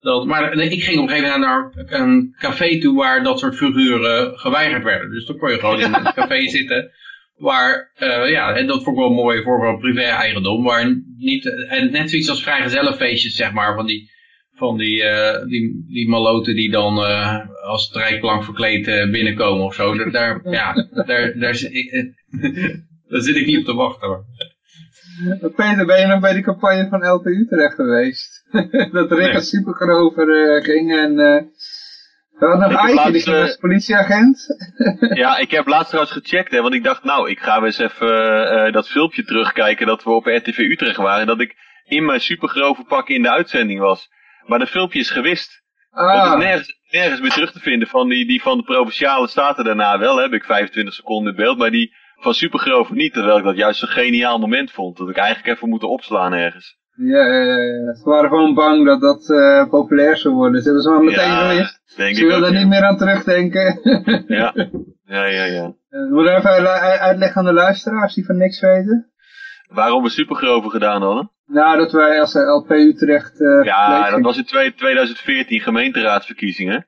dan maar nee, ik ging op een gegeven moment naar een café toe waar dat soort figuren geweigerd werden. Dus dan kon je gewoon in het café zitten. Waar, eh, ja, en dat vond ik wel mooi voor wel privé-eigendom. Waar niet, en net zoiets als vrijgezellenfeestjes, zeg maar, van die, van die, eh, die, die maloten die dan eh, als strijkplank verkleed eh, binnenkomen of zo. Daar, daar, ja, daar, daar, zit ik, daar zit ik niet op te wachten hoor. Peter, ben je nog bij die campagne van LP Utrecht geweest? dat Rick Nee. als supergrover eh, ging en... nog Ik heb Eike, die politieagent. Ja, ik heb laatst trouwens gecheckt, hè, want ik dacht, nou, ik ga weer eens even eh, eh, dat filmpje terugkijken dat we op RTV Utrecht waren. Dat ik in mijn supergrove pak in de uitzending was. Maar dat filmpje is gewist. Dat Ah, is nergens, nergens meer terug te vinden. Van die, die van de provinciale staten daarna wel, heb ik 25 seconden in beeld. Maar die van supergrove niet, terwijl ik dat juist een geniaal moment vond. Dat ik eigenlijk even moeten opslaan ergens. Ja, ja, ja. Ze waren gewoon bang dat dat eh, populair zou worden. Dus dat is wel meteen Ja, denk Ze ik wilden er niet meer aan terugdenken. Ja, ja, ja. ja. Eh, Moet je even uit- uitleggen aan de luisteraars die van niks weten? Waarom we supergrove gedaan hadden? Nou, dat wij als eh, LP Utrecht... eh, Ja, dat was in twee- 2014 gemeenteraadsverkiezingen.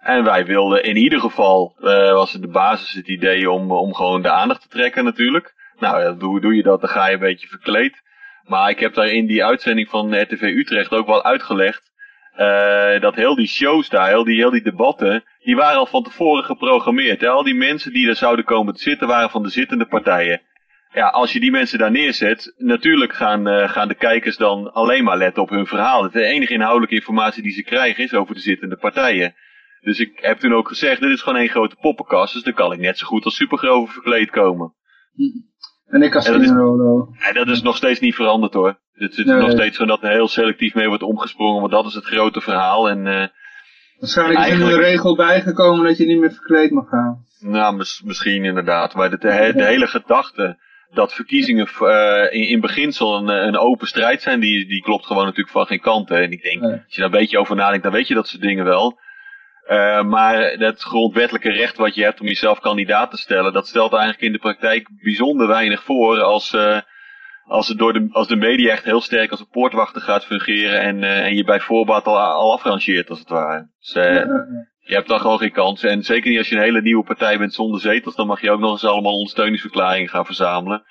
En wij wilden in ieder geval, was het de basis het idee om, om gewoon de aandacht te trekken natuurlijk. Nou, ja, hoe doe je dat? Dan ga je een beetje verkleed. Maar ik heb daar in die uitzending van RTV Utrecht ook wel uitgelegd. eh, dat heel die shows daar, heel die, heel die debatten, die waren al van tevoren geprogrammeerd. Al die mensen die er zouden komen te zitten, waren van de zittende partijen. Ja, als je die mensen daar neerzet, natuurlijk gaan, eh, gaan de kijkers dan alleen maar letten op hun verhaal. De enige inhoudelijke informatie die ze krijgen is over de zittende partijen. Dus ik heb toen ook gezegd, dit is gewoon één grote poppenkast, dus dan kan ik net zo goed als supergrove verkleed komen. En ik als Ja, dat is- nog steeds niet veranderd hoor. Het is Nee. nog steeds zo dat er heel selectief mee wordt omgesprongen, want dat is het grote verhaal. En Waarschijnlijk is er nu een regel bijgekomen dat je niet meer verkleed mag gaan. nou, mis- misschien inderdaad. Maar de, de, de hele gedachte dat verkiezingen eh, in, in beginsel een, een open strijd zijn, die, die klopt gewoon natuurlijk van geen kant. Hè. En ik denk, als je daar een beetje over nadenkt, dan weet je dat soort dingen wel. Eh, maar het grondwettelijke recht wat je hebt om jezelf kandidaat te stellen, dat stelt eigenlijk in de praktijk bijzonder weinig voor als, eh, als, het door de, als de media echt heel sterk als een poortwachter gaat fungeren en, eh, en je bij voorbaat al, al afrangeert als het ware. Dus, je hebt dan gewoon geen kans. En zeker niet als je een hele nieuwe partij bent zonder zetels, dan mag je ook nog eens allemaal ondersteuningsverklaringen gaan verzamelen.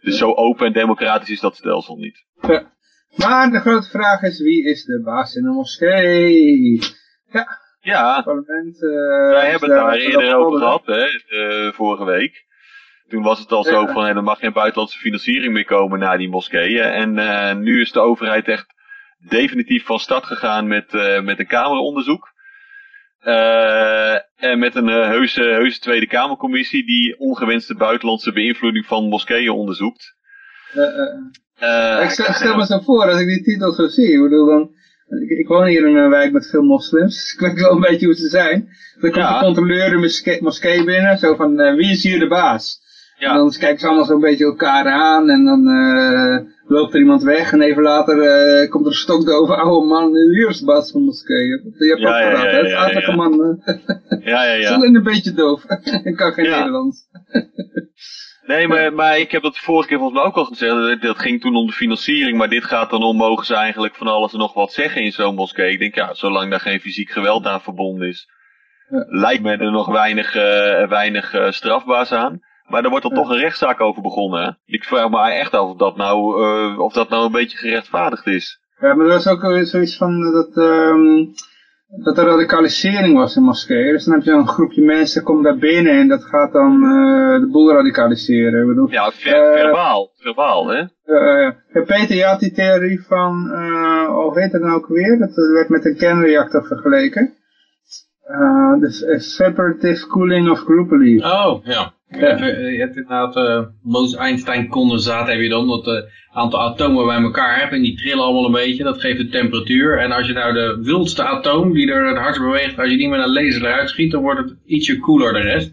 Dus zo open en democratisch is dat stelsel niet. Ja. Maar de grote vraag is, wie is de baas in de moskee? Ja, Ja, parlement... eh, wij hebben het daar eerder over gehad, hè, eh, vorige week. Toen was het al zo van, hé, er mag geen buitenlandse financiering meer komen naar die moskeeën. En eh, nu is de overheid echt definitief van start gegaan met, met een kameronderzoek. En met een eh, heuse, heuse Tweede Kamercommissie die ongewenste buitenlandse beïnvloeding van moskeeën onderzoekt. Ik stel, stel me zo voor, als ik die titel zo zie, ik bedoel dan... Ik, ik woon hier in een wijk met veel moslims, dus ik weet wel een beetje hoe ze zijn. Dan komt Ja. de controleur de moskee, moskee binnen, zo van, eh, wie is hier de baas? En ja, dan kijken ze allemaal zo'n beetje elkaar aan en dan eh, loopt er iemand weg en even later eh, komt er een stokdove oude man, hier is de baas van de moskee. Je hebt Ja, ook gehad, ja, hè? Is ja, een aardige ja. man. ja, ja, is ja. alleen een beetje doof. en kan geen Ja. Nederlands. Nee, maar, maar ik heb dat de vorige keer volgens mij ook al gezegd. Dat, ging toen om de financiering, maar dit gaat dan om, mogen ze eigenlijk van alles en nog wat zeggen in zo'n moskee. Ik denk, ja, zolang daar geen fysiek geweld aan verbonden is, Ja. lijkt me er nog weinig, eh, weinig eh, strafbaars aan. Maar er wordt Ja. toch een rechtszaak over begonnen. Hè? Ik vraag me echt af of dat nou, eh, of dat nou een beetje gerechtvaardigd is. Ja, maar er was ook zoiets van dat, ehm, dat er radicalisering was in moskeeën. Dus dan heb je een groepje mensen, komt daar binnen en dat gaat dan eh, de boel radicaliseren. Ik bedoel, Ja, ver, Eh, verbaal. Verbaal, hè? Eh, ja, Peter, je had die theorie van, eh hoe heet het nou ook weer? Dat werd met een kernreactor vergeleken. Eh, dus eh, separative cooling of group belief. Oh, ja. Ja. Eh, Je hebt inderdaad uh, Bose-Einstein condensaat heb je dan, dat het aantal atomen bij elkaar hebt en die trillen allemaal een beetje, dat geeft de temperatuur. En als je nou de wildste atoom die er het hardst beweegt, als je die met een laser eruit schiet, dan wordt het ietsje koeler de rest.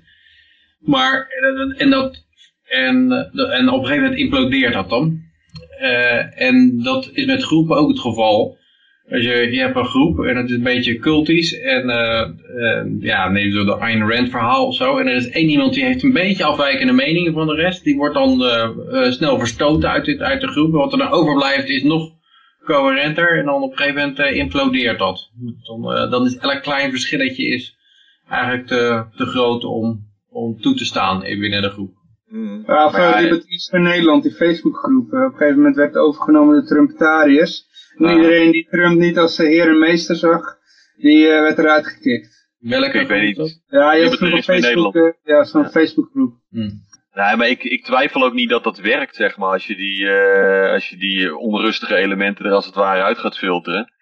Maar, eh, en, dat, en, eh, en op een gegeven moment implodeert dat dan. Eh, en dat is met groepen ook het geval. Als je, je hebt een groep en het is een beetje cultisch en eh, eh, ja, neem zo de Ayn Rand verhaal of zo. En er is één iemand die heeft een beetje afwijkende meningen van de rest. Die wordt dan eh, eh, snel verstoten uit, dit, uit de groep. Wat er dan overblijft is nog coherenter en dan op een gegeven moment implodeert dat. Dan, dan is elk klein verschilletje is eigenlijk te, te groot om, om toe te staan in- binnen de groep. Ja, of Maar ja, uh, Liberties in Nederland, die Facebookgroep. op een gegeven moment werd overgenomen door Trumpetariërs. En Ah. iedereen die Trump niet als eh, heer en meester zag, die eh, werd eruit gekikt. Welke Ik weet niet. Ja, je hebt in Facebook, eh, ja, zo'n Ja. Facebookgroep. Hm. Nee, maar ik, ik twijfel ook niet dat dat werkt, zeg maar, als je die, uh, als je die onrustige elementen er als het ware uit gaat filteren.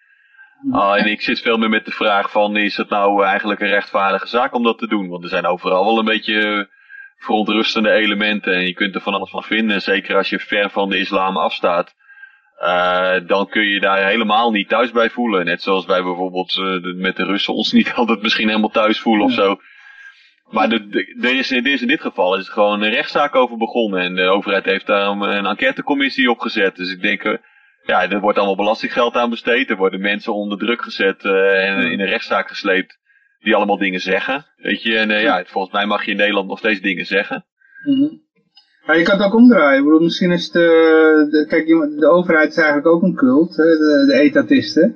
Uh, en ik zit veel meer met de vraag van, is het nou eigenlijk een rechtvaardige zaak om dat te doen? Want er zijn overal wel een beetje verontrustende elementen en je kunt er van alles van vinden. Zeker als je ver van de islam afstaat. Uh, dan kun je daar helemaal niet thuis bij voelen. Net zoals wij bijvoorbeeld uh, met de Russen ons niet altijd misschien helemaal thuis voelen of zo. Maar er is, is in dit geval is gewoon een rechtszaak over begonnen. En de overheid heeft daar een, een enquêtecommissie op gezet. Dus ik denk, uh, ja, er wordt allemaal belastinggeld aan besteed. Er worden mensen onder druk gezet en in een rechtszaak gesleept. Die allemaal dingen zeggen. Weet je, en ja, volgens mij mag je in Nederland nog steeds dingen zeggen. Mm -hmm. Ja, je kan het ook omdraaien. Ik bedoel, misschien is de, de, kijk, de overheid is eigenlijk ook een cult, de, de etatisten.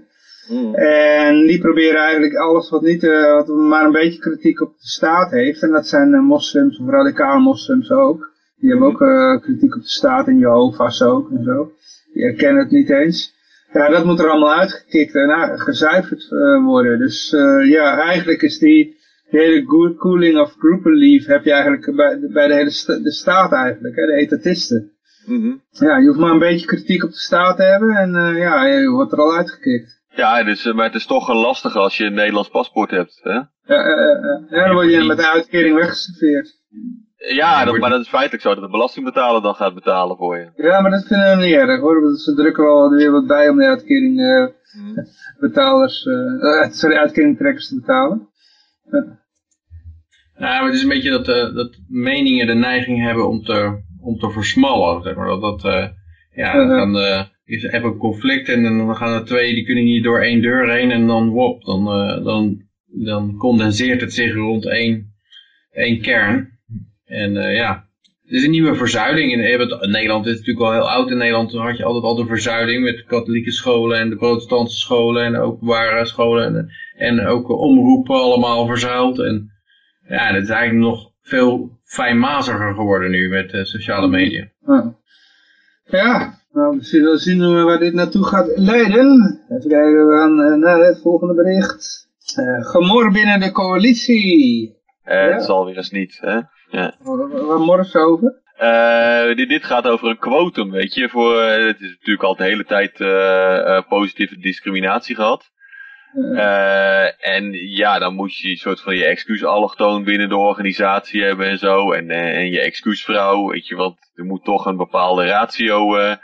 Mm. En die proberen eigenlijk alles wat, niet, uh, wat maar een beetje kritiek op de staat heeft. En dat zijn uh, moslims of radicale moslims ook. Die hebben ook uh, kritiek op de staat en Jehovah's ook en zo. Die herkennen het niet eens. Ja, dat moet er allemaal uitgekikt en gezuiverd worden. Dus ja, eigenlijk is die de hele cooling of group relief heb je eigenlijk bij, bij de hele sta de staat eigenlijk, hè, de etatisten. Mm -hmm. Ja, je hoeft maar een beetje kritiek op de staat te hebben en uh, ja, je wordt er al uitgekikt. Ja, dus, maar het is toch lastig als je een Nederlands paspoort hebt, hè? Ja, ja dan word je met de uitkering weggeserveerd. Ja, dat, maar dat is feitelijk zo dat de belastingbetaler dan gaat betalen voor je. Ja, maar dat vinden we niet erg hoor. Ze drukken wel weer wat bij om de uitkering uh, betalers, uh, sorry, uitkeringtrekkers te betalen. Ja. Nou, maar het is een beetje dat, uh, dat meningen de neiging hebben om te, om te versmallen. Zeg maar. Dat, dat uh, ja, dan de, is even een conflict en dan gaan er twee, die kunnen niet door één deur heen en dan wop, dan, dan, dan condenseert het zich rond één, één kern. En ja, het is een nieuwe verzuiling. In, in Nederland is natuurlijk al heel oud. In Nederland had je altijd al de verzuiling met de katholieke scholen en de protestantse scholen en de openbare scholen. En, en ook omroepen allemaal verzuild. En ja, dat is eigenlijk nog veel fijnmaziger geworden nu met uh, sociale media. Ja, ja nou, we zullen zien waar dit naartoe gaat leiden. Even kijken, we gaan uh, naar het volgende bericht. Uh, gemor binnen de coalitie. Uh, ja. Het zal weer eens niet, hè? Ja. Waar morgen ze over? Uh, dit, dit, gaat over een quotum, weet je. Voor, het is natuurlijk al de hele tijd uh, positieve discriminatie gehad. Uh, en ja, dan moet je een soort van je excuusallochtoon binnen de organisatie hebben en zo. En, uh, en je excuusvrouw, weet je, want er moet toch een bepaalde ratio uh,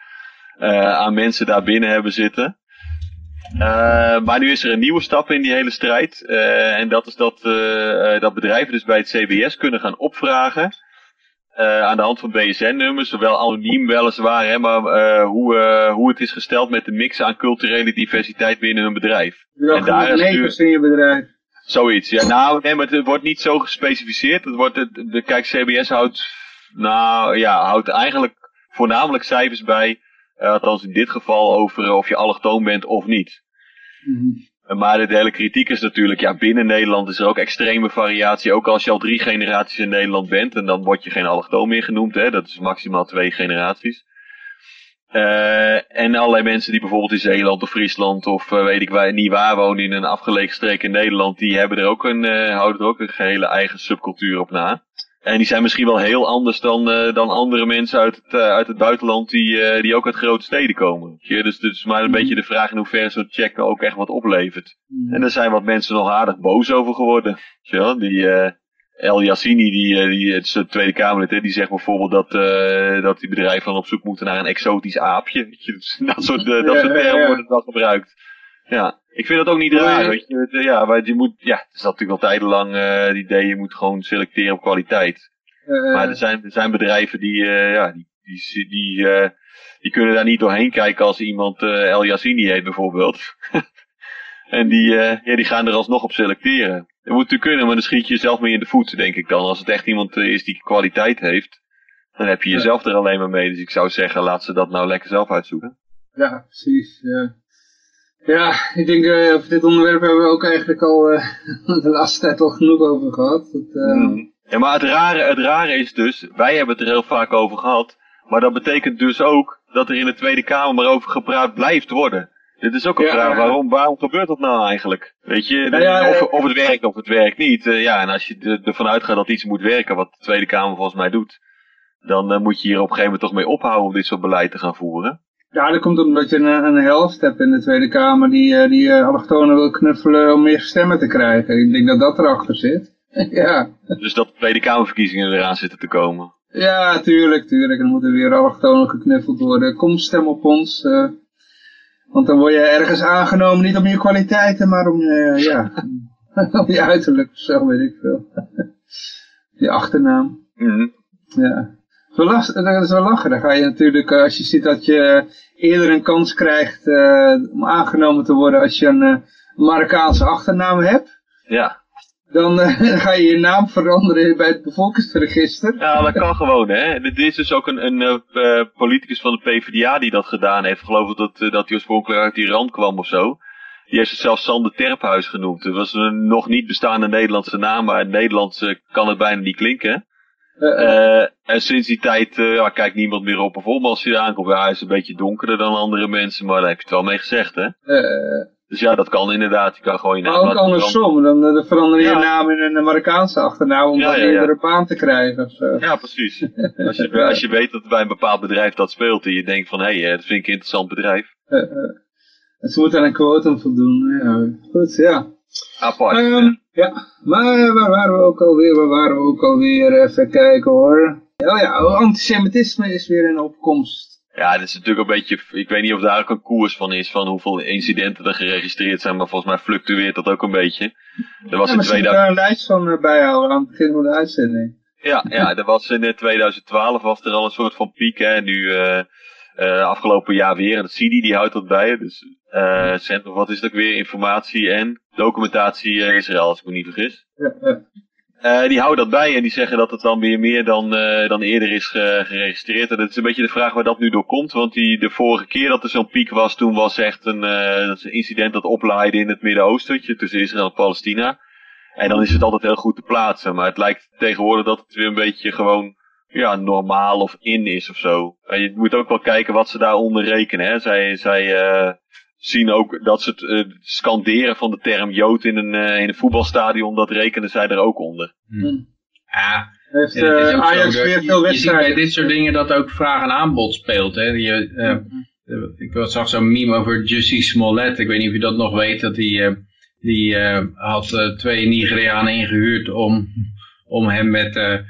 aan mensen daar binnen hebben zitten. maar nu is er een nieuwe stap in die hele strijd. en dat is dat, dat bedrijven dus bij het CBS kunnen gaan opvragen uh, aan de hand van BSN-nummers, zowel anoniem weliswaar, hè, maar uh, hoe, uh, hoe het is gesteld met de mix aan culturele diversiteit binnen hun bedrijf. Ja, en daar is in je bedrijf. Zoiets, ja. Nou, nee, maar het wordt niet zo gespecificeerd. Het wordt, de, kijk, CBS houdt, nou ja, houdt eigenlijk voornamelijk cijfers bij, althans in dit geval, over of je allochtoon bent of niet. Mm -hmm. Maar de hele kritiek is natuurlijk, ja, binnen Nederland is er ook extreme variatie. Ook als je al drie generaties in Nederland bent, en dan word je geen allochtoon meer genoemd, hè. Dat is maximaal twee generaties. Uh, en allerlei mensen die bijvoorbeeld in Zeeland of Friesland of uh, weet ik waar, niet waar wonen in een afgelegen streek in Nederland, die hebben er ook een, uh, houden er ook een gehele eigen subcultuur op na. En die zijn misschien wel heel anders dan, uh, dan andere mensen uit het, uh, uit het buitenland die, uh, die ook uit grote steden komen. Ja, dus het is maar een beetje de vraag in hoeverre zo'n check ook echt wat oplevert. En er zijn wat mensen nog aardig boos over geworden. Ja, die El Yassini, die, die, het is de Tweede Kamerlid, die zegt bijvoorbeeld dat, dat die bedrijven dan op zoek moeten naar een exotisch aapje. dat soort, dat soort termen worden dan gebruikt. Ja, ik vind dat ook niet raar, weet je. Ja, maar je moet, ja, het is natuurlijk al tijdenlang uh, het idee, je moet gewoon selecteren op kwaliteit. Uh, maar er zijn, er zijn bedrijven die, uh, ja, die, die, die, die kunnen daar niet doorheen kijken als iemand El Yassini heet bijvoorbeeld. en die, ja, die gaan er alsnog op selecteren. Dat moet natuurlijk kunnen, maar dan schiet je jezelf mee in de voet, denk ik dan. Als het echt iemand is die kwaliteit heeft, dan heb je jezelf er alleen maar mee. Dus ik zou zeggen, laat ze dat nou lekker zelf uitzoeken. Ja, precies. Ja. Ja, ik denk uh, over dit onderwerp hebben we ook eigenlijk al uh, de laatste tijd al genoeg over gehad. Dat, uh... mm. Ja, maar het rare, het rare is dus, wij hebben het er heel vaak over gehad, maar dat betekent dus ook dat er in de Tweede Kamer maar over gepraat blijft worden. Dit is ook een ja, vraag, waarom, waarom gebeurt dat nou eigenlijk? Weet je, ja, of, of het werkt of het werkt niet. ja, en als je ervan uitgaat dat iets moet werken, wat de Tweede Kamer volgens mij doet, dan eh, moet je hier op een gegeven moment toch mee ophouden om dit soort beleid te gaan voeren. Ja, dat komt omdat je een, een helft hebt in de Tweede Kamer die, eh, die uh, allochtonen wil knuffelen om meer stemmen te krijgen. Ik denk dat dat erachter zit. ja. Dus dat de Tweede Kamerverkiezingen eraan zitten te komen. Ja, tuurlijk, tuurlijk. Dan moeten weer allochtonen geknuffeld worden. Kom, stem op ons. Uh, want dan word je ergens aangenomen, niet om je kwaliteiten, maar om je, ja, om je uiterlijk, zo weet ik veel. je achternaam. Mm Ja. Lach, dat is wel lachen. Dan ga je natuurlijk, als je ziet dat je eerder een kans krijgt uh, om aangenomen te worden als je een uh, Marokkaanse achternaam hebt. Ja. Dan uh, ga je je naam veranderen bij het bevolkingsregister. Ja, dat kan gewoon, hè. Dit is dus ook een, een politicus van de PvdA die dat gedaan heeft. Ik geloof dat, dat hij oorspronkelijk uit Iran kwam of zo. Die heeft zichzelf Sander Terphuis genoemd. Dat was een nog niet bestaande Nederlandse naam, maar in het Nederlands kan het bijna niet klinken. Uh, en sinds die tijd uh, ja, kijkt niemand meer op. Bijvoorbeeld als hij aankomt, ja, hij is een beetje donkerder dan andere mensen, maar daar heb je het wel mee gezegd, hè? Uh, dus ja, dat kan inderdaad. Je kan gewoon je naam Maar ook andersom, dan, dan verander je ja. je naam in een Marokkaanse achternaam om ja, dan een baan te krijgen of zo. Ja, precies. als, je, als je weet dat bij een bepaald bedrijf dat speelt en je denkt van, hé, hey, dat vind ik een interessant bedrijf. ze moeten aan een quotum voldoen. Ja, goed, ja. Apart. Um, ja, maar waar waren we ook alweer? Waar waren we ook alweer? Even kijken hoor. Oh ja, antisemitisme is weer in opkomst. Ja, dat is natuurlijk een beetje, ik weet niet of daar ook een koers van is, van hoeveel incidenten er geregistreerd zijn, maar volgens mij fluctueert dat ook een beetje. Er was ja, in 2000... daar een lijst van bijhouden aan het begin van de uitzending. Ja, ja, er was in 2012 was er al een soort van piek, hè, nu uh, uh, afgelopen jaar weer, en het CIDI die houdt dat bij, dus uh, Centrum, wat is het ook weer, informatie en documentatie uh, Israël, als ik me niet vergis. Ja, ja. Uh, die houden dat bij en die zeggen dat het dan weer meer dan, uh, dan eerder is ge geregistreerd. En dat is een beetje de vraag waar dat nu door komt. Want die, de vorige keer dat er zo'n piek was, toen was echt een, uh, een incident dat oplaaide in het Midden-Oosten, tussen Israël en Palestina. En dan is het altijd heel goed te plaatsen. Maar het lijkt tegenwoordig dat het weer een beetje gewoon ja, normaal of in is of zo. En je moet ook wel kijken wat ze daaronder rekenen. Hè. Zij, zij zien ook dat ze het uh, scanderen van de term Jood in een, uh, in een voetbalstadion, dat rekenen zij er ook onder. Hmm. Ja, heeft uh, Ajax weer veel wedstrijden. Je ziet bij dit soort dingen dat ook vraag en aanbod speelt. Hè. Je, hmm. ik zag zo'n meme over Jussie Smollett, ik weet niet of je dat nog weet, dat die, die had twee Nigerianen ingehuurd om, om hem met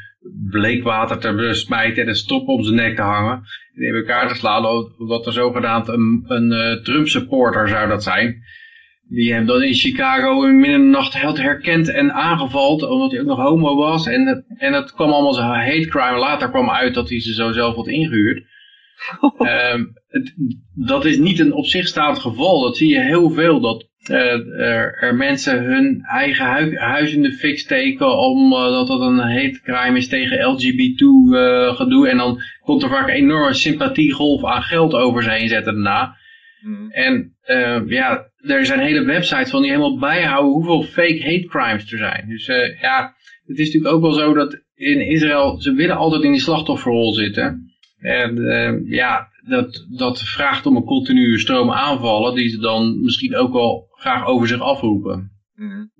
bleekwater te besmijten en een stop om zijn nek te hangen. Die in elkaar te slaan, omdat er zogenaamd een, een uh, Trump supporter zou dat zijn. Die hem dan in Chicago in midden in de nacht had herkend en aangevallen, omdat hij ook nog homo was. En, en het kwam allemaal zo hate crime. Later kwam uit dat hij ze zo zelf had ingehuurd. um, het, dat is niet een op zich staand geval. Dat zie je heel veel. Dat er, er, mensen hun eigen hu huis in de fik steken omdat uh, dat een hate crime is tegen LGBT uh, gedoe. En dan komt er vaak een enorme sympathiegolf aan geld over ze heen zetten daarna. Mm. En ja, er zijn hele websites van die helemaal bijhouden hoeveel fake hate crimes er zijn. Dus ja, het is natuurlijk ook wel zo dat in Israël, ze willen altijd in die slachtofferrol zitten. En ja, dat, dat vraagt om een continue stroom aanvallen die ze dan misschien ook wel graag over zich afroepen. Mm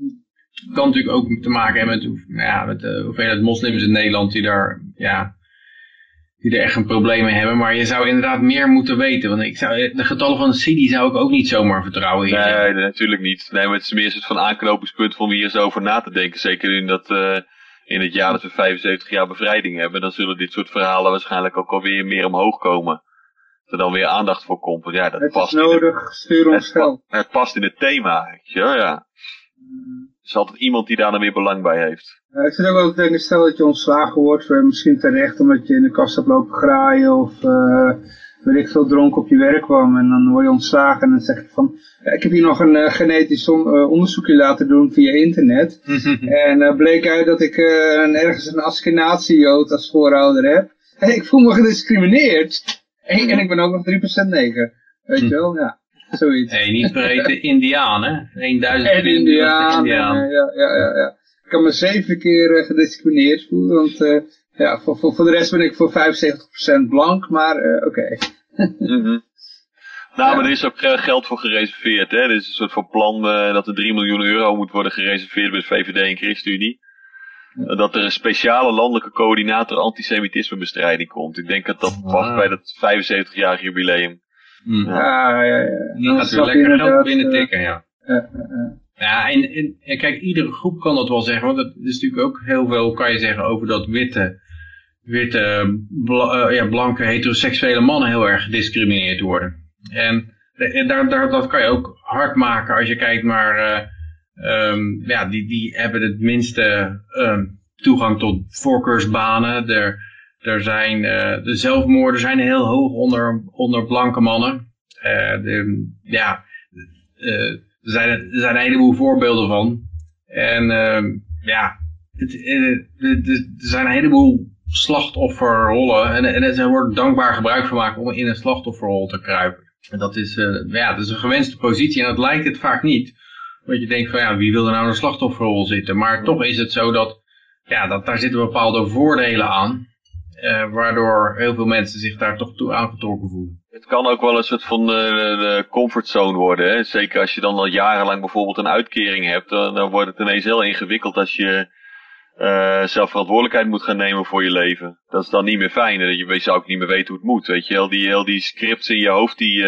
kan natuurlijk ook te maken hebben met, nou ja, met de hoeveelheid moslims in Nederland die daar, ja, die er echt een probleem mee hebben. Maar je zou inderdaad meer moeten weten. Want ik zou, de getallen van de CIDI zou ik ook niet zomaar vertrouwen in. Nee, nee, natuurlijk niet. Nee, maar het is meer een van aanknopingspunt om hier eens over na te denken. Zeker in dat... Uh, in het jaar dat we 75 jaar bevrijding hebben, dan zullen dit soort verhalen waarschijnlijk ook alweer meer omhoog komen er dan weer aandacht voor komt. Ja, dat het past is nodig, het, stuur ons geld. Het, past in het thema, ja, ja. Er is altijd iemand die daar dan weer belang bij heeft. Ja, ik zit ook wel te denken, stel dat je ontslagen wordt, misschien terecht omdat je in de kast hebt lopen graaien of uh, weet ik veel dronken op je werk kwam en dan word je ontslagen en dan zeg je van, ja, ik heb hier nog een uh, genetisch on uh, onderzoekje laten doen via internet en bleek uit dat ik ergens een Askenazi-jood als voorouder heb. Hey, ik voel me gediscrimineerd. En, en ik ben ook nog 3% neger. Weet je hm. wel, ja. Zoiets. Nee, niet vergeten Indiaan, hè? 1000 en Indiaan. Ja, ja, ja, ja. Ik kan me zeven keer uh, gediscrimineerd voelen, want uh, ja, voor, voor, voor de rest ben ik voor 75% blank, maar uh, oké. Okay. mm -hmm. Nou, maar er is ook geld voor gereserveerd, hè? Er is een soort van plan dat er 3 miljoen euro moet worden gereserveerd bij de VVD en ChristenUnie. Dat er een speciale landelijke coördinator antisemitismebestrijding komt. Ik denk dat dat past bij dat 75-jarig jubileum. Hm. Ja, ja, ja. Dan gaat weer lekker geld binnen eh, tikken, ja. eh, eh, eh. Ja, en, en, en kijk, iedere groep kan dat wel zeggen, want het is natuurlijk ook heel veel, kan je zeggen, over dat witte, witte bla- eh, ja, blanke heteroseksuele mannen heel erg gediscrimineerd worden. En, en daar, daar, dat kan je ook hard maken als je kijkt naar, eh, ehm, ja, die, die hebben het minste ehm, toegang tot voorkeursbanen. Er, er zijn, eh, de zelfmoorden zijn heel hoog onder, onder blanke mannen. Eh, de, ja, eh, er, zijn, er zijn een heleboel voorbeelden van. En ehm, ja, het, er zijn een heleboel slachtofferrollen. En, en er wordt dankbaar gebruik van maken om in een slachtofferrol te kruipen. En dat is, ja, dat is een gewenste positie en dat lijkt het vaak niet. Want je denkt van ja, wie wil er nou een slachtofferrol zitten? Maar toch is het zo dat, ja, dat daar zitten bepaalde voordelen aan. eh, waardoor heel veel mensen zich daar toch toe aangetrokken voelen. Het kan ook wel een soort van de comfortzone worden. Hè? Zeker als je dan al jarenlang bijvoorbeeld een uitkering hebt. Dan, dan wordt het ineens heel ingewikkeld als je eh, zelf verantwoordelijkheid moet gaan nemen voor je leven. Dat is dan niet meer fijn. hè. Je weet- zou ook niet meer weten hoe het moet. Weet je, heel die, heel die scripts in je hoofd, die,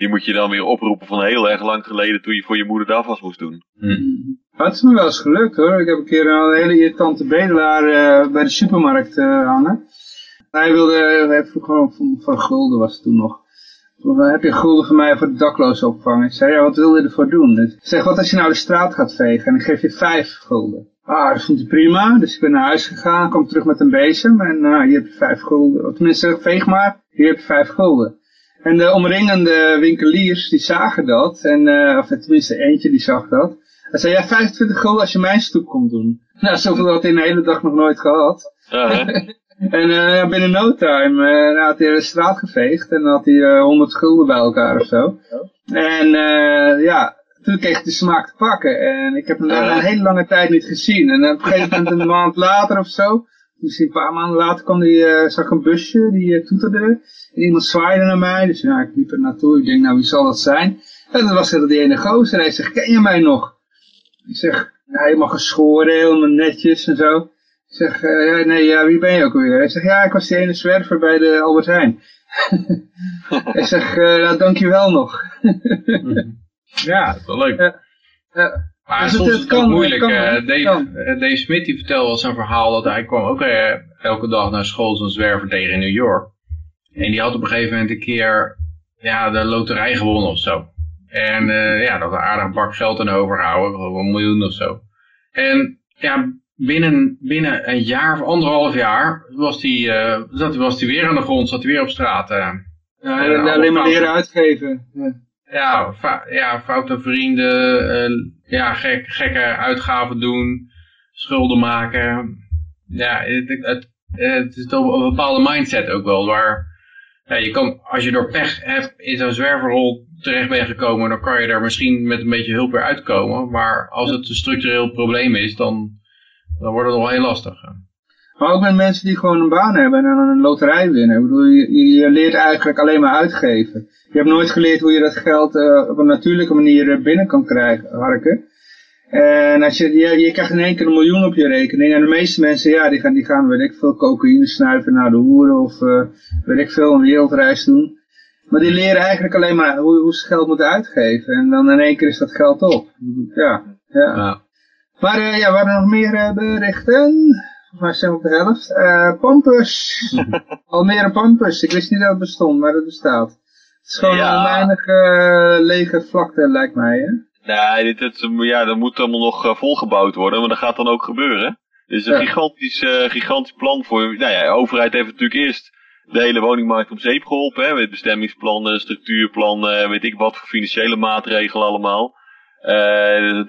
die moet je dan weer oproepen van heel erg lang geleden toen je voor je moeder de afwas moest doen. Maar het is me wel eens gelukt hoor. Ik heb een keer een hele irritante bedelaar eh, bij de supermarkt eh, hangen. Hij wilde, hij vroeg gewoon van, van gulden was het toen nog. Vroeg, eh, heb je gulden voor mij voor de daklozen opvang? Ik zei, ja, wat wil je ervoor doen? Ik zeg, wat als je nou de straat gaat vegen en ik geef je vijf gulden? Ah, dat vond hij prima. Dus ik ben naar huis gegaan, kwam terug met een bezem en nou, hier heb je vijf gulden. Of tenminste, veeg maar, hier heb je vijf gulden. En de omringende winkeliers, die zagen dat. En, eh, of tenminste eentje die zag dat. Hij zei, ja, 25 gulden als je mijn stoep komt doen. Nou, zoveel had hij in de hele dag nog nooit gehad. En eh, binnen no time eh, had hij de straat geveegd en had hij eh, 100 gulden bij elkaar of zo. En ja, toen kreeg hij de smaak te pakken. En ik heb hem daarna een hele lange tijd niet gezien. En op een gegeven moment een maand later of zo, misschien een paar maanden later, kwam die, eh, zag ik een busje, die eh, toeterde. En iemand zwaaide naar mij, dus ja, ik liep er naartoe. Ik denk, nou, wie zal dat zijn? En dan was er die ene gozer. Hij zegt, ken je mij nog? Ik zeg, ja, helemaal geschoren, helemaal netjes en zo. Ik zeg, eh, ja, nee, ja, wie ben je ook weer? Hij zegt, ja, ik was die ene zwerver bij de Albert Heijn. Hij zegt, nou, dankjewel nog. Ja, dat is wel leuk. Maar Dus soms het- is het ook kan, moeilijk. kan, eh, het Dave, kan. eh, Dave Smith die vertelde wel zijn verhaal dat hij kwam ook eh, elke dag naar school zo'n zwerver tegen in New York. En die had op een gegeven moment een keer ja, de loterij gewonnen of zo. En eh, ja, dat een aardig bak geld aan overhouden, een miljoen of zo. En ja, binnen, binnen een jaar of anderhalf jaar was hij eh, zat, was hij weer aan de grond, zat hij weer op straat. eh. Ja, alleen maar leren uitgeven. Ja. ja, ja, foute vrienden, ja, gek, gekke uitgaven doen, schulden maken. Ja, het, het, het, is toch een bepaalde mindset ook wel, waar ja, je kan, als je door pech hebt in zo'n zwerverrol terecht bent gekomen, dan kan je er misschien met een beetje hulp weer uitkomen. Maar als het een structureel probleem is, dan, dan wordt het wel heel lastig. Maar ook met mensen die gewoon een baan hebben en dan een loterij winnen. Ik bedoel, je, je- leert eigenlijk alleen maar uitgeven. Je hebt nooit geleerd hoe je dat geld eh, op een natuurlijke manier eh, binnen kan krijgen, harken. En als je, je, je krijgt in één keer een miljoen op je rekening. En de meeste mensen, ja, die gaan, die gaan weet ik veel, cocaïne snuiven naar de hoeren of eh, weet ik veel, een wereldreis doen. Maar die leren eigenlijk alleen maar hoe, hoe ze geld moeten uitgeven. En dan in één keer is dat geld op. Ja, ja. Ja. Maar eh, ja, we hadden nog meer berichten. Mij zijn op de helft. Eh Pampus. Almere Pampus. Ik wist niet dat het bestond, maar het bestaat. Het is gewoon Ja. een weinig eh, lege vlakte, lijkt mij. Hè? Nee, dit, dit, ja, dat moet allemaal nog eh, volgebouwd worden, maar dat gaat dan ook gebeuren. Is een Ja. gigantisch, gigantisch plan voor. Nou ja, de overheid heeft natuurlijk eerst de hele woningmarkt om zeep geholpen. Hè, met bestemmingsplannen, structuurplannen, weet ik wat voor financiële maatregelen allemaal. Eh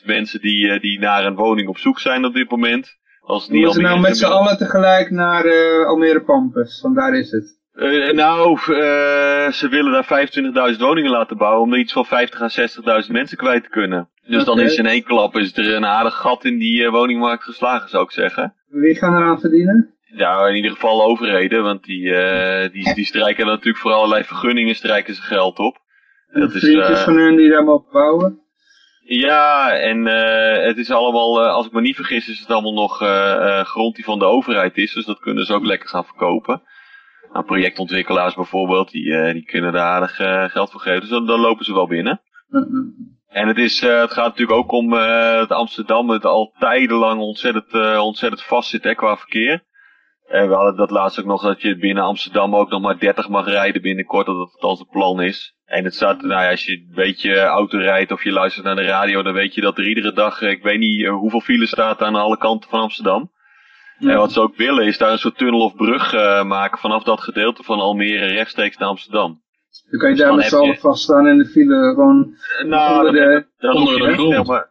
300.000 mensen die, die naar een woning op zoek zijn op dit moment. Als moeten nou met z'n allen tegelijk naar eh, Almere Pampus. Want daar is het. Eh, nou, eh, ze willen daar 25.000 woningen laten bouwen om er iets van 50 à 60.000 mensen kwijt te kunnen. Dus dan is in één klap is er een aardig gat in die woningmarkt geslagen, zou ik zeggen. Wie gaan eraan verdienen? Ja, in ieder geval overheden, want die, die, die strijken er natuurlijk voor allerlei vergunningen strijken ze geld op. Dat is, Vriendjes van hun die daar mogen bouwen. Ja, en uh, het is allemaal, uh, als ik me niet vergis, is het allemaal nog uh, grond die van de overheid is. Dus dat kunnen ze ook lekker gaan verkopen. Nou, projectontwikkelaars bijvoorbeeld, die, die kunnen daar aardig geld voor geven. Dus dan, dan lopen ze wel binnen. En het, is, het gaat natuurlijk ook om dat Amsterdam het al tijdenlang ontzettend, ontzettend vast zit hè, qua verkeer. En we hadden dat laatst ook nog dat je binnen Amsterdam ook nog maar 30 mag rijden binnenkort, dat het als het plan is. En het staat, nou ja, als je een beetje auto rijdt of je luistert naar de radio, dan weet je dat er iedere dag, ik weet niet eh, hoeveel file staat aan alle kanten van Amsterdam. En wat ze ook willen is daar een soort tunnel of brug uh, maken vanaf dat gedeelte van Almere rechtstreeks naar Amsterdam. Dan kan je daar met z'n allen vaststaan in de file gewoon nou, onder de, dan, onder de grond. maar,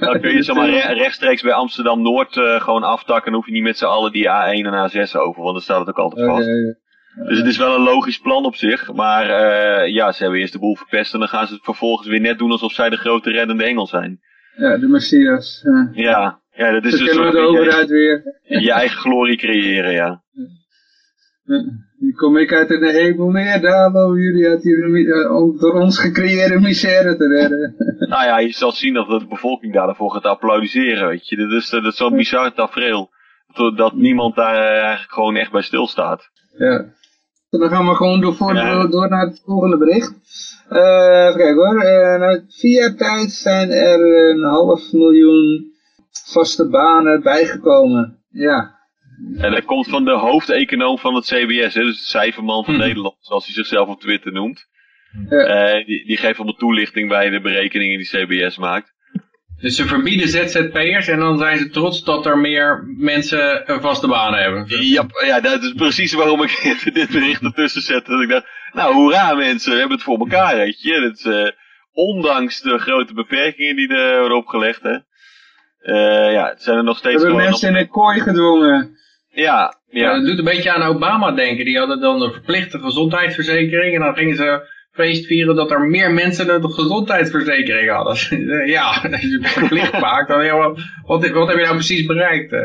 dan kun je zomaar rechtstreeks bij Amsterdam-Noord uh, gewoon aftakken. Dan hoef je niet met z'n allen die A1 en A6 over, want dan staat het ook altijd vast. Dus het is wel een logisch plan op zich. Maar uh, ja, ze hebben eerst de boel verpest en dan gaan ze het vervolgens weer net doen alsof zij de grote reddende engel zijn. Ja, de Messias. Uh. Ja, ja, dat is Dan een soort de overheid weer. je eigen glorie creëren, ja. Nu kom ik uit de hemel neer, daar om jullie uit die uh, door ons gecreëerde misère te redden. Nou ja, je zal zien dat de bevolking daarvoor gaat applaudisseren, weet je. Dat is, dat is zo'n bizar tafereel. Dat niemand daar eigenlijk gewoon echt bij stilstaat. Ja. Dan gaan we gewoon door, voor, ja. door naar het volgende bericht. Uh, even kijken hoor. Uh, nou, vier tijd zijn er een half miljoen vaste banen bijgekomen. Ja. En dat komt van de hoofdeconoom van het CBS, hè, dus de cijferman van Hm. Nederland, zoals hij zichzelf op Twitter noemt. Ja. Eh, die, die geeft allemaal toelichting bij de berekeningen die CBS maakt. Dus ze verbieden ZZP'ers en dan zijn ze trots dat er meer mensen een vaste baan hebben. Ja, ja, dat is precies waarom ik dit bericht ertussen zette. Dat ik dacht, nou hoera mensen, we hebben het voor elkaar, weet je. Dat is, eh, ondanks de grote beperkingen die er worden opgelegd, hè. Eh, ja, het zijn er nog We steeds hebben gewoon... mensen in een kooi gedwongen. Ja, Ja. het doet een beetje aan Obama denken. Die hadden dan een verplichte gezondheidsverzekering en dan gingen ze feest vieren dat er meer mensen een gezondheidsverzekering hadden. ja, als je het verplicht maakt, dan ja, wat, wat, wat heb je nou precies bereikt? hè?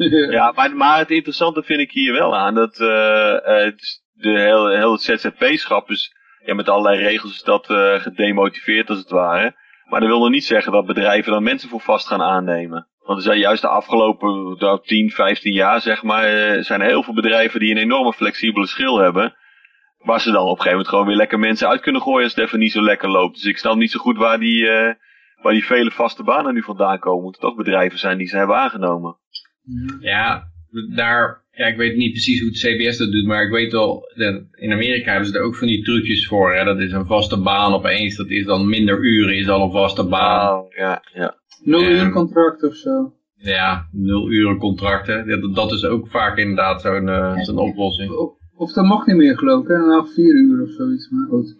Ja, maar, maar het interessante vind ik hier wel aan, dat eh, eh, het de heel het ZZP-schap is, ja, met allerlei regels is dat eh, gedemotiveerd als het ware. Maar dat wil nog niet zeggen dat bedrijven dan mensen voor vast gaan aannemen. Want er zijn juist de afgelopen nou, 10, 15 jaar, zeg maar, eh, zijn er heel veel bedrijven die een enorme flexibele schil hebben. Waar ze dan op een gegeven moment gewoon weer lekker mensen uit kunnen gooien als het even niet zo lekker loopt. Dus ik snap niet zo goed waar die, eh, waar die vele vaste banen nu vandaan komen. Moeten toch bedrijven zijn die ze hebben aangenomen. Ja, daar, ja, ik weet niet precies hoe het CBS dat doet, maar ik weet wel, dat in Amerika hebben ze er ook van die trucjes voor. Hè? Dat is een vaste baan opeens, dat is dan minder uren, is al een vaste baan. Oh, ja, ja. Nul uur contract of zo. Ja, nul uren contracten. Ja, dat, dat is ook vaak inderdaad zo'n eh, oplossing. Of, of dat mag niet meer geloof ik, hè? Nou, vier uur of zoiets. Maar goed.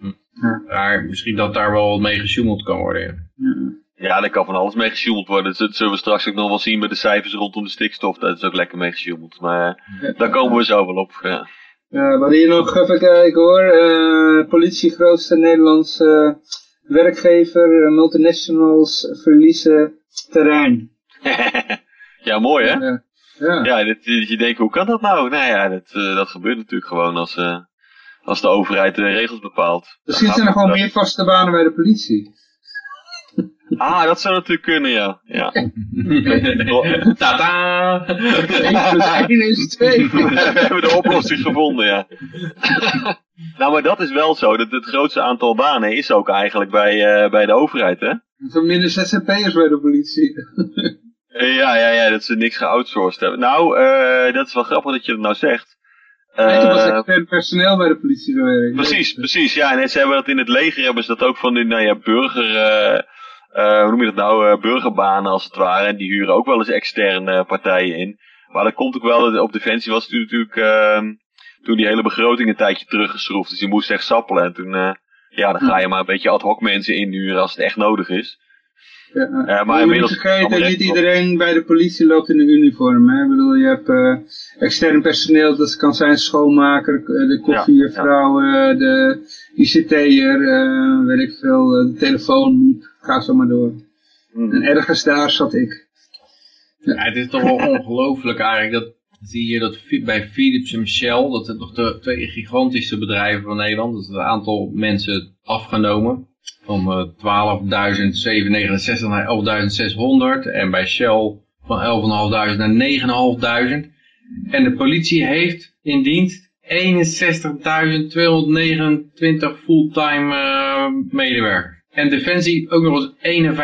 Maar misschien dat daar wel wat mee gesjoemeld kan worden. ja. Ja. Ja, daar kan van alles mee gesjoemeld worden. Dat zullen we straks ook nog wel zien met de cijfers rondom de stikstof. Dat is ook lekker mee gesjoemeld. Maar daar komen we zo wel op. Ja. Ja, hadden hier nog even kijken hoor. Eh, politie, grootste Nederlandse werkgever, eh, multinationals verliezen terrein. ja, mooi hè? Ja. Ja. Ja, dat, je denkt, hoe kan dat nou? Nou ja, dat, eh, dat gebeurt natuurlijk gewoon als, eh, als de overheid de regels bepaalt. Misschien zijn er gewoon meer vaste banen bij de politie. Ah, dat zou natuurlijk kunnen, ja. ja. Tada! 1 plus 1 is 2. we hebben de oplossing gevonden, ja. Nou, maar dat is wel zo. Dat het grootste aantal banen is ook eigenlijk bij, eh, bij de overheid, hè? Zo minder ZZP'ers bij de politie. Eh, Ja, ja, ja, dat ze niks geoutsourced hebben. Nou, eh, dat is wel grappig dat je dat nou zegt. Nee, toen was extern personeel bij de politie gewerkt. precies, precies. Ja, en ze hebben dat in het leger, hebben ze dat ook van die, nou ja, burger, hoe noem je dat nou, burgerbanen als het ware. En die huren ook wel eens externe partijen in. Maar dat komt ook wel, op Defensie was het natuurlijk, ehm, toen die hele begroting een tijdje teruggeschroefd. Dus die moest echt sappelen. En toen, eh, ja, dan ga je maar een beetje ad hoc mensen inhuren als het echt nodig is. Ja, Eh, maar je inmiddels niet vergeten, allemaal niet iedereen bij de politie loopt in een uniform. Hè? Ik bedoel, je hebt eh, extern personeel, dat kan zijn schoonmaker, de koffiejuffrouw, eh, de ICT'er, eh weet ik veel, de telefoon, ga zo maar door. Mhm. En ergens daar zat ik. Ja, het is toch wel ongelooflijk eigenlijk. Dat zie je dat bij Philips en Shell, dat zijn toch de twee gigantische bedrijven van Nederland. Dat is het aantal mensen afgenomen. van uh, 12.769 naar 11.600 en bij Shell van 11.500 naar 9.500. En de politie heeft in dienst 61.229 fulltime uh, medewerkers. En Defensie ook nog eens 51.143.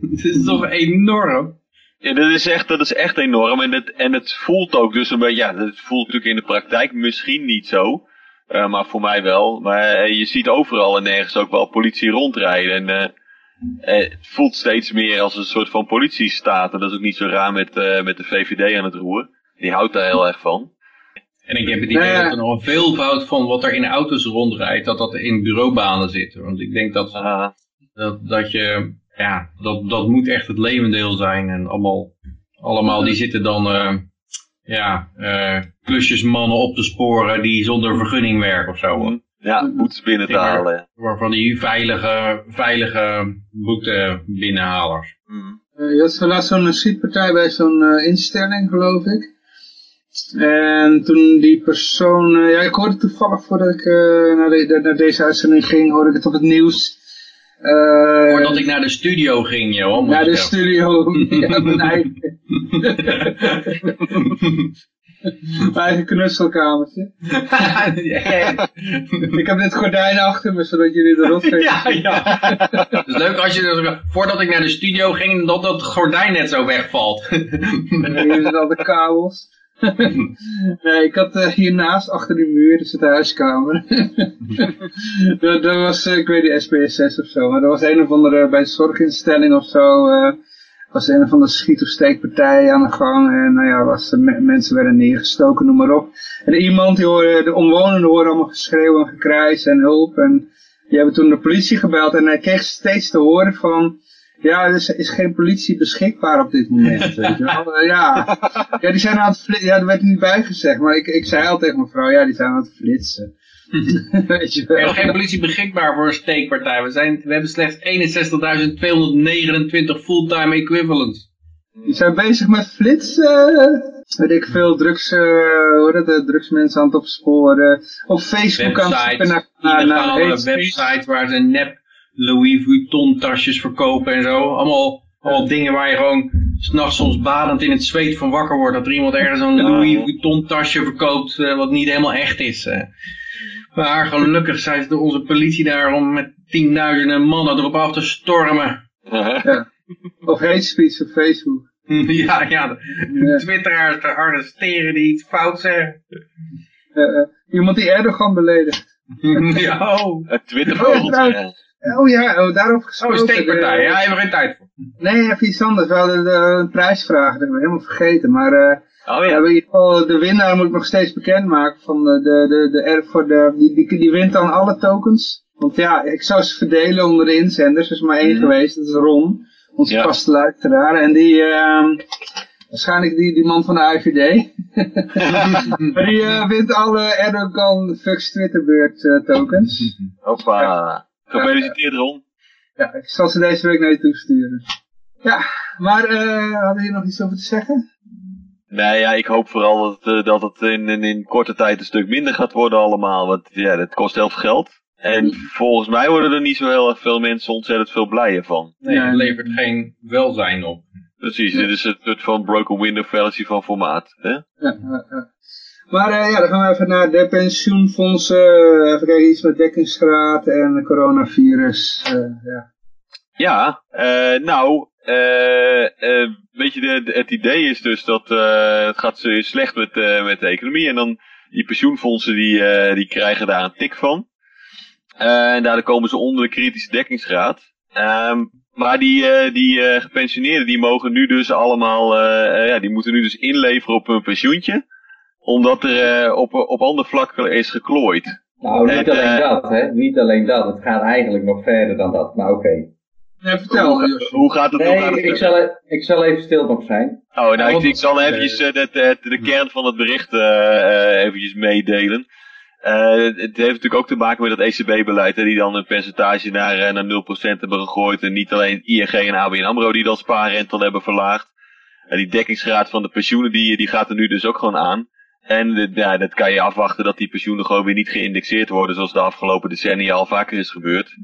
Het is toch enorm? Ja, dat is echt, dat is echt enorm. En het, en het voelt ook dus een beetje, ja, het voelt natuurlijk in de praktijk misschien niet zo. Uh, maar voor mij wel. Maar uh, je ziet overal en nergens ook wel politie rondrijden. En uh, het voelt steeds meer als een soort van politiestaat. En dat is ook niet zo raar met, met de VVD aan het roer. Die houdt daar heel erg van. En ik heb het idee dat er nog een veelvoud van wat er in de auto's rondrijdt, dat dat in bureaubanen zit. Want ik denk dat, dat, dat je, ja, dat, dat moet echt het levendeel zijn. En allemaal, allemaal die zitten dan, uh, ja, uh, klusjesmannen op te sporen die zonder vergunning werken of zo. Ja, boetes binnen te halen. Waarvan die veilige, veilige boete binnenhalers. Mm. Uh, je had laatst zo'n schietpartij bij zo'n uh, instelling, geloof ik. En toen die persoon, ja ik hoorde toevallig voordat ik uh, naar, de, naar, deze uitzending ging, hoorde ik het op het nieuws. Uh, Voordat ik naar de studio ging, Johan. Naar de studio, ja, mijn eigen. mijn eigen knutselkamertje. ik heb dit gordijn achter me, zodat jullie erop kunnen. ja, ja. Het is leuk als je, voordat ik naar de studio ging, dat dat gordijn net zo wegvalt. Hier zijn al de kabels. nee, ik had uh, hiernaast achter die muur, dus de huiskamer. dat, dat, was, uh, ik weet niet, SBS6 of zo, maar dat was een of andere, bij een zorginstelling of zo, uh, was een of andere schiet- of steekpartij aan de gang. En nou ja, was, mensen werden neergestoken, noem maar op. En iemand, die hoorde, de omwonenden hoorden allemaal geschreeuw en gekrijs en hulp. En die hebben toen de politie gebeld en hij kreeg steeds te horen van... Ja, er is, is, geen politie beschikbaar op dit moment. Weet je wel. Ja. ja, die zijn aan het flitsen. Ja, dat werd niet bijgezegd. Maar ik, ik zei al tegen mijn vrouw, ja, die zijn aan het flitsen. Weet je wel. Er is geen politie beschikbaar voor een steekpartij. We, zijn, we hebben slechts 61.229 fulltime equivalents. Die zijn bezig met flitsen. Weet ik veel, drugs, uh, hoe dat, de drugsmensen aan het opsporen. Op Facebook aan het zoeken naar, naar, naar websites waar ze nep Louis Vuitton tasjes verkopen en zo. Allemaal, allemaal dingen waar je gewoon s'nachts soms badend in het zweet van wakker wordt. Dat er iemand ergens een Louis Vuitton tasje verkoopt uh, wat niet helemaal echt is. Uh. Maar gelukkig zijn ze onze politie daar om met tienduizenden mannen erop af te stormen. Ja. Of hate speech op Facebook. ja, ja, de twitteraars te arresteren die iets fout zeggen. Uh, iemand die Erdogan beledigt. ja, oh. Twitter oh, Oh ja, oh, daarop gesproken. Oh, steekpartij. Ja, hebben we geen tijd voor. Nee, even iets anders. We hadden de, een prijsvraag, dat hebben we helemaal vergeten. Maar uh, oh, ja. in ieder geval, de winnaar moet ik nog steeds bekendmaken. Van de, de, de, de, de, voor de, die, die, die wint dan alle tokens. Want ja, ik zou ze verdelen onder de inzenders. Er is maar één mm. geweest, dat is Ron. Onze ja. vaste luisteraar. En die... Uh, waarschijnlijk die, die man van de IVD. maar die uh, wint alle Erdogan Fucks Twitterbeurt uh, tokens. Hoppa. Ja. Gefeliciteerd Ron. Ja, ik zal ze deze week naar je toe sturen. Ja, maar uh, hadden je nog iets over te zeggen? Nee, ja, ik hoop vooral dat, uh, dat het in, in, in, korte tijd een stuk minder gaat worden allemaal. Want ja, dat kost heel veel geld. En volgens mij worden er niet zo heel erg veel mensen ontzettend veel blijer van. Nee, het levert geen welzijn op. Precies, dit is het soort van broken window versie van formaat. Hè? Ja, ja, ja. Maar uh, ja, dan gaan we even naar de pensioenfondsen. even kijken, iets met dekkingsgraad en coronavirus. Uh, ja, ja nou, weet je, de, de, het idee is dus dat het gaat slecht met, met de economie. En dan die pensioenfondsen die, die krijgen daar een tik van. en daardoor komen ze onder de kritische dekkingsgraad. Um, maar die, die gepensioneerden die mogen nu dus allemaal, ja, die moeten nu dus inleveren op hun pensioentje omdat er uh, op, op andere vlakken is geklooid. Nou, niet alleen uh, dat, hè. Niet alleen dat. Het gaat eigenlijk nog verder dan dat, maar oké. Okay. Ja, vertel. Hoe, hoe gaat het? Nee, hoe gaat het ik, zal, e- ik zal even stil nog zijn. Oh, nou, ik, ik zal eventjes uh, de, de, de, kern van het bericht uh, eventjes meedelen. Uh, het heeft natuurlijk ook te maken met dat ECB-beleid, die dan een percentage naar, naar 0% hebben gegooid. En niet alleen ING en ABN AMRO die dan spaarrente hebben verlaagd. En die dekkingsgraad van de pensioenen, die, die gaat er nu dus ook gewoon aan. En eh, ja, dat kan je afwachten dat die pensioenen gewoon weer niet geïndexeerd worden, zoals de afgelopen decennia al vaker is gebeurd.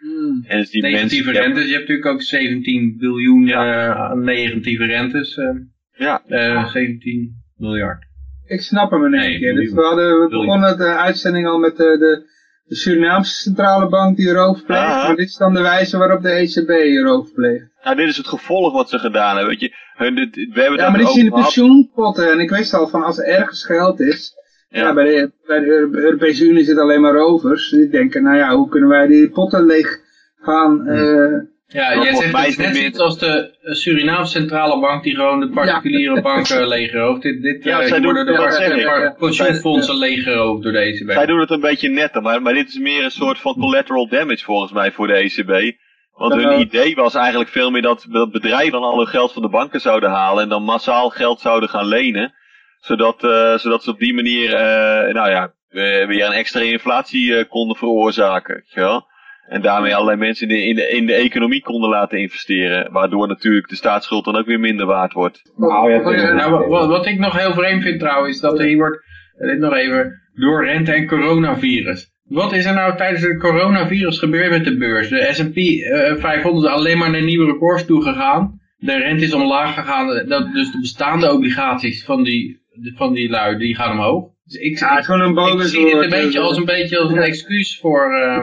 Hmm. En dus die negatieve mensen, rentes, je hebt natuurlijk ook 17 biljoen eh, negatieve rentes. eh, Ja, eh, 17 miljard. Ik snap hem in één Nee, keer. Dus we, hadden, we begonnen de uitzending al met de, de, de Surinaamse centrale bank die erover pleegt. Ah. Maar dit is dan de wijze waarop de ECB erover pleegt. nou, dit is het gevolg wat ze gedaan hebben. Weet je, hun, dit, we hebben Ja, maar dit is in de pensioenpotten. En ik wist al van als er ergens geld is. Ja, Ja. bij, de, bij de Euro- Europese Unie zit alleen maar rovers. Die denken, nou ja, hoe kunnen wij die potten leeg gaan... eh, Ja, jij zegt het net zoiets als de eh, Surinaamse centrale bank die gewoon de particuliere banken leegrooft. Dit, dit Ja, eh, zij hier doen- worden de ja, pensioenfondsen leeggeroofd door de ECB. Zij doen het een beetje netter, maar, maar dit is meer een soort van collateral damage volgens mij voor de ECB. Want hun Ja. idee was eigenlijk veel meer dat, dat bedrijven dan al hun geld van de banken zouden halen en dan massaal geld zouden gaan lenen. Zodat, eh, zodat ze op die manier, eh, nou ja, weer een extra inflatie eh, konden veroorzaken. wel? En daarmee allerlei mensen in de, in, de, in de economie konden laten investeren. Waardoor natuurlijk de staatsschuld dan ook weer minder waard wordt. Nou ja, Oh, ja. Nou, wat- wat, ik nog heel vreemd vind trouwens, is dat er hier wordt, eh, dit nog even, door rente en coronavirus. Wat is er nou tijdens het coronavirus gebeurd met de beurs? De S&P eh, 500 is alleen maar naar nieuwe records toe gegaan. De rente is omlaag gegaan, eh, dat, dus de bestaande obligaties van die, van die lui, die gaan omhoog. Dus ik, ja, zie dit een beetje eh, als een, beetje als een excuus voor... eh,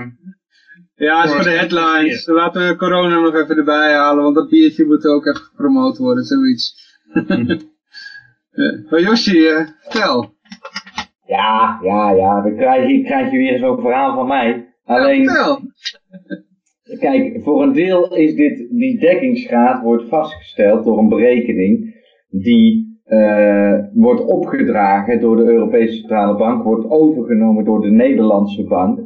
Ja, het is voor de headlines. Laten we corona nog even erbij halen, want dat biertje moet ook even gepromoot worden, zoiets. Eh, Maar Yoshi, vertel. Ja, ja, ja. Dan krijg je, krijg je weer zo'n verhaal van mij. Alleen, Ja, vertel. kijk, voor een deel is dit, die dekkingsgraad wordt vastgesteld door een berekening die eh, wordt opgedragen door de Europese Centrale Bank, wordt overgenomen door de Nederlandse Bank.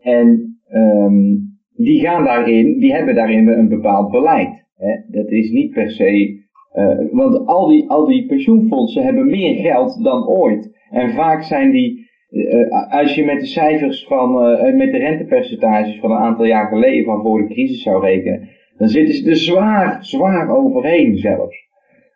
En ehm, die gaan daarin, die hebben daarin een bepaald beleid. Hè. Dat is niet per se, eh, want al die, al die pensioenfondsen hebben meer geld dan ooit. En vaak zijn die, eh, als je met de cijfers van, eh, met de rentepercentages van een aantal jaar geleden, van voor de crisis zou rekenen, dan zitten ze er zwaar, zwaar overheen zelfs.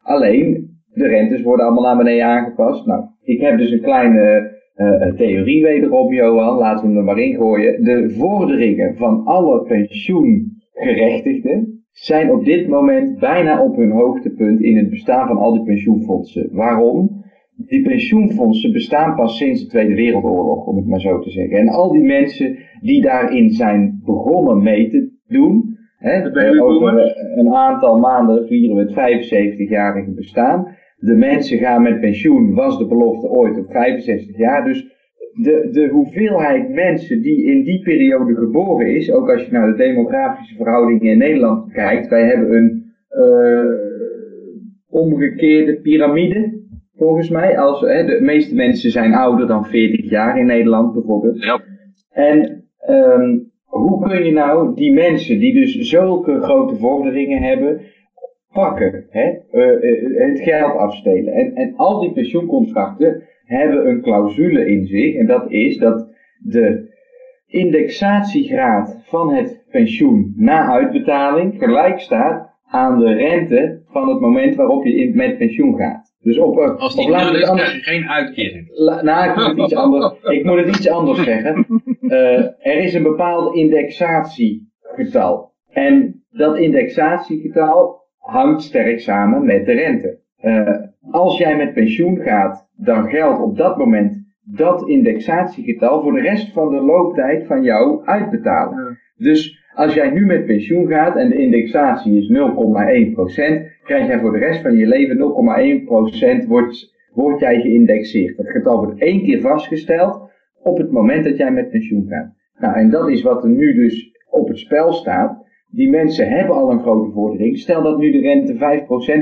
Alleen, de rentes worden allemaal naar beneden aangepast. Nou, ik heb dus een kleine eh, eh, theorie wederom, Johan. Laten we hem er maar in gooien. De vorderingen van alle pensioengerechtigden zijn op dit moment bijna op hun hoogtepunt in het bestaan van al die pensioenfondsen. Waarom? Die pensioenfondsen bestaan pas sinds de Tweede Wereldoorlog, om het maar zo te zeggen. En al die mensen die daarin zijn begonnen mee te doen, hè, over een aantal maanden vieren we het 75-jarige bestaan. De mensen gaan met pensioen, was de belofte ooit op 65 jaar. Dus de, de hoeveelheid mensen die in die periode geboren is, ook als je naar de demografische verhoudingen in Nederland kijkt, wij hebben een eh, omgekeerde piramide, volgens mij. Als, hè, de meeste mensen zijn ouder dan 40 jaar in Nederland bijvoorbeeld. Ja, En ehm, hoe kun je nou die mensen die dus zulke grote vorderingen hebben, pakken, hè? eh, eh, het geld afstelen? En, en al die pensioencontracten hebben een clausule in zich, en dat is dat de indexatiegraad van het pensioen na uitbetaling gelijk staat aan de rente van het moment waarop je in, met pensioen gaat. Dus op, eh, als die nul is, krijg je geen uitkering. La- nou, ik moet het iets anders, ik moet het iets anders zeggen. Er is een bepaald indexatiegetal. En dat indexatiegetal hangt sterk samen met de rente. Eh, als jij met pensioen gaat, dan geldt op dat moment dat indexatiegetal voor de rest van de looptijd van jouw uitbetaling. Dus als jij nu met pensioen gaat en de indexatie is 0,1%, krijg jij voor de rest van je leven 0,1% wordt, wordt jij geïndexeerd. Dat getal wordt één keer vastgesteld op het moment dat jij met pensioen gaat. Nou, en dat is wat er nu dus op het spel staat. Die mensen hebben al een grote vordering. Stel dat nu de rente 5%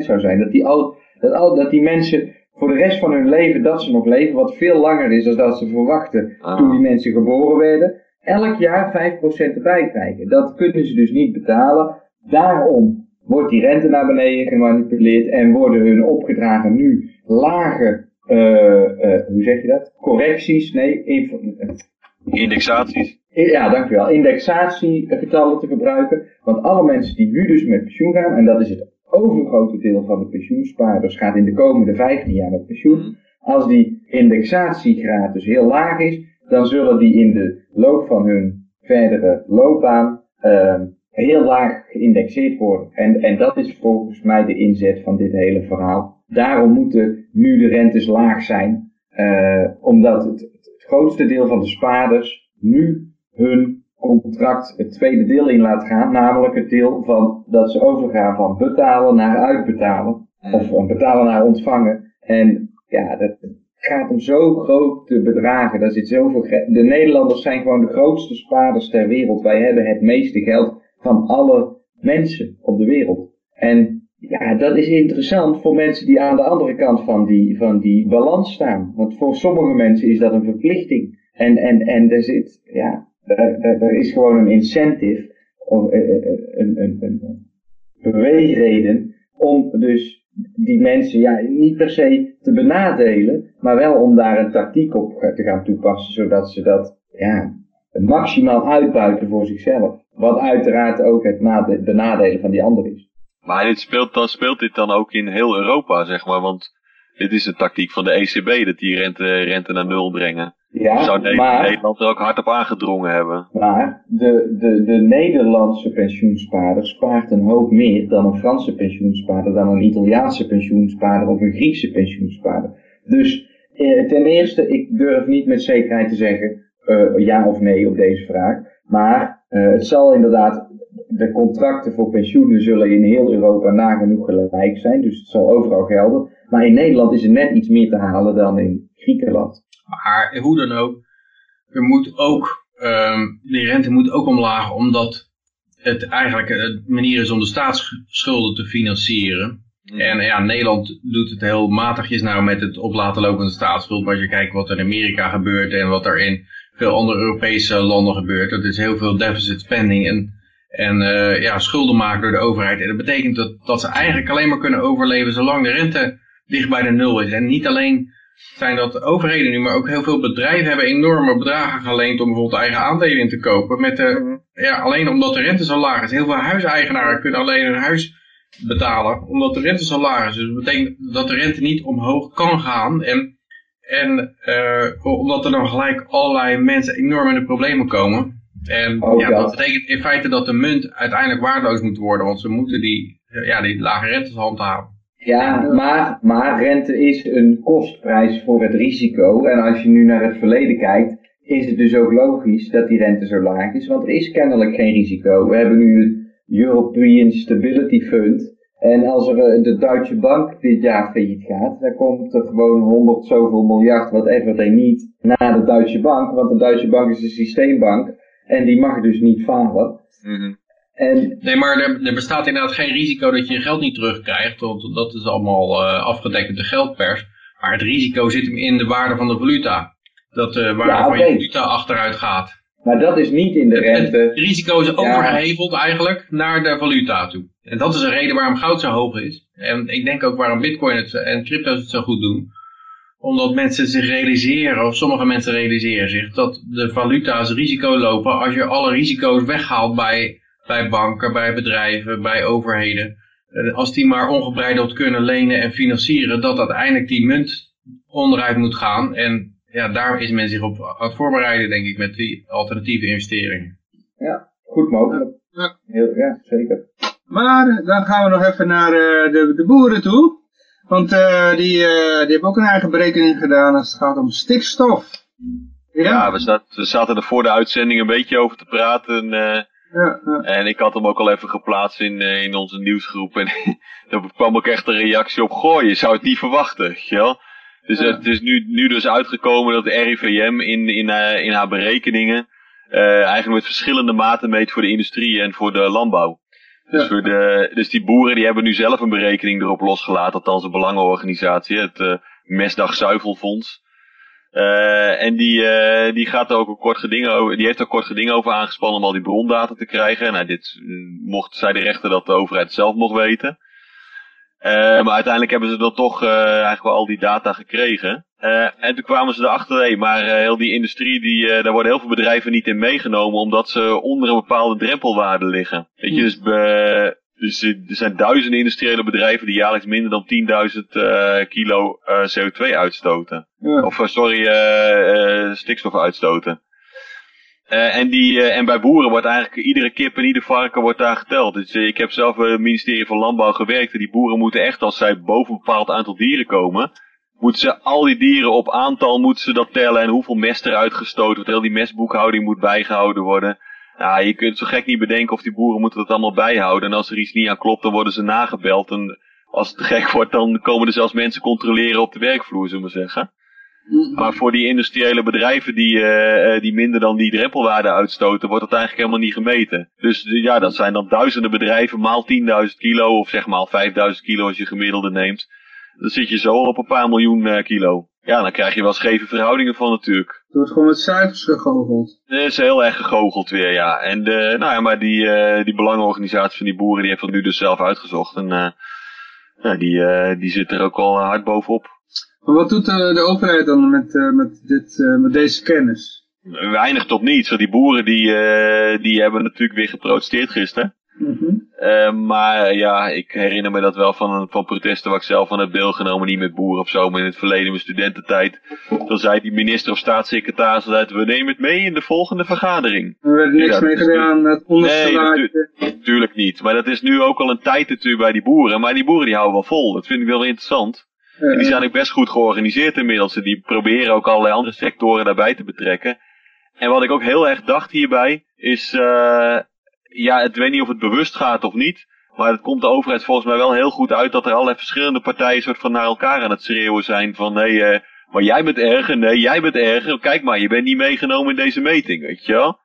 zou zijn, dat die, al, dat, al, dat die mensen voor de rest van hun leven, dat ze nog leven, wat veel langer is dan dat ze verwachten Ah. toen die mensen geboren werden, elk jaar 5% erbij krijgen. Dat kunnen ze dus niet betalen. Daarom wordt die rente naar beneden gemanipuleerd en worden hun opgedragen nu lage, eh, eh, hoe zeg je dat? Correcties, nee, indexaties. Ja, dankjewel. Indexatiegetallen te gebruiken. Want alle mensen die nu dus met pensioen gaan, en dat is het overgrote deel van de pensioenspaarders, gaat in de komende 15 jaar met pensioen. Als die indexatiegraad dus heel laag is, dan zullen die in de loop van hun verdere loopbaan uh, heel laag geïndexeerd worden. En, en dat is volgens mij de inzet van dit hele verhaal. Daarom moeten nu de rentes laag zijn, uh, omdat het, het grootste deel van de spaarders nu hun contract het tweede deel in laat gaan, namelijk het deel van dat ze overgaan van betalen naar uitbetalen, of van betalen naar ontvangen. En ja, dat gaat om zo grote bedragen, daar zit zoveel De Nederlanders zijn gewoon de grootste spaarders ter wereld. Wij hebben het meeste geld van alle mensen op de wereld. En ja, dat is interessant voor mensen die aan de andere kant van die, van die balans staan. Want voor sommige mensen is dat een verplichting. En, en, en er zit, ja, er, is gewoon een incentive, eh, eh, eh, een, beweegreden om dus die mensen ja, niet per se te benadelen, maar wel om daar een tactiek op te gaan toepassen, zodat ze dat ja, maximaal uitbuiten voor zichzelf. Wat uiteraard ook het benadelen van die ander is. Maar dit speelt, dan, speelt dit dan ook in heel Europa, zeg maar, want dit is een tactiek van de ECB, dat die rente, rente naar nul brengen. Ja, Zou Nederland er ook hard op aangedrongen hebben? Maar de, de, de Nederlandse pensioenspaarder spaart een hoop meer dan een Franse pensioenspaarder, dan een Italiaanse pensioenspaarder of een Griekse pensioenspaarder. Dus eh, ten eerste, ik durf niet met zekerheid te zeggen uh, ja of nee op deze vraag. Maar uh, het zal inderdaad, de contracten voor pensioenen zullen in heel Europa nagenoeg gelijk zijn. Dus het zal overal gelden. Maar in Nederland is er net iets meer te halen dan in Griekenland. Maar hoe dan ook, er moet ook, um, de rente moet ook omlaag, omdat het eigenlijk een manier is om de staatsschulden te financieren. En ja, Nederland doet het heel matigjes nou met het op laten lopen van de staatsschuld. Maar als je kijkt wat er in Amerika gebeurt en wat er in veel andere Europese landen gebeurt. Dat is heel veel deficit spending en, en uh, ja, schulden maken door de overheid. En dat betekent dat, dat ze eigenlijk alleen maar kunnen overleven zolang de rente dicht bij de nul is. En niet alleen zijn dat overheden nu, maar ook heel veel bedrijven hebben enorme bedragen geleend om bijvoorbeeld eigen aandelen in te kopen. Met de, mhm. ja, alleen omdat de rente zo laag is. Heel veel huiseigenaren kunnen alleen hun huis betalen omdat de rente zo laag is. Dus dat betekent dat de rente niet omhoog kan gaan. En, en uh, omdat er dan gelijk allerlei mensen enorm in de problemen komen. En ja, dat betekent in feite dat de munt uiteindelijk waardeloos moet worden. Want ze moeten die, ja, die lage rentes handhaven. Ja, maar, maar rente is een kostprijs voor het risico. En als je nu naar het verleden kijkt, is het dus ook logisch dat die rente zo laag is. Want er is kennelijk geen risico. We hebben nu het European Stability Fund. En als er eh, de Duitse Bank dit jaar failliet gaat, dan komt er gewoon 100 zoveel miljard, whatever they niet, naar de Duitse Bank. Want de Duitse Bank is een systeembank en die mag dus niet falen. Mm en... Nee, maar er, er, bestaat inderdaad geen risico dat je je geld niet terugkrijgt, want dat is allemaal uh, afgedekt met de geldpers. Maar het risico zit hem in de waarde van de valuta. Dat de waarde ja, van je valuta achteruit gaat. Maar dat is niet in de rente. Het, risico is overgeheveld eigenlijk naar de valuta toe. En dat is een reden waarom goud zo hoog is. En ik denk ook waarom bitcoin het, en crypto's het zo goed doen. Omdat mensen zich realiseren, of sommige mensen realiseren zich, dat de valuta's risico lopen als je alle risico's weghaalt bij bij banken, bij bedrijven, bij overheden. Eh, als die maar ongebreideld kunnen lenen en financieren, dat uiteindelijk die munt onderuit moet gaan. En ja, daar is men zich op aan het voorbereiden, denk ik, met die alternatieve investeringen. Ja, goed mogelijk. Ja, Heel, ja zeker. Maar dan gaan we nog even naar uh, de, de boeren toe. Want uh, die, uh, die hebben ook een eigen berekening gedaan als het gaat om stikstof. Ja, ja we, zaten, we zaten er voor de uitzending een beetje over te praten. Ja, En ik had hem ook al even geplaatst in, uh, in onze nieuwsgroep. En daar kwam ook echt een reactie op. Goh, je zou het niet verwachten. Dus het is nu, nu dus uitgekomen dat de RIVM in, in, uh, in haar berekeningen uh, eigenlijk met verschillende maten meet voor de industrie en voor de landbouw. Dus, voor de, dus die boeren die hebben nu zelf een berekening erop losgelaten, althans een belangenorganisatie, het uh, Mesdag Zuivelfonds. Uh, en die, uh, die gaat er ook een kort geding over, die heeft er kort geding over aangespannen om al die brondata te krijgen. Nou, dit mm, mocht, zei de rechter dat de overheid zelf mocht weten. Uh, maar uiteindelijk hebben ze dan toch eigenlijk wel al die data gekregen. en toen kwamen ze erachter, nee, maar heel die industrie, die, daar worden heel veel bedrijven niet in meegenomen, omdat ze onder een bepaalde drempelwaarde liggen. Weet je, dus Dus er zijn duizenden industriële bedrijven die jaarlijks minder dan 10.000 kilo CO2 uitstoten. Ja. Of sorry, stikstof uitstoten. En, die, en bij boeren wordt eigenlijk iedere kip en ieder varken wordt daar geteld. Dus ik heb zelf bij het ministerie van Landbouw gewerkt. En die boeren moeten echt, als zij boven een bepaald aantal dieren komen, moeten ze al die dieren op aantal moeten ze dat tellen. En hoeveel mest er uitgestoten wordt. Heel die mestboekhouding moet bijgehouden worden. Nou, je kunt zo gek niet bedenken of die boeren moeten dat allemaal bijhouden. En als er iets niet aan klopt, dan worden ze nagebeld. En als het te gek wordt, dan komen er zelfs mensen controleren op de werkvloer, zullen we zeggen. Maar voor die industriële bedrijven die, uh, die minder dan die drempelwaarde uitstoten, wordt dat eigenlijk helemaal niet gemeten. Dus ja, dat zijn dan duizenden bedrijven maal 10.000 kilo, of zeg maar 5.000 kilo als je gemiddelde neemt. Dan zit je zo op een paar miljoen uh, kilo. Ja, dan krijg je wel scheve verhoudingen van natuurlijk. Het wordt gewoon met cijfers gegoocheld. Het is heel erg gegoocheld weer, ja. En de, nou ja, maar die, uh, die belangenorganisatie van die boeren, die heeft dat nu dus zelf uitgezocht. En uh, die, die zit er ook al hard bovenop. Maar wat doet de, de overheid dan met, met, dit, met deze kennis? Weinig tot niets. Want die boeren die, die hebben natuurlijk weer geprotesteerd gisteren. Mm -hmm. maar ja, ik herinner me dat wel van, van protesten waar ik zelf aan heb deelgenomen. Niet met boeren of zo, maar in het verleden, mijn studententijd. Dan zei die minister of staatssecretaris altijd, we nemen het mee in de volgende vergadering. Er werd niks ja, mee gedaan, het onderste Nee, natu natuurlijk niet. Maar dat is nu ook al een tijd natuurlijk bij die boeren. Maar die boeren die houden wel vol. Dat vind ik wel interessant. En die zijn ook best goed georganiseerd inmiddels. En die proberen ook allerlei andere sectoren daarbij te betrekken. En wat ik ook heel erg dacht hierbij is, uh, ja, ik weet niet of het bewust gaat of niet. Maar het komt de overheid volgens mij wel heel goed uit dat er allerlei verschillende partijen soort van naar elkaar aan het schreeuwen zijn. Van nee, uh, maar jij bent erger, nee, jij bent erger. Kijk maar, je bent niet meegenomen in deze meting, weet je wel.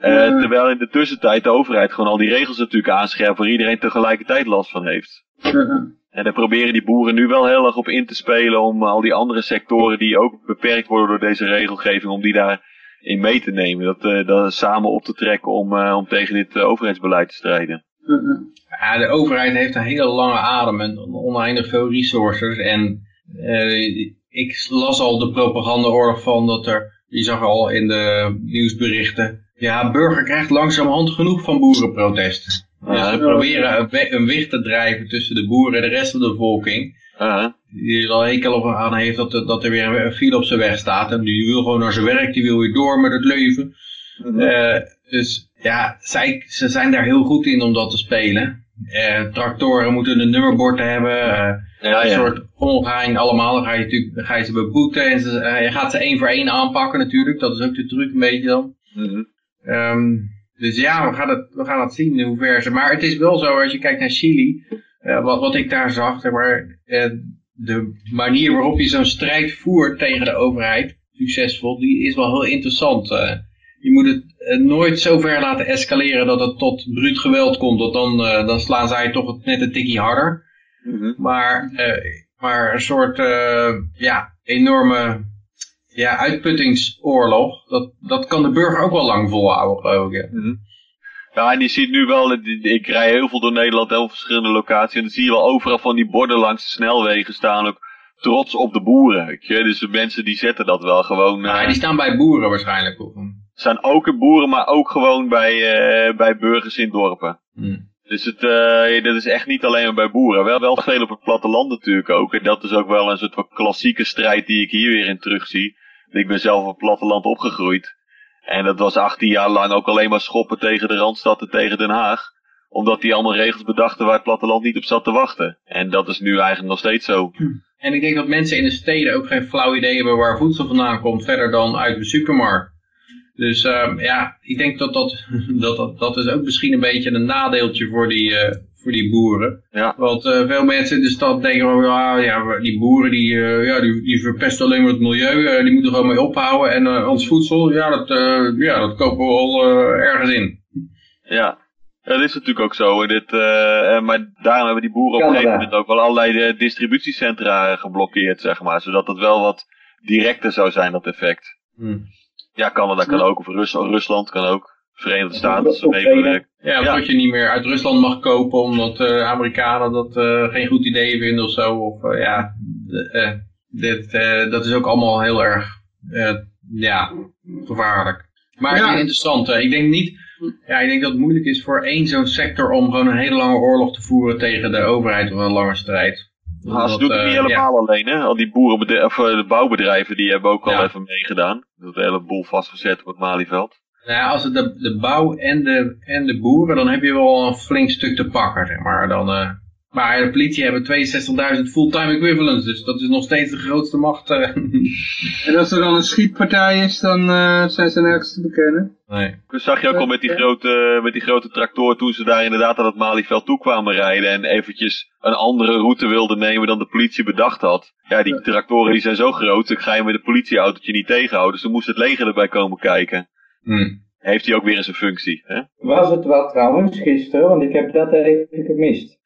Uh, Ja. Terwijl in de tussentijd de overheid gewoon al die regels natuurlijk aanscherpt waar iedereen tegelijkertijd last van heeft. Ja. En daar proberen die boeren nu wel heel erg op in te spelen om al die andere sectoren die ook beperkt worden door deze regelgeving, om die daar in mee te nemen. Dat, uh, dat samen op te trekken om, uh, om tegen dit uh, overheidsbeleid te strijden. Ja, de overheid heeft een hele lange adem en oneindig veel resources. En ik las al de propagandaoorlog van dat er, je zag al in de nieuwsberichten, ja, burger krijgt langzamerhand genoeg van boerenprotesten. Dus we proberen een, we een wicht te drijven tussen de boeren en de rest van de bevolking. Uh-huh. Die er al hekel aan heeft dat, dat er weer een file op zijn weg staat. En die wil gewoon naar zijn werk, die wil weer door met het leven. Uh, dus ja, zij, ze zijn daar heel goed in om dat te spelen. Uh, tractoren moeten een nummerbord hebben. Ja, een ja. soort ongein allemaal. Dan ga je, natuurlijk, ga je ze beboeten. En ze, eh, je gaat ze één voor één aanpakken natuurlijk. Dat is ook de truc een beetje dan. Mhm. Ehm, dus ja, we gaan, het, we gaan het zien in hoeverre ze... Maar het is wel zo, als je kijkt naar Chili, eh, wat, wat ik daar zag, zeg maar, eh, de manier waarop je zo'n strijd voert tegen de overheid, succesvol, die is wel heel interessant. eh. je moet het nooit zo ver laten escaleren dat het tot bruut geweld komt, want dan, dan slaan zij toch net een tikkie harder. Mhm. Maar, maar een soort ja, enorme ja, uitputtingsoorlog, dat, dat kan de burger ook wel lang volhouden, geloof ik. Mhm. Ja, en je ziet nu wel, ik rij heel veel door Nederland, heel veel verschillende locaties. En dan zie je wel overal van die borden langs de snelwegen staan ook trots op de boeren. Dus de mensen die zetten dat wel gewoon. Maar eh, die staan bij boeren waarschijnlijk. Of, zijn ook in boeren, maar ook gewoon bij, eh, bij burgers in dorpen. hm. Dus het, eh, dat is echt niet alleen maar bij boeren. Wel, wel veel op het platteland natuurlijk ook. En dat is ook wel een soort van klassieke strijd die ik hier weer in terugzie. Ik ben zelf op het platteland opgegroeid. En dat was 18 jaar lang ook alleen maar schoppen tegen de Randstad en tegen Den Haag. Omdat die allemaal regels bedachten waar het platteland niet op zat te wachten. En dat is nu eigenlijk nog steeds zo. En ik denk dat mensen in de steden ook geen flauw idee hebben waar voedsel vandaan komt, verder dan uit de supermarkt. Dus ehm, ja, ik denk dat dat, dat, dat, dat is ook misschien een beetje een nadeeltje voor die, eh, voor die boeren. Ja. Want eh, veel mensen in de stad denken, van, ja, ja, die boeren die, eh, ja, die, die verpesten alleen maar het milieu, eh, die moeten er gewoon mee ophouden. En eh, ons voedsel, ja dat, eh, ja, dat kopen we al eh, ergens in. Ja, dat is natuurlijk ook zo. Dit, maar daarom hebben die boeren op een gegeven moment ook wel allerlei distributiecentra geblokkeerd, zeg maar. Zodat het wel wat directer zou zijn, dat effect. Hm. Ja, Canada kan ook, of Rus Rusland kan ook. Verenigde Staten, ze Ja, of Ja. dat je niet meer uit Rusland mag kopen omdat eh Amerikanen dat eh, geen goed idee vinden of zo. Of eh, ja, eh, dit, eh, dat is ook allemaal heel erg eh, ja, gevaarlijk. Maar Ja. het is interessant. ik denk niet Ja, ik denk dat het moeilijk is voor één zo'n sector om gewoon een hele lange oorlog te voeren tegen de overheid of een lange strijd. Ze Dat, doen het niet helemaal alleen, hè? Al die boerenbedrijven, of de bouwbedrijven, die hebben ook al Ja. even meegedaan. Dat de hele boel vastgezet op het Malieveld. Nou ja, als het de, de bouw en de, en de boeren, dan heb je wel een flink stuk te pakken, zeg maar. Dan, eh, maar de politie hebben 62.000 fulltime equivalents, dus dat is nog steeds de grootste macht. eh. En als er dan een schietpartij is, dan eh, zijn ze nergens te bekennen. nee. Dat zag je ook al met die, grote, met die grote tractor toen ze daar inderdaad aan het Malieveld toe kwamen rijden. En eventjes een andere route wilden nemen dan de politie bedacht had. Ja, die tractoren die zijn zo groot, dan ga je met een politieautootje niet tegenhouden. Dus dan moest het leger erbij komen kijken. Hm. Heeft hij ook weer eens een functie, hè? Was het wat trouwens gisteren? Want ik heb dat even gemist.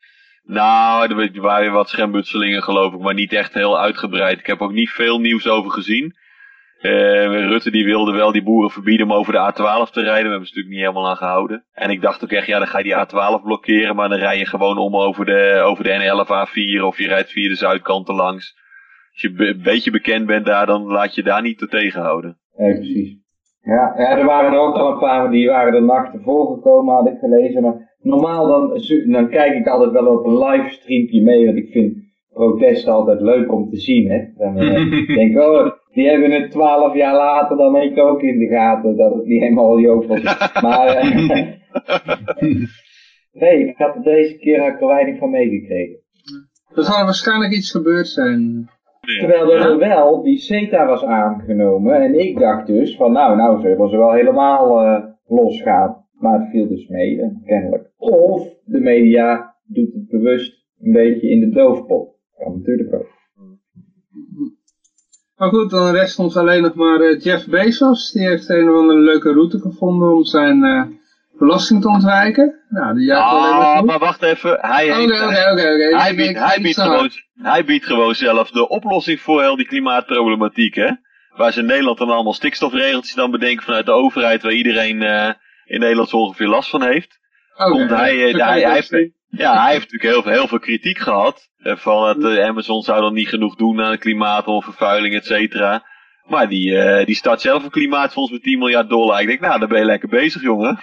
Nou, er waren weer wat schermutselingen geloof ik, maar niet echt heel uitgebreid. Ik heb ook niet veel nieuws over gezien. Eh, Rutte die wilde wel die boeren verbieden om over de A12 te rijden. We hebben ze natuurlijk niet helemaal aan gehouden. En ik dacht ook echt, ja dan ga je die A12 blokkeren, maar dan rij je gewoon om over de, over de N11 A4 of je rijdt via de zuidkanten langs. Als je een beetje bekend bent daar, dan laat je daar niet te tegenhouden. Ja, precies. Ja, ja, er waren er ook al een paar die waren de nacht ervoor gekomen, had ik gelezen. Maar normaal dan, dan kijk ik altijd wel op een livestreampje mee, want ik vind protesten altijd leuk om te zien. Hè. Dan eh, denk ik, oh, die hebben het twaalf jaar later dan ik ook in de gaten, dat het niet helemaal joop was. Maar, eh, nee, ik had er deze keer had ik er weinig van meegekregen. Er zal waarschijnlijk iets gebeurd zijn. Terwijl er wel die CETA was aangenomen. En ik dacht dus van nou, nou zullen ze wel helemaal eh, losgaan. Maar het viel dus mee, eh, kennelijk. Of de media doet het bewust een beetje in de doofpot. Kan natuurlijk ook. Maar goed, dan rest ons alleen nog maar eh, Jeff Bezos. Die heeft een of andere leuke route gevonden om zijn eh, belasting te ontwijken. Nou, die jaagt alleen maar Ah, maar wacht even. Hij, heeft, hij, biedt, hij, biedt gewoon, het. hij biedt gewoon zelf de oplossing voor heel die klimaatproblematiek, hè? Waar ze in Nederland dan allemaal stikstofregeltjes dan bedenken vanuit de overheid, waar iedereen eh, in Nederland zo ongeveer last van heeft. Komt hij, eh, ja, hij, hij heeft, ja, hij heeft natuurlijk heel veel, heel veel kritiek gehad. eh, van dat Amazon zou dan niet genoeg doen aan het klimaat of vervuiling, et cetera. Maar die, die start zelf een klimaatfonds met 10 miljard dollar. Ik denk, nou, dan ben je lekker bezig, jongen.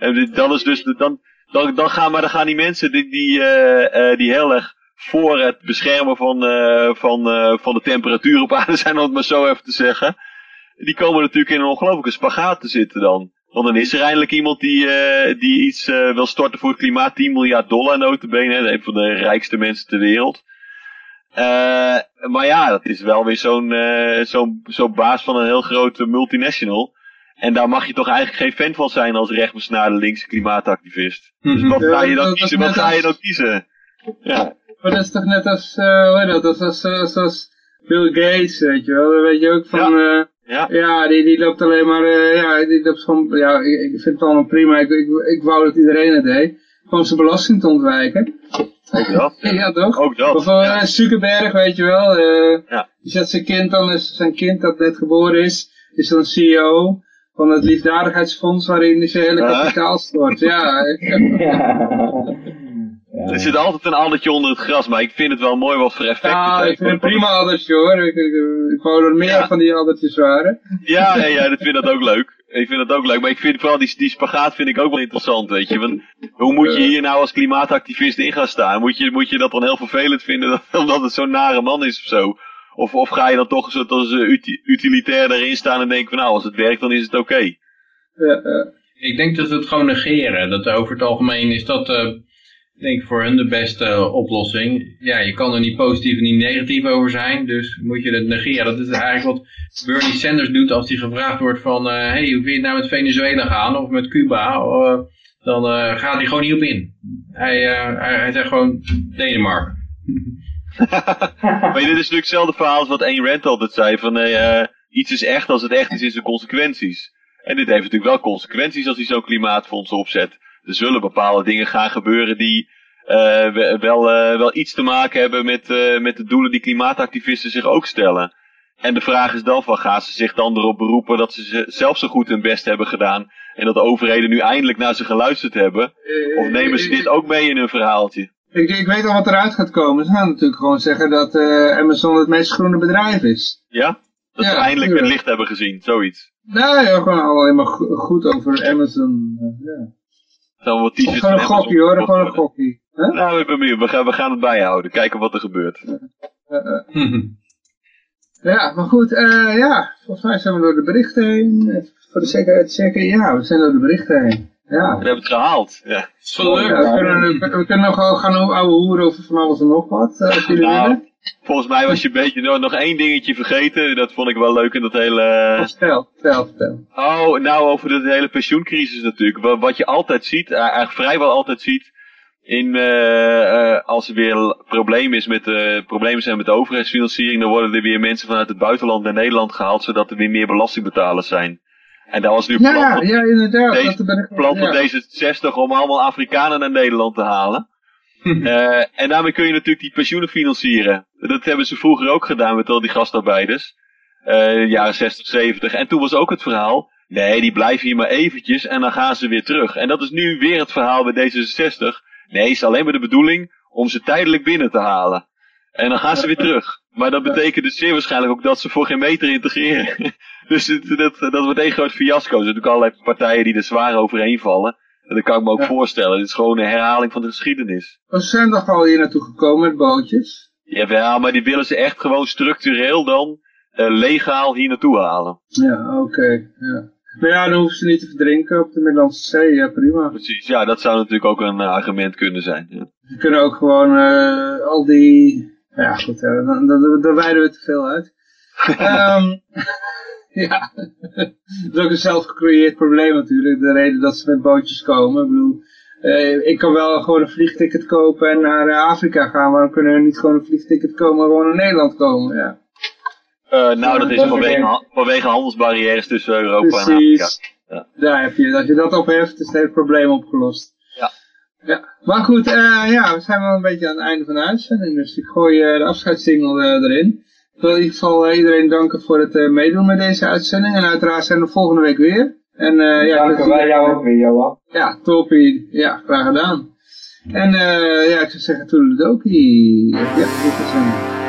En dan is dus, dan, dan, dan, gaan, maar dan gaan die mensen die, die, eh, eh, die heel erg voor het beschermen van, eh, van, van de temperatuur op aarde zijn, om het maar zo even te zeggen. Die komen natuurlijk in een ongelofelijke spagaat te zitten dan. Want dan is er eindelijk iemand die, die iets wil storten voor het klimaat. 10 miljard dollar notabene. Een van de rijkste mensen ter wereld. Maar ja, dat is wel weer zo'n zo'n zo'n baas van een heel grote multinational. En daar mag je toch eigenlijk geen fan van zijn als rechtbesnaarde linkse klimaatactivist. Dus wat Ja, ga je dan kiezen? Wat ga je dan kiezen? Ja. Maar dat is toch net als, eh hoe heet dat, dat is als, als, als Bill Gates, weet je wel. Dan weet je ook van, ja, Ja. ja die, die loopt alleen maar, eh, ja, die loopt gewoon, ja, ik, ik vind het allemaal prima. Ik, ik, ik wou dat iedereen het deed. Gewoon zijn belasting te ontwijken. Ook dat. Ja, toch? Ook dat. Of uh, ja. Zuckerberg, weet je wel. eh Ja. Die zet zijn kind dan, is zijn kind dat net geboren is, is dan CEO van het liefdadigheidsfonds waarin zijn hele Ja. kapitaal stort. Ja, Ja. Er zit altijd een addertje onder het gras, maar ik vind het wel mooi wat voor effect ja het ik vind het prima addertje hoor. Ik, ik, ik wou er meer Ja. van die addertjes waren. Ja, ja, ja, dat vind dat ook leuk. Ik vind dat ook leuk, maar ik vind vooral die, die spagaat vind ik ook wel interessant, weet je. Want hoe moet je hier nou als klimaatactivist in gaan staan? Moet je, moet je dat dan heel vervelend vinden dat, omdat het zo'n nare man is of zo? Of, of ga je dan toch een als uti- utilitair erin staan en denken van nou, als het werkt dan is het oké. Ja, ja. Ik denk dat we het gewoon negeren. Dat over het algemeen is dat, eh, denk ik, voor hun de beste eh, oplossing. Ja, je kan er niet positief en niet negatief over zijn, dus moet je het negeren. Dat is eigenlijk wat Bernie Sanders doet als hij gevraagd wordt van, eh hey, hoe vind je nou met Venezuela gaan of met Cuba? Eh, dan eh, gaat hij gewoon niet op in. Eh, hij, hij zegt gewoon Denemarken. maar dit is natuurlijk hetzelfde verhaal als wat Ayn Rand altijd zei. Van eh, iets is echt als het echt is in zijn consequenties. En dit heeft natuurlijk wel consequenties als hij zo'n klimaatfonds opzet. Er zullen bepaalde dingen gaan gebeuren die eh, we- wel, eh, wel iets te maken hebben met, eh, met de doelen die klimaatactivisten zich ook stellen. En de vraag is dan van, gaan ze zich dan erop beroepen dat ze- zelf zo goed hun best hebben gedaan. En dat de overheden nu eindelijk naar ze geluisterd hebben. Of nemen ze dit ook mee in hun verhaaltje? Ik, ik weet al wat eruit gaat komen. Ze gaan natuurlijk gewoon zeggen dat eh, Amazon het meest groene bedrijf is. Ja? Dat Ja, ze eindelijk het licht hebben gezien, zoiets. Nou ja, gewoon alleen maar go- goed over Amazon. ja. Dan wat t-shirts Gewoon een gokkie hoor, gewoon een gokkie. Huh? Nou, ik ben benieuwd. We gaan, we gaan het bijhouden. Kijken wat er gebeurt. Eh, eh. Ja, maar goed, eh, ja, volgens mij zijn we door de berichten heen. Voor de zekerheid checken, ja, we zijn door de berichten heen. We Ja. hebben het gehaald. Ja. is wel leuk. Ja, we, kunnen, we kunnen nog wel gaan ouwe hoeren over van alles en nog wat, eh, als jullie Nou, willen. volgens mij was je een beetje nog, nog één dingetje vergeten. Dat vond ik wel leuk in dat hele... Vertel, vertel, vertel. Oh, nou over de hele pensioencrisis natuurlijk. Wa- Wat je altijd ziet, eh, eigenlijk vrijwel altijd ziet, in, eh, eh, als er weer problemen, is met, eh, problemen zijn met de overheidsfinanciering, dan worden er weer mensen vanuit het buitenland naar Nederland gehaald, zodat er weer meer belastingbetalers zijn. En dat was nu Ja, plan, ja, inderdaad. Deze- dat ben ik, plan van ja. D66 om allemaal Afrikanen naar Nederland te halen. Eh, en daarmee kun je natuurlijk die pensioenen financieren. Dat hebben ze vroeger ook gedaan met al die gastarbeiders. Eh jaren 60, 70. En toen was ook het verhaal. Nee, die blijven hier maar eventjes en dan gaan ze weer terug. En dat is nu weer het verhaal bij D66. Nee, is alleen maar de bedoeling om ze tijdelijk binnen te halen. En dan gaan ze weer terug. Maar dat betekent dus zeer waarschijnlijk ook dat ze voor geen meter integreren. dus het, dat, dat wordt één groot fiasco. Er zijn natuurlijk allerlei partijen die er zwaar overheen vallen. En dat kan ik me ook Ja. voorstellen. Het is gewoon een herhaling van de geschiedenis. We zijn toch al hier naartoe gekomen met bootjes? Ja, maar die willen ze echt gewoon structureel dan eh, legaal hier naartoe halen. Ja, oké. ja. Maar ja, dan hoeven ze niet te verdrinken op de Middellandse Zee, ja prima. Precies, ja, dat zou natuurlijk ook een eh, argument kunnen zijn. Ja. Ze kunnen ook gewoon eh, al die... Ja goed, dan, dan, dan wijden we te veel uit. Ehm ja, dat is ook een zelfgecreëerd probleem natuurlijk. De reden dat ze met bootjes komen. Ik bedoel, eh, ik kan wel gewoon een vliegticket kopen en naar eh, Afrika gaan. Waarom kunnen we niet gewoon een vliegticket komen en gewoon naar Nederland komen? Ja. Eh, nou, dat is vanwege, vanwege handelsbarrières tussen Europa en Afrika. Ja. Daar heb je, als je dat opheft, is het hele probleem opgelost. Ja. Maar goed, eh, ja, we zijn wel een beetje aan het einde van de uitzending, dus ik gooi eh, de afscheidssingel eh, erin. Ik wil in ieder geval iedereen danken voor het meedoen met deze uitzending. En uiteraard zijn we volgende week weer. En, ja, Danken wij jou ook weer, Johan. Ja, toppie. Ja, graag gedaan. En ja, ik zou zeggen, toedeledokie. Ja, dit is hem.